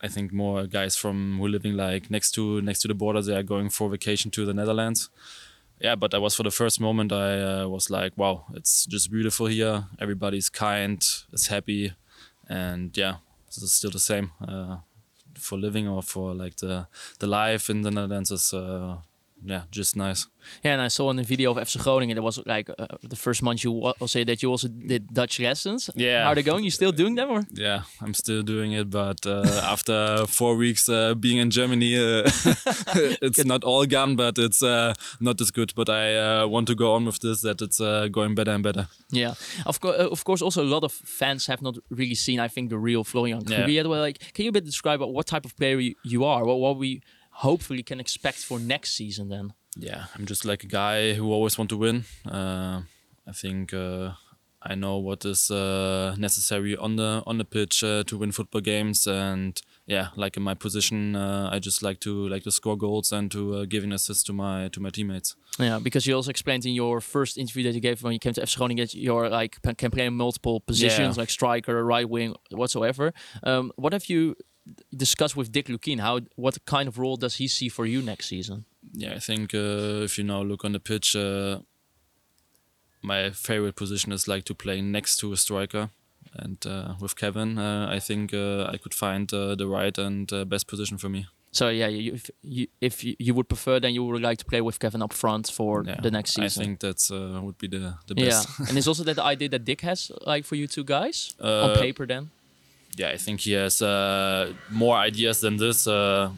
I think more guys from who are living like next to next to the border, they are going for vacation to the Netherlands. Yeah, but I was for the first moment, I uh, was like, wow, it's just beautiful here. Everybody's kind, is happy, and yeah, this is still the same. Uh, for living or for like the the life in the Netherlands is uh, yeah just nice. Yeah, and I saw in the video of FC Groningen there was like uh, the first month you wa- say that you also did Dutch lessons. Yeah. how are they going? You still doing them or? Yeah, I'm still doing it, but uh, *laughs* after four weeks uh, being in Germany, uh, *laughs* it's not all gone, but it's uh, not as good. But I uh, want to go on with this, that it's uh, going better and better. Yeah, of course. Uh, of course, also a lot of fans have not really seen. I think the real Florian Yeah. Krüger. Well, like, can you a bit describe what type of player you, you are? What, what we hopefully can expect for next season then? yeah, I'm just like a guy who always want to win. Uh, I think uh, I know what is uh, necessary on the on the pitch uh, to win football games, and yeah, like in my position, uh, I just like to like to score goals and to uh, give an assist to my to my teammates. Yeah, because you also explained in your first interview that you gave when you came to FC Groningen that you're like can play in multiple positions, Yeah. like striker, right wing, whatsoever. Um, what have you discussed with Dick Lukien? How what kind of role does he see for you next season? yeah, I think uh, if you now look on the pitch, uh, my favorite position is like to play next to a striker. And uh, with Kevin, uh, I think uh, I could find uh, the right and uh, best position for me. So yeah, you, if you if you, would prefer, then you would like to play with Kevin up front for Yeah, the next season. I think that's uh, would be the, the best. Yeah, and it's *laughs* also that idea that Dick has, like for you two guys, on paper. Then yeah, I think he has uh, more ideas than this. Uh,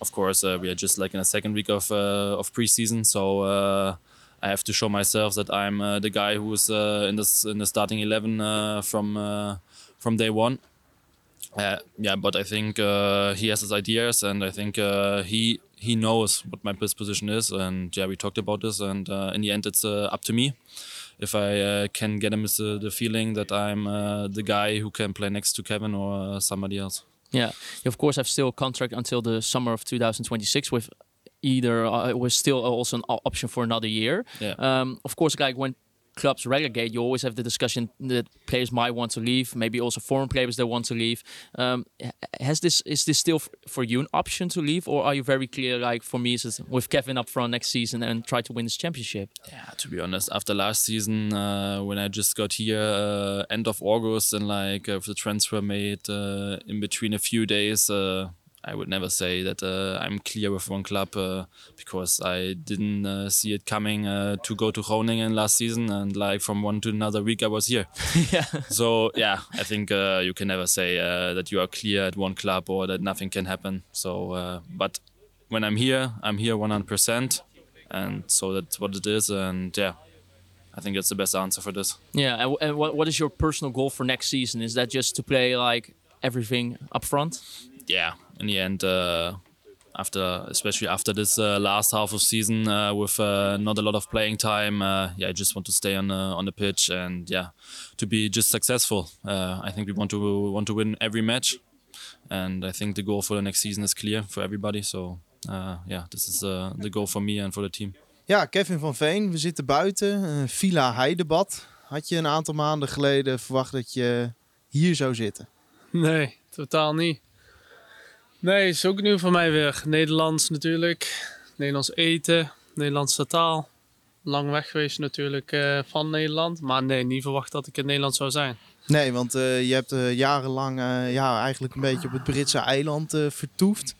of course, uh, we are just like in a second week of of preseason, so I have to show myself that I'm uh, the guy who's uh, in this in the starting eleven uh, from from day one. Yeah, but I think he has his ideas, and I think he he knows what my best position is, and yeah, we talked about this, and in the end, it's up to me if I uh, can get him uh, the feeling that I'm uh, the guy who can play next to Kevin or uh, somebody else. yeah, you of course have still a contract until the summer of 2026 with either uh, was still also an option for another year. Yeah. Um, of course, like when clubs relegate, you always have the discussion that players might want to leave, maybe also foreign players that want to leave. Um, has this is this still for you an option to leave, or are you very clear? Like for me, is with Kevin up front next season and try to win this championship? Yeah, to be honest, after last season, uh, when I just got here uh, end of August and like uh, the transfer made uh, in between a few days, uh, I would never say that uh, I'm clear with one club uh, because I didn't uh, see it coming uh, to go to Groningen last season and like from one to another week I was here. *laughs* yeah. So yeah, I think uh, you can never say uh, that you are clear at one club or that nothing can happen. So, uh, but when I'm here, I'm here 100%, and so that's what it is. And yeah, I think that's the best answer for this. Yeah, and, and what, what is your personal goal for next season? Is that just to play like everything up front? Yeah, in the end, uh, after especially after this uh, last half of season uh, with uh, not a lot of playing time, uh, yeah, I just want to stay on the on the pitch and yeah, to be just successful. Uh, I think we want to want to win every match, and I think the goal for the next season is clear for everybody. So uh, yeah, this is uh, the goal for me and for the team. Ja, Kevin van Veen, we zitten buiten. eh, Villa Heidebad. Had je een aantal maanden geleden verwacht dat je hier zou zitten? Nee, totaal niet. Nee, is ook nieuw voor mij weer. Nederlands natuurlijk. Nederlands eten. Nederlandse taal. Lang weg geweest natuurlijk eh, van Nederland. Maar nee, niet verwacht dat ik in Nederland zou zijn. Nee, want eh, je hebt eh, jarenlang ja, eigenlijk een beetje op het Britse eiland vertoefd.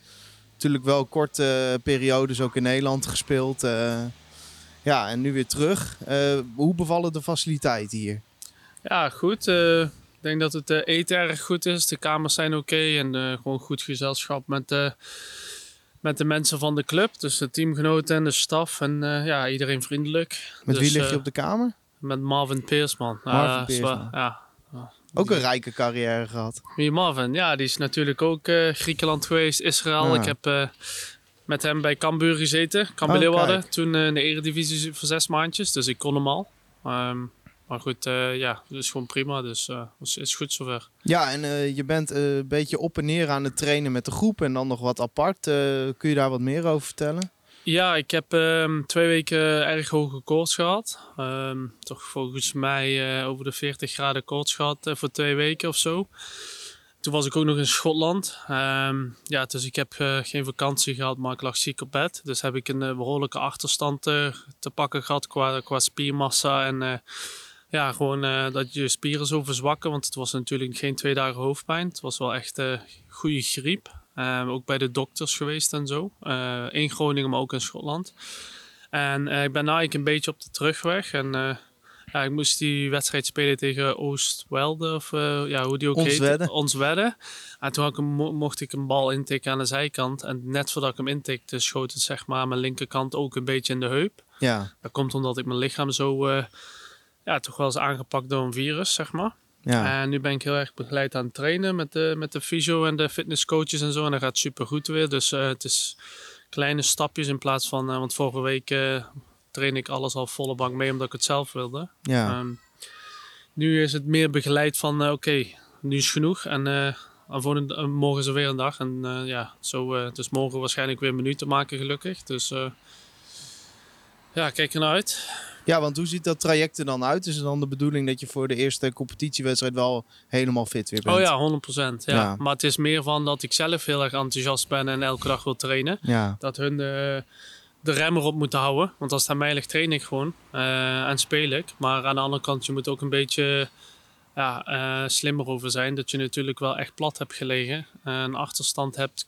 Natuurlijk wel korte periodes ook in Nederland gespeeld. ja, en nu weer terug. Hoe bevallen de faciliteiten hier? Ja, goed. Eh, ik denk dat het eh, eten erg goed is. De kamers zijn oké. en eh, gewoon goed gezelschap met, de met de mensen van de club. Dus de teamgenoten en de staf. En eh, ja, iedereen vriendelijk. Met Dus, wie lig je eh, op de kamer? Met Marvin Peersman. Marvin Ah, zwaar- Peersman. Ja. Ook een rijke carrière gehad. Wie Marvin? Ja, die is natuurlijk ook eh, Griekenland geweest, Israël. Ja. Ik heb eh, met hem bij Cambuur gezeten. Cambuur Oh, Leeuwarden. Toen eh, in de eredivisie voor zes maandjes. Dus ik kon hem al. Ehm, maar goed, eh, ja, dat is gewoon prima. Dus eh is, is goed zover. Ja, en eh, je bent een beetje op en neer aan het trainen met de groep en dan nog wat apart. Kun je daar wat meer over vertellen? Ja, ik heb ehm, twee weken erg hoge koorts gehad. Ehm, toch volgens mij over de 40 graden koorts gehad eh, voor twee weken of zo. Toen was ik ook nog in Schotland. Ehm, ja, dus ik heb geen vakantie gehad, maar ik lag ziek op bed. Dus heb ik een eh, behoorlijke achterstand te pakken gehad qua, qua spiermassa. En ja, gewoon eh, dat je spieren zo verzwakken. Want het was natuurlijk geen twee dagen hoofdpijn. Het was wel echt eh goede griep. Eh, ook bij de dokters geweest en zo. Eh, in Groningen, maar ook in Schotland. En ik ben nou eigenlijk een beetje op de terugweg. En ja, ik moest die wedstrijd spelen tegen Oostwelde. Of ja, hoe die ook Onstwedde. heet. Onstwedde. En toen had ik mo- mocht ik een bal intikken aan de zijkant. En net voordat ik hem intikte, schoot het zeg maar aan mijn linkerkant ook een beetje in de heup. Ja. Dat komt omdat ik mijn lichaam zo ja, toch wel eens aangepakt door een virus, zeg maar. Ja. En nu ben ik heel erg begeleid aan het trainen met de, met de fysio en de fitnesscoaches en zo. En dat gaat super goed weer. Dus eh, het is kleine stapjes in plaats van... eh, want vorige week eh train ik alles al volle bank mee omdat ik het zelf wilde. Ja. Ehm, nu is het meer begeleid van oké, nu is genoeg. En en volgende, morgen is er weer een dag. En ja, zo, dus morgen waarschijnlijk weer minuten maken gelukkig. Dus ja, kijk er naar uit. Ja, want hoe ziet dat traject er dan uit? Is het dan de bedoeling dat je voor de eerste competitiewedstrijd wel helemaal fit weer bent? Oh ja, 100%. Ja. Ja. Maar het is meer van dat ik zelf heel erg enthousiast ben en elke dag wil trainen. Ja. Dat hun de, de rem erop moeten houden. Want als het aan mij ligt, train ik gewoon eh, en speel ik. Maar aan de andere kant, je moet ook een beetje ja, eh, slimmer over zijn. Dat je natuurlijk wel echt plat hebt gelegen. Een achterstand hebt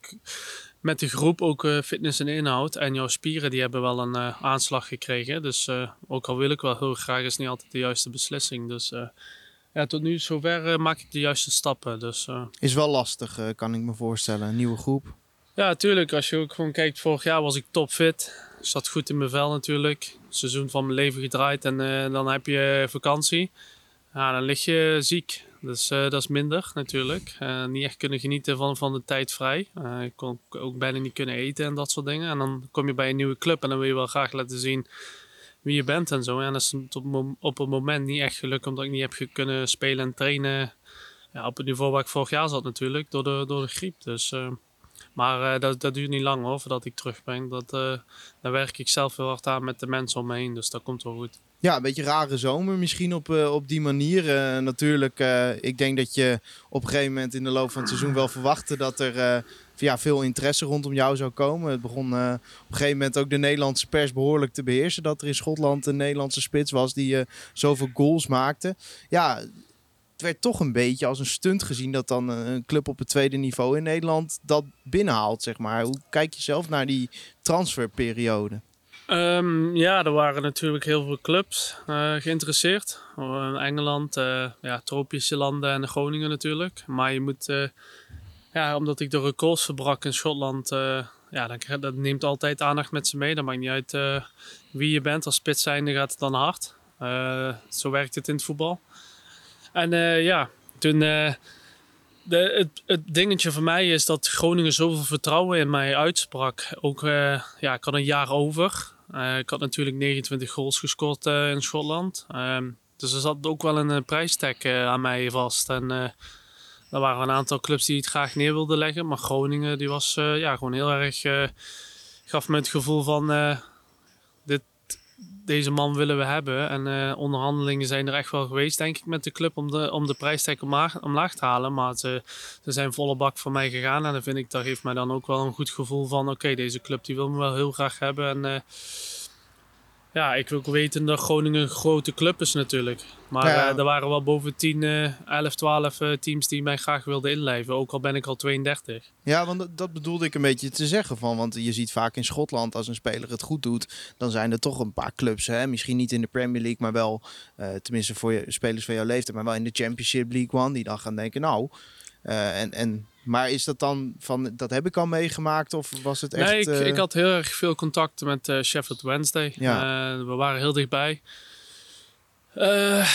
met de groep, ook eh, fitness en inhoud. En jouw spieren die hebben wel een eh, aanslag gekregen. Dus eh, ook al wil ik wel heel graag, is niet altijd de juiste beslissing. Dus ja, tot nu zover maak ik de juiste stappen. Dus, Is wel lastig, kan ik me voorstellen. Een nieuwe groep. ja, natuurlijk. Als je ook gewoon kijkt, vorig jaar was ik topfit. Ik zat goed in mijn vel natuurlijk. Seizoen van mijn leven gedraaid en dan heb je vakantie. Ja, dan lig je ziek. Dus eh, dat is minder natuurlijk. Eh, niet echt kunnen genieten van, van de tijd vrij. Eh, ik kon ook bijna niet kunnen eten en dat soort dingen. En dan kom je bij een nieuwe club en dan wil je wel graag laten zien wie je bent en zo. En dat is op, op het moment niet echt gelukt omdat ik niet heb kunnen spelen en trainen. Ja, op het niveau waar ik vorig jaar zat natuurlijk, door de, door de griep. Dus, eh, maar eh, dat, dat duurt niet lang hoor, voordat ik terug ben. Dat, eh, daar werk ik zelf heel hard aan met de mensen om me heen, dus dat komt wel goed. Ja, een beetje rare zomer misschien op, eh, op die manier. Eh, natuurlijk, eh, ik denk dat je op een gegeven moment in de loop van het seizoen wel verwachtte dat er ja, veel interesse rondom jou zou komen. Het begon op een gegeven moment ook de Nederlandse pers behoorlijk te beheersen. Dat er in Schotland een Nederlandse spits was die zoveel goals maakte. Ja, het werd toch een beetje als een stunt gezien dat dan een club op het tweede niveau in Nederland dat binnenhaalt, zeg maar. Hoe kijk je zelf naar die transferperiode? Ehm, ja, er waren natuurlijk heel veel clubs eh, geïnteresseerd. Eh, Engeland, eh, ja, tropische landen en Groningen natuurlijk. Maar je moet, ja, omdat ik de records verbrak in Schotland, ja, dan, dat neemt altijd aandacht met ze mee. Dat maakt niet uit wie je bent. Als spits zijnde gaat het dan hard. Zo werkt het in het voetbal. En ja, toen... de, het, dingetje voor mij is dat Groningen zoveel vertrouwen in mij uitsprak. Ook, eh, ja, ik had een jaar over. Eh, ik had natuurlijk 29 goals gescoord eh, in Schotland. Ehm, dus er zat ook wel een prijstag aan mij vast. En er waren een aantal clubs die het graag neer wilden leggen. Maar Groningen die was ja, gewoon heel erg... gaf me het gevoel van... dit, deze man willen we hebben. En eh, onderhandelingen zijn er echt wel geweest, denk ik, met de club om de, om de prijstag omlaag, omlaag te halen. Maar ze, ze zijn volle bak voor mij gegaan. En dan vind ik, dat geeft mij dan ook wel een goed gevoel van: oké, deze club die wil me wel heel graag hebben. En eh, ja, ik wil ook weten dat Groningen een grote club is natuurlijk. Maar Ja. eh, er waren wel boven 10, eh 11, 12 eh, teams die mij graag wilden inlijven. Ook al ben ik al 32. Ja, want dat, dat bedoelde ik een beetje te zeggen van. Want je ziet vaak in Schotland als een speler het goed doet, dan zijn er toch een paar clubs. Hè? Misschien niet in de Premier League, maar wel, eh, tenminste voor je, spelers van jouw leeftijd, maar wel in de Championship League One. Die dan gaan denken, nou. eh, en, en, maar is dat dan van, dat heb ik al meegemaakt of was het echt... nee, ik, eh, ik had heel erg veel contact met eh, Sheffield Wednesday. Ja. Eh, we waren heel dichtbij.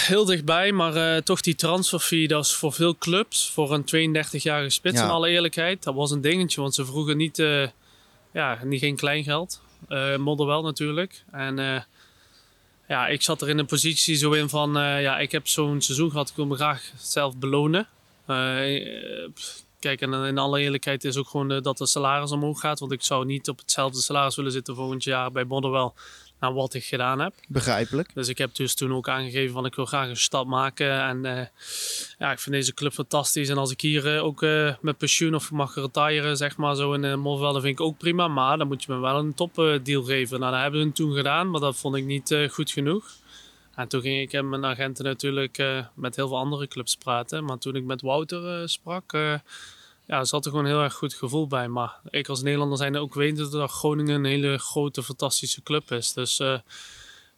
Heel dichtbij, maar toch die transferfee, dat is voor veel clubs, voor een 32-jarige spits Ja. in alle eerlijkheid, dat was een dingetje, want ze vroegen niet, ja, niet geen kleingeld. Eh modder wel natuurlijk. En ja, ik zat er in een positie zo in van, ja, ik heb zo'n seizoen gehad, ik wil me graag zelf belonen. Pff, Kijk, en in alle eerlijkheid is ook gewoon eh, dat de salaris omhoog gaat. Want ik zou niet op hetzelfde salaris willen zitten volgend jaar bij Modderwell naar wat ik gedaan heb. Begrijpelijk. Dus ik heb dus toen ook aangegeven van ik wil graag een stap maken. En eh, ja, ik vind deze club fantastisch. En als ik hier eh, ook eh, met pensioen of mag retiren, zeg maar zo in uh, Modderwell, dan vind ik ook prima. Maar dan moet je me wel een topdeal geven. Nou, dat hebben we toen gedaan, maar dat vond ik niet eh, goed genoeg. En toen ging ik met mijn agenten natuurlijk eh, met heel veel andere clubs praten. Maar toen ik met Wouter eh, sprak, eh, ja, zat er gewoon een heel erg goed gevoel bij. Maar ik als Nederlander zijn ook weten dat Groningen een hele grote, fantastische club is. Dus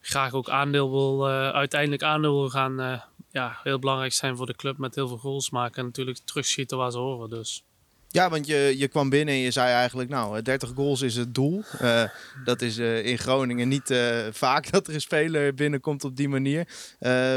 graag ook aandeel wil, uiteindelijk aandeel wil gaan. ja, heel belangrijk zijn voor de club met heel veel goals maken. En natuurlijk terugschieten waar ze horen. Dus. Ja, want je, je kwam binnen en je zei eigenlijk, nou, eh, 30 goals is het doel. Eh, dat is eh, in Groningen niet eh, vaak dat er een speler binnenkomt op die manier. Eh,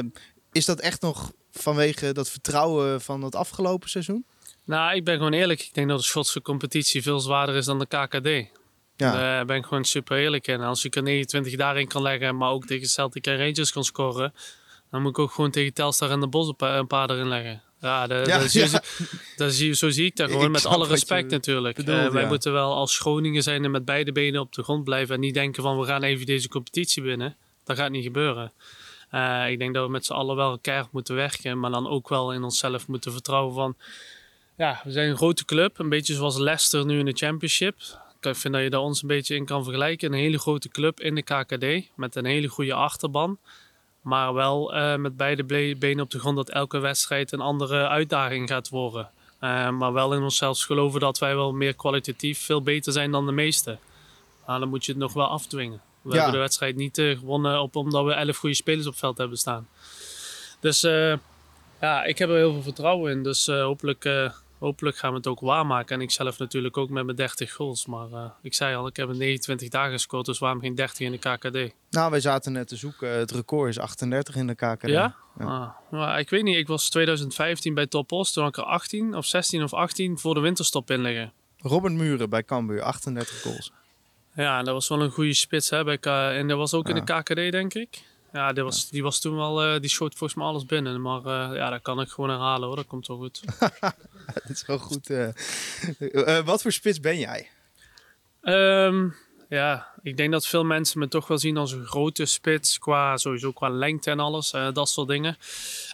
is dat echt nog vanwege dat vertrouwen van het afgelopen seizoen? Nou, ik ben gewoon eerlijk. Ik denk dat de Schotse competitie veel zwaarder is dan de KKD. Ja. Daar ben ik gewoon super eerlijk in. Als ik er 29 daarin kan leggen, maar ook tegen Celtic en Rangers kan scoren, dan moet ik ook gewoon tegen Telstar en de Bos een paar erin leggen. Ja, de, Ja, dat zie, ja. dat zie, zo zie ik dat Ik gewoon, met alle je respect natuurlijk. bedoelt, Eh, wij ja. moeten wel als Groningen zijn en met beide benen op de grond blijven en niet denken van we gaan even deze competitie winnen. Dat gaat niet gebeuren. Eh, ik denk dat we met z'n allen wel keihard moeten werken, maar dan ook wel in onszelf moeten vertrouwen van ja, we zijn een grote club, een beetje zoals Leicester nu in de Championship. Ik vind dat je daar ons een beetje in kan vergelijken. Een hele grote club in de KKD met een hele goede achterban. Maar wel eh, met beide benen op de grond dat elke wedstrijd een andere uitdaging gaat worden. Eh, maar wel in onszelf geloven dat wij wel meer kwalitatief veel beter zijn dan de meesten. Maar dan moet je het nog wel afdwingen. We Ja. hebben de wedstrijd niet eh, gewonnen op, omdat we elf goede spelers op veld hebben staan. Dus ja, ik heb er heel veel vertrouwen in. Dus hopelijk, hopelijk gaan we het ook waarmaken. En ik zelf natuurlijk ook met mijn 30 goals. Maar eh, ik zei al, ik heb in 29 dagen gescoord. Dus waarom geen 30 in de KKD? Nou, wij zaten net te zoeken. Het record is 38 in de KKD. Ja? Ah, maar ik weet niet, ik was 2015 bij Topos. Toen had ik er 18 of 16 of 18 voor de winterstop in liggen. Robert Muren bij Cambuur, 38 goals. Ja, dat was wel een goede spits. Hè, bij K en dat was ook in Ja. de KKD, denk ik. Ja, die was, die was toen wel, eh, die schoot volgens mij alles binnen. Maar eh, ja, dat kan ik gewoon herhalen hoor, dat komt wel goed. *laughs* Dat is wel goed. eh. Wat voor spits ben jij? Ehm, ja, ik denk dat veel mensen me toch wel zien als een grote spits. Qua, sowieso qua lengte en alles, dat soort dingen.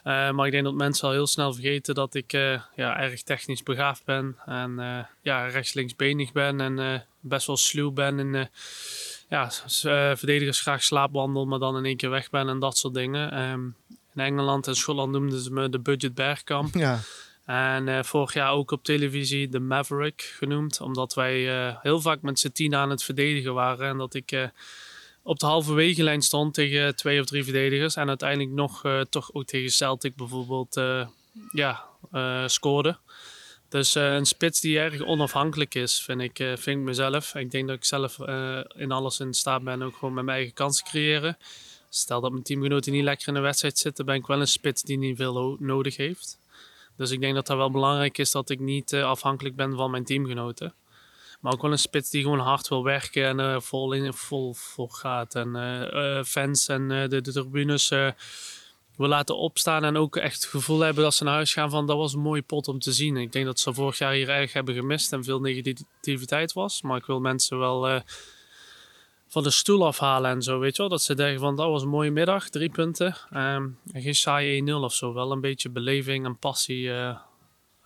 Maar ik denk dat mensen al heel snel vergeten dat ik ja, erg technisch begaafd ben. En ja, rechts-linksbenig ben en best wel sluw ben. En eh, ja, eh, verdedigers graag slaapwandel, maar dan in één keer weg ben en dat soort dingen. Ehm, in Engeland en Schotland noemden ze me de budget bergkamp. Ja. En eh, vorig jaar ook op televisie de Maverick genoemd. Omdat wij eh, heel vaak met z'n tien aan het verdedigen waren. En dat ik op de halve wegenlijn stond tegen twee of drie verdedigers. En uiteindelijk nog toch ook tegen Celtic bijvoorbeeld ja, scoorde. Dus eh, een spits die erg onafhankelijk is, vind ik, eh, vind ik mezelf. Ik denk dat ik zelf eh, in alles in staat ben ook gewoon met mijn eigen kansen creëren. Stel dat mijn teamgenoten niet lekker in de wedstrijd zitten, ben ik wel een spits die niet veel nodig heeft. Dus ik denk dat dat wel belangrijk is dat ik niet afhankelijk ben van mijn teamgenoten. Maar ook wel een spits die gewoon hard wil werken en vol, in, vol, vol gaat. En fans en de, de tribunes wil laten opstaan. En ook echt het gevoel hebben dat ze naar huis gaan van dat was een mooie pot om te zien. Ik denk dat ze vorig jaar hier erg hebben gemist en veel negativiteit was. Maar ik wil mensen wel eh, van de stoel afhalen en zo, weet je wel. Dat ze denken van dat was een mooie middag, drie punten. Ehm, en geen saai 1-0 of zo. Wel een beetje beleving en passie eh,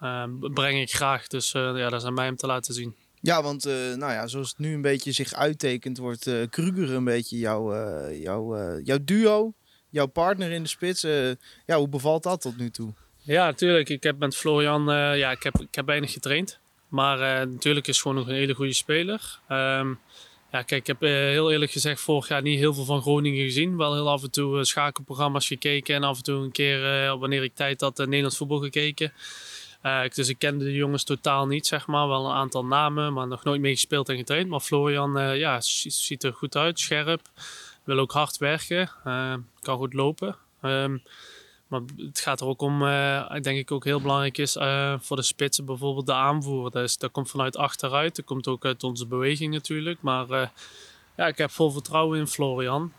eh, breng ik graag. Dus eh, ja, dat is aan mij om te laten zien. Ja, want nou ja, zoals het nu een beetje zich uittekent, wordt Kruger een beetje jouw, eh, jouw, jouw duo, jouw partner in de spits. Eh, ja, hoe bevalt dat tot nu toe? Ja, natuurlijk. Ik heb met Florian, eh, ja, ik heb, ik heb weinig getraind. Maar eh, natuurlijk is gewoon nog een hele goede speler. Ehm, ja, kijk, ik heb heel eerlijk gezegd vorig jaar niet heel veel van Groningen gezien. Wel heel af en toe schakelprogramma's gekeken en af en toe een keer, wanneer ik tijd had, uh, Nederlands voetbal gekeken. Dus ik kende de jongens totaal niet, zeg maar. Wel een aantal namen, maar nog nooit mee gespeeld en getraind. Maar Florian, ja, zi- ziet er goed uit, scherp. Wil ook hard werken, eh, kan goed lopen. Ehm, maar het gaat er ook om, eh, denk ik ook heel belangrijk is eh, voor de spitsen bijvoorbeeld de aanvoer. Dat, is, dat komt vanuit achteruit, dat komt ook uit onze beweging natuurlijk. Maar ja, ik heb vol vertrouwen in Florian.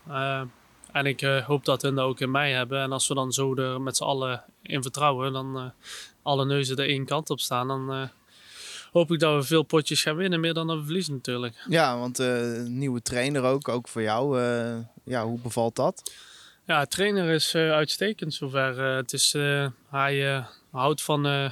En ik hoop dat hun dat ook in mij hebben. En als we dan zo er met z'n allen in vertrouwen, dan alle neuzen er één kant op staan, dan hoop ik dat we veel potjes gaan winnen, meer dan dat we verliezen natuurlijk. Ja, want eh, nieuwe trainer ook, ook voor jou. eh, ja, hoe bevalt dat? Ja, trainer is eh, uitstekend zover. Het is, hij houdt van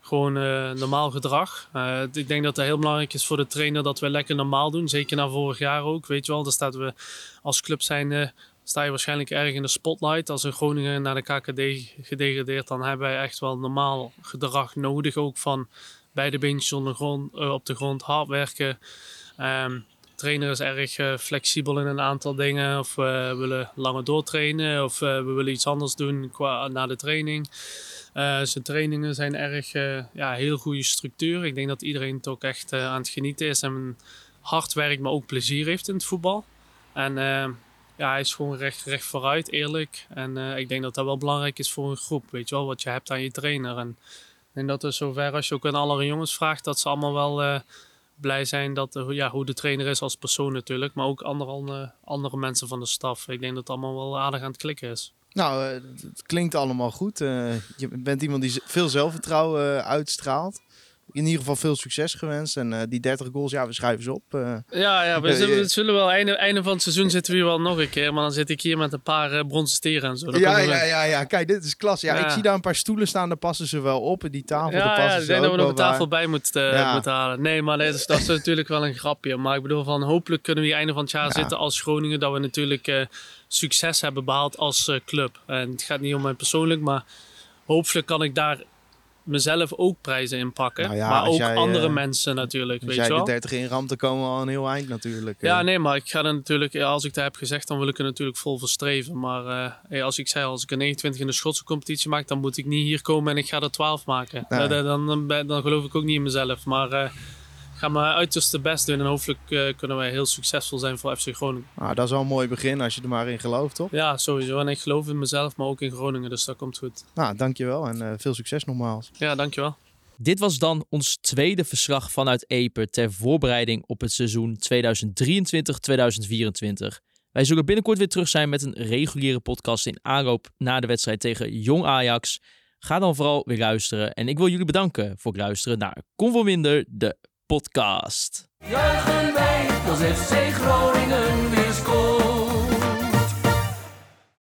gewoon normaal gedrag. Ik denk dat het heel belangrijk is voor de trainer dat we lekker normaal doen. Zeker na vorig jaar ook. Weet je wel, dan staat we als club zijn, sta je waarschijnlijk erg in de spotlight. Als een Groningen naar de KKD gedegradeerd, dan hebben wij echt wel normaal gedrag nodig. Ook van beide beentjes de eh, op de grond, hard werken. Ehm, trainer is erg eh, flexibel in een aantal dingen. Of we willen langer doortrainen. Of eh, we willen iets anders doen qua, na de training. Eh, zijn trainingen zijn erg eh, ja, heel goede structuur. Ik denk dat iedereen het ook echt eh, aan het genieten is. En hard werkt, maar ook plezier heeft in het voetbal. En eh, ja, hij is gewoon recht, recht vooruit, eerlijk. En eh, ik denk dat dat wel belangrijk is voor een groep. Weet je wel, wat je hebt aan je trainer. En denk dat er zover, als je ook aan alle jongens vraagt, dat ze allemaal wel eh, blij zijn dat, eh, ja, hoe de trainer is als persoon natuurlijk. Maar ook andere, andere, mensen van de staf. Ik denk dat het allemaal wel aardig aan het klikken is. Nou, eh, het klinkt allemaal goed. Je bent iemand die veel zelfvertrouwen uitstraalt. In ieder geval veel succes gewenst. En eh, die 30 goals, ja, we schrijven ze op. eh. Ja, ja we zullen, we zullen wel einde, einde van het seizoen zitten we hier wel nog een keer. Maar dan zit ik hier met een paar eh, bronzen steren en zo. Dat Ja, ja, ja, ja, kijk, dit is klas. Ja, Ja. ik zie daar een paar stoelen staan, daar passen ze wel op. En die tafel, daar Ja, passen ja, ze dat we nog een tafel bij moeten, halen. Nee, maar dat is, dat is natuurlijk wel een grapje. Maar ik bedoel, van hopelijk kunnen we hier einde van het jaar Ja. zitten als Groningen. Dat we natuurlijk succes hebben behaald als club. En het gaat niet om mij persoonlijk, maar hopelijk kan ik daar mezelf ook prijzen in pakken. Nou ja, maar ook jij, andere eh, mensen natuurlijk, Als weet jij je de wel. 30 in ramt, dan komen we al een heel eind natuurlijk. Ja, eh. nee, maar ik ga er natuurlijk, als ik dat heb gezegd, dan wil ik er natuurlijk vol voor streven. Maar eh, hey, als ik zei, als ik een 29 in de Schotse competitie maak, dan moet ik niet hier komen en ik ga er 12 maken. Nee. Dan, dan, dan, dan geloof ik ook niet in mezelf. Maar ga mijn uiterste best doen en hopelijk eh, kunnen wij heel succesvol zijn voor FC Groningen. Nou, dat is wel een mooi begin als je er maar in gelooft, toch? Ja, sowieso. En ik geloof in mezelf, maar ook in Groningen, dus dat komt goed. Nou, dankjewel en eh, veel succes nogmaals. Ja, dankjewel. Dit was dan ons tweede verslag vanuit Epe ter voorbereiding op het seizoen 2023-2024. Wij zullen binnenkort weer terug zijn met een reguliere podcast in aanloop naar de wedstrijd tegen Jong Ajax. Ga dan vooral weer luisteren en ik wil jullie bedanken voor het luisteren naar Convo de podcast. Juichen wij als FC Groningen weer scoort.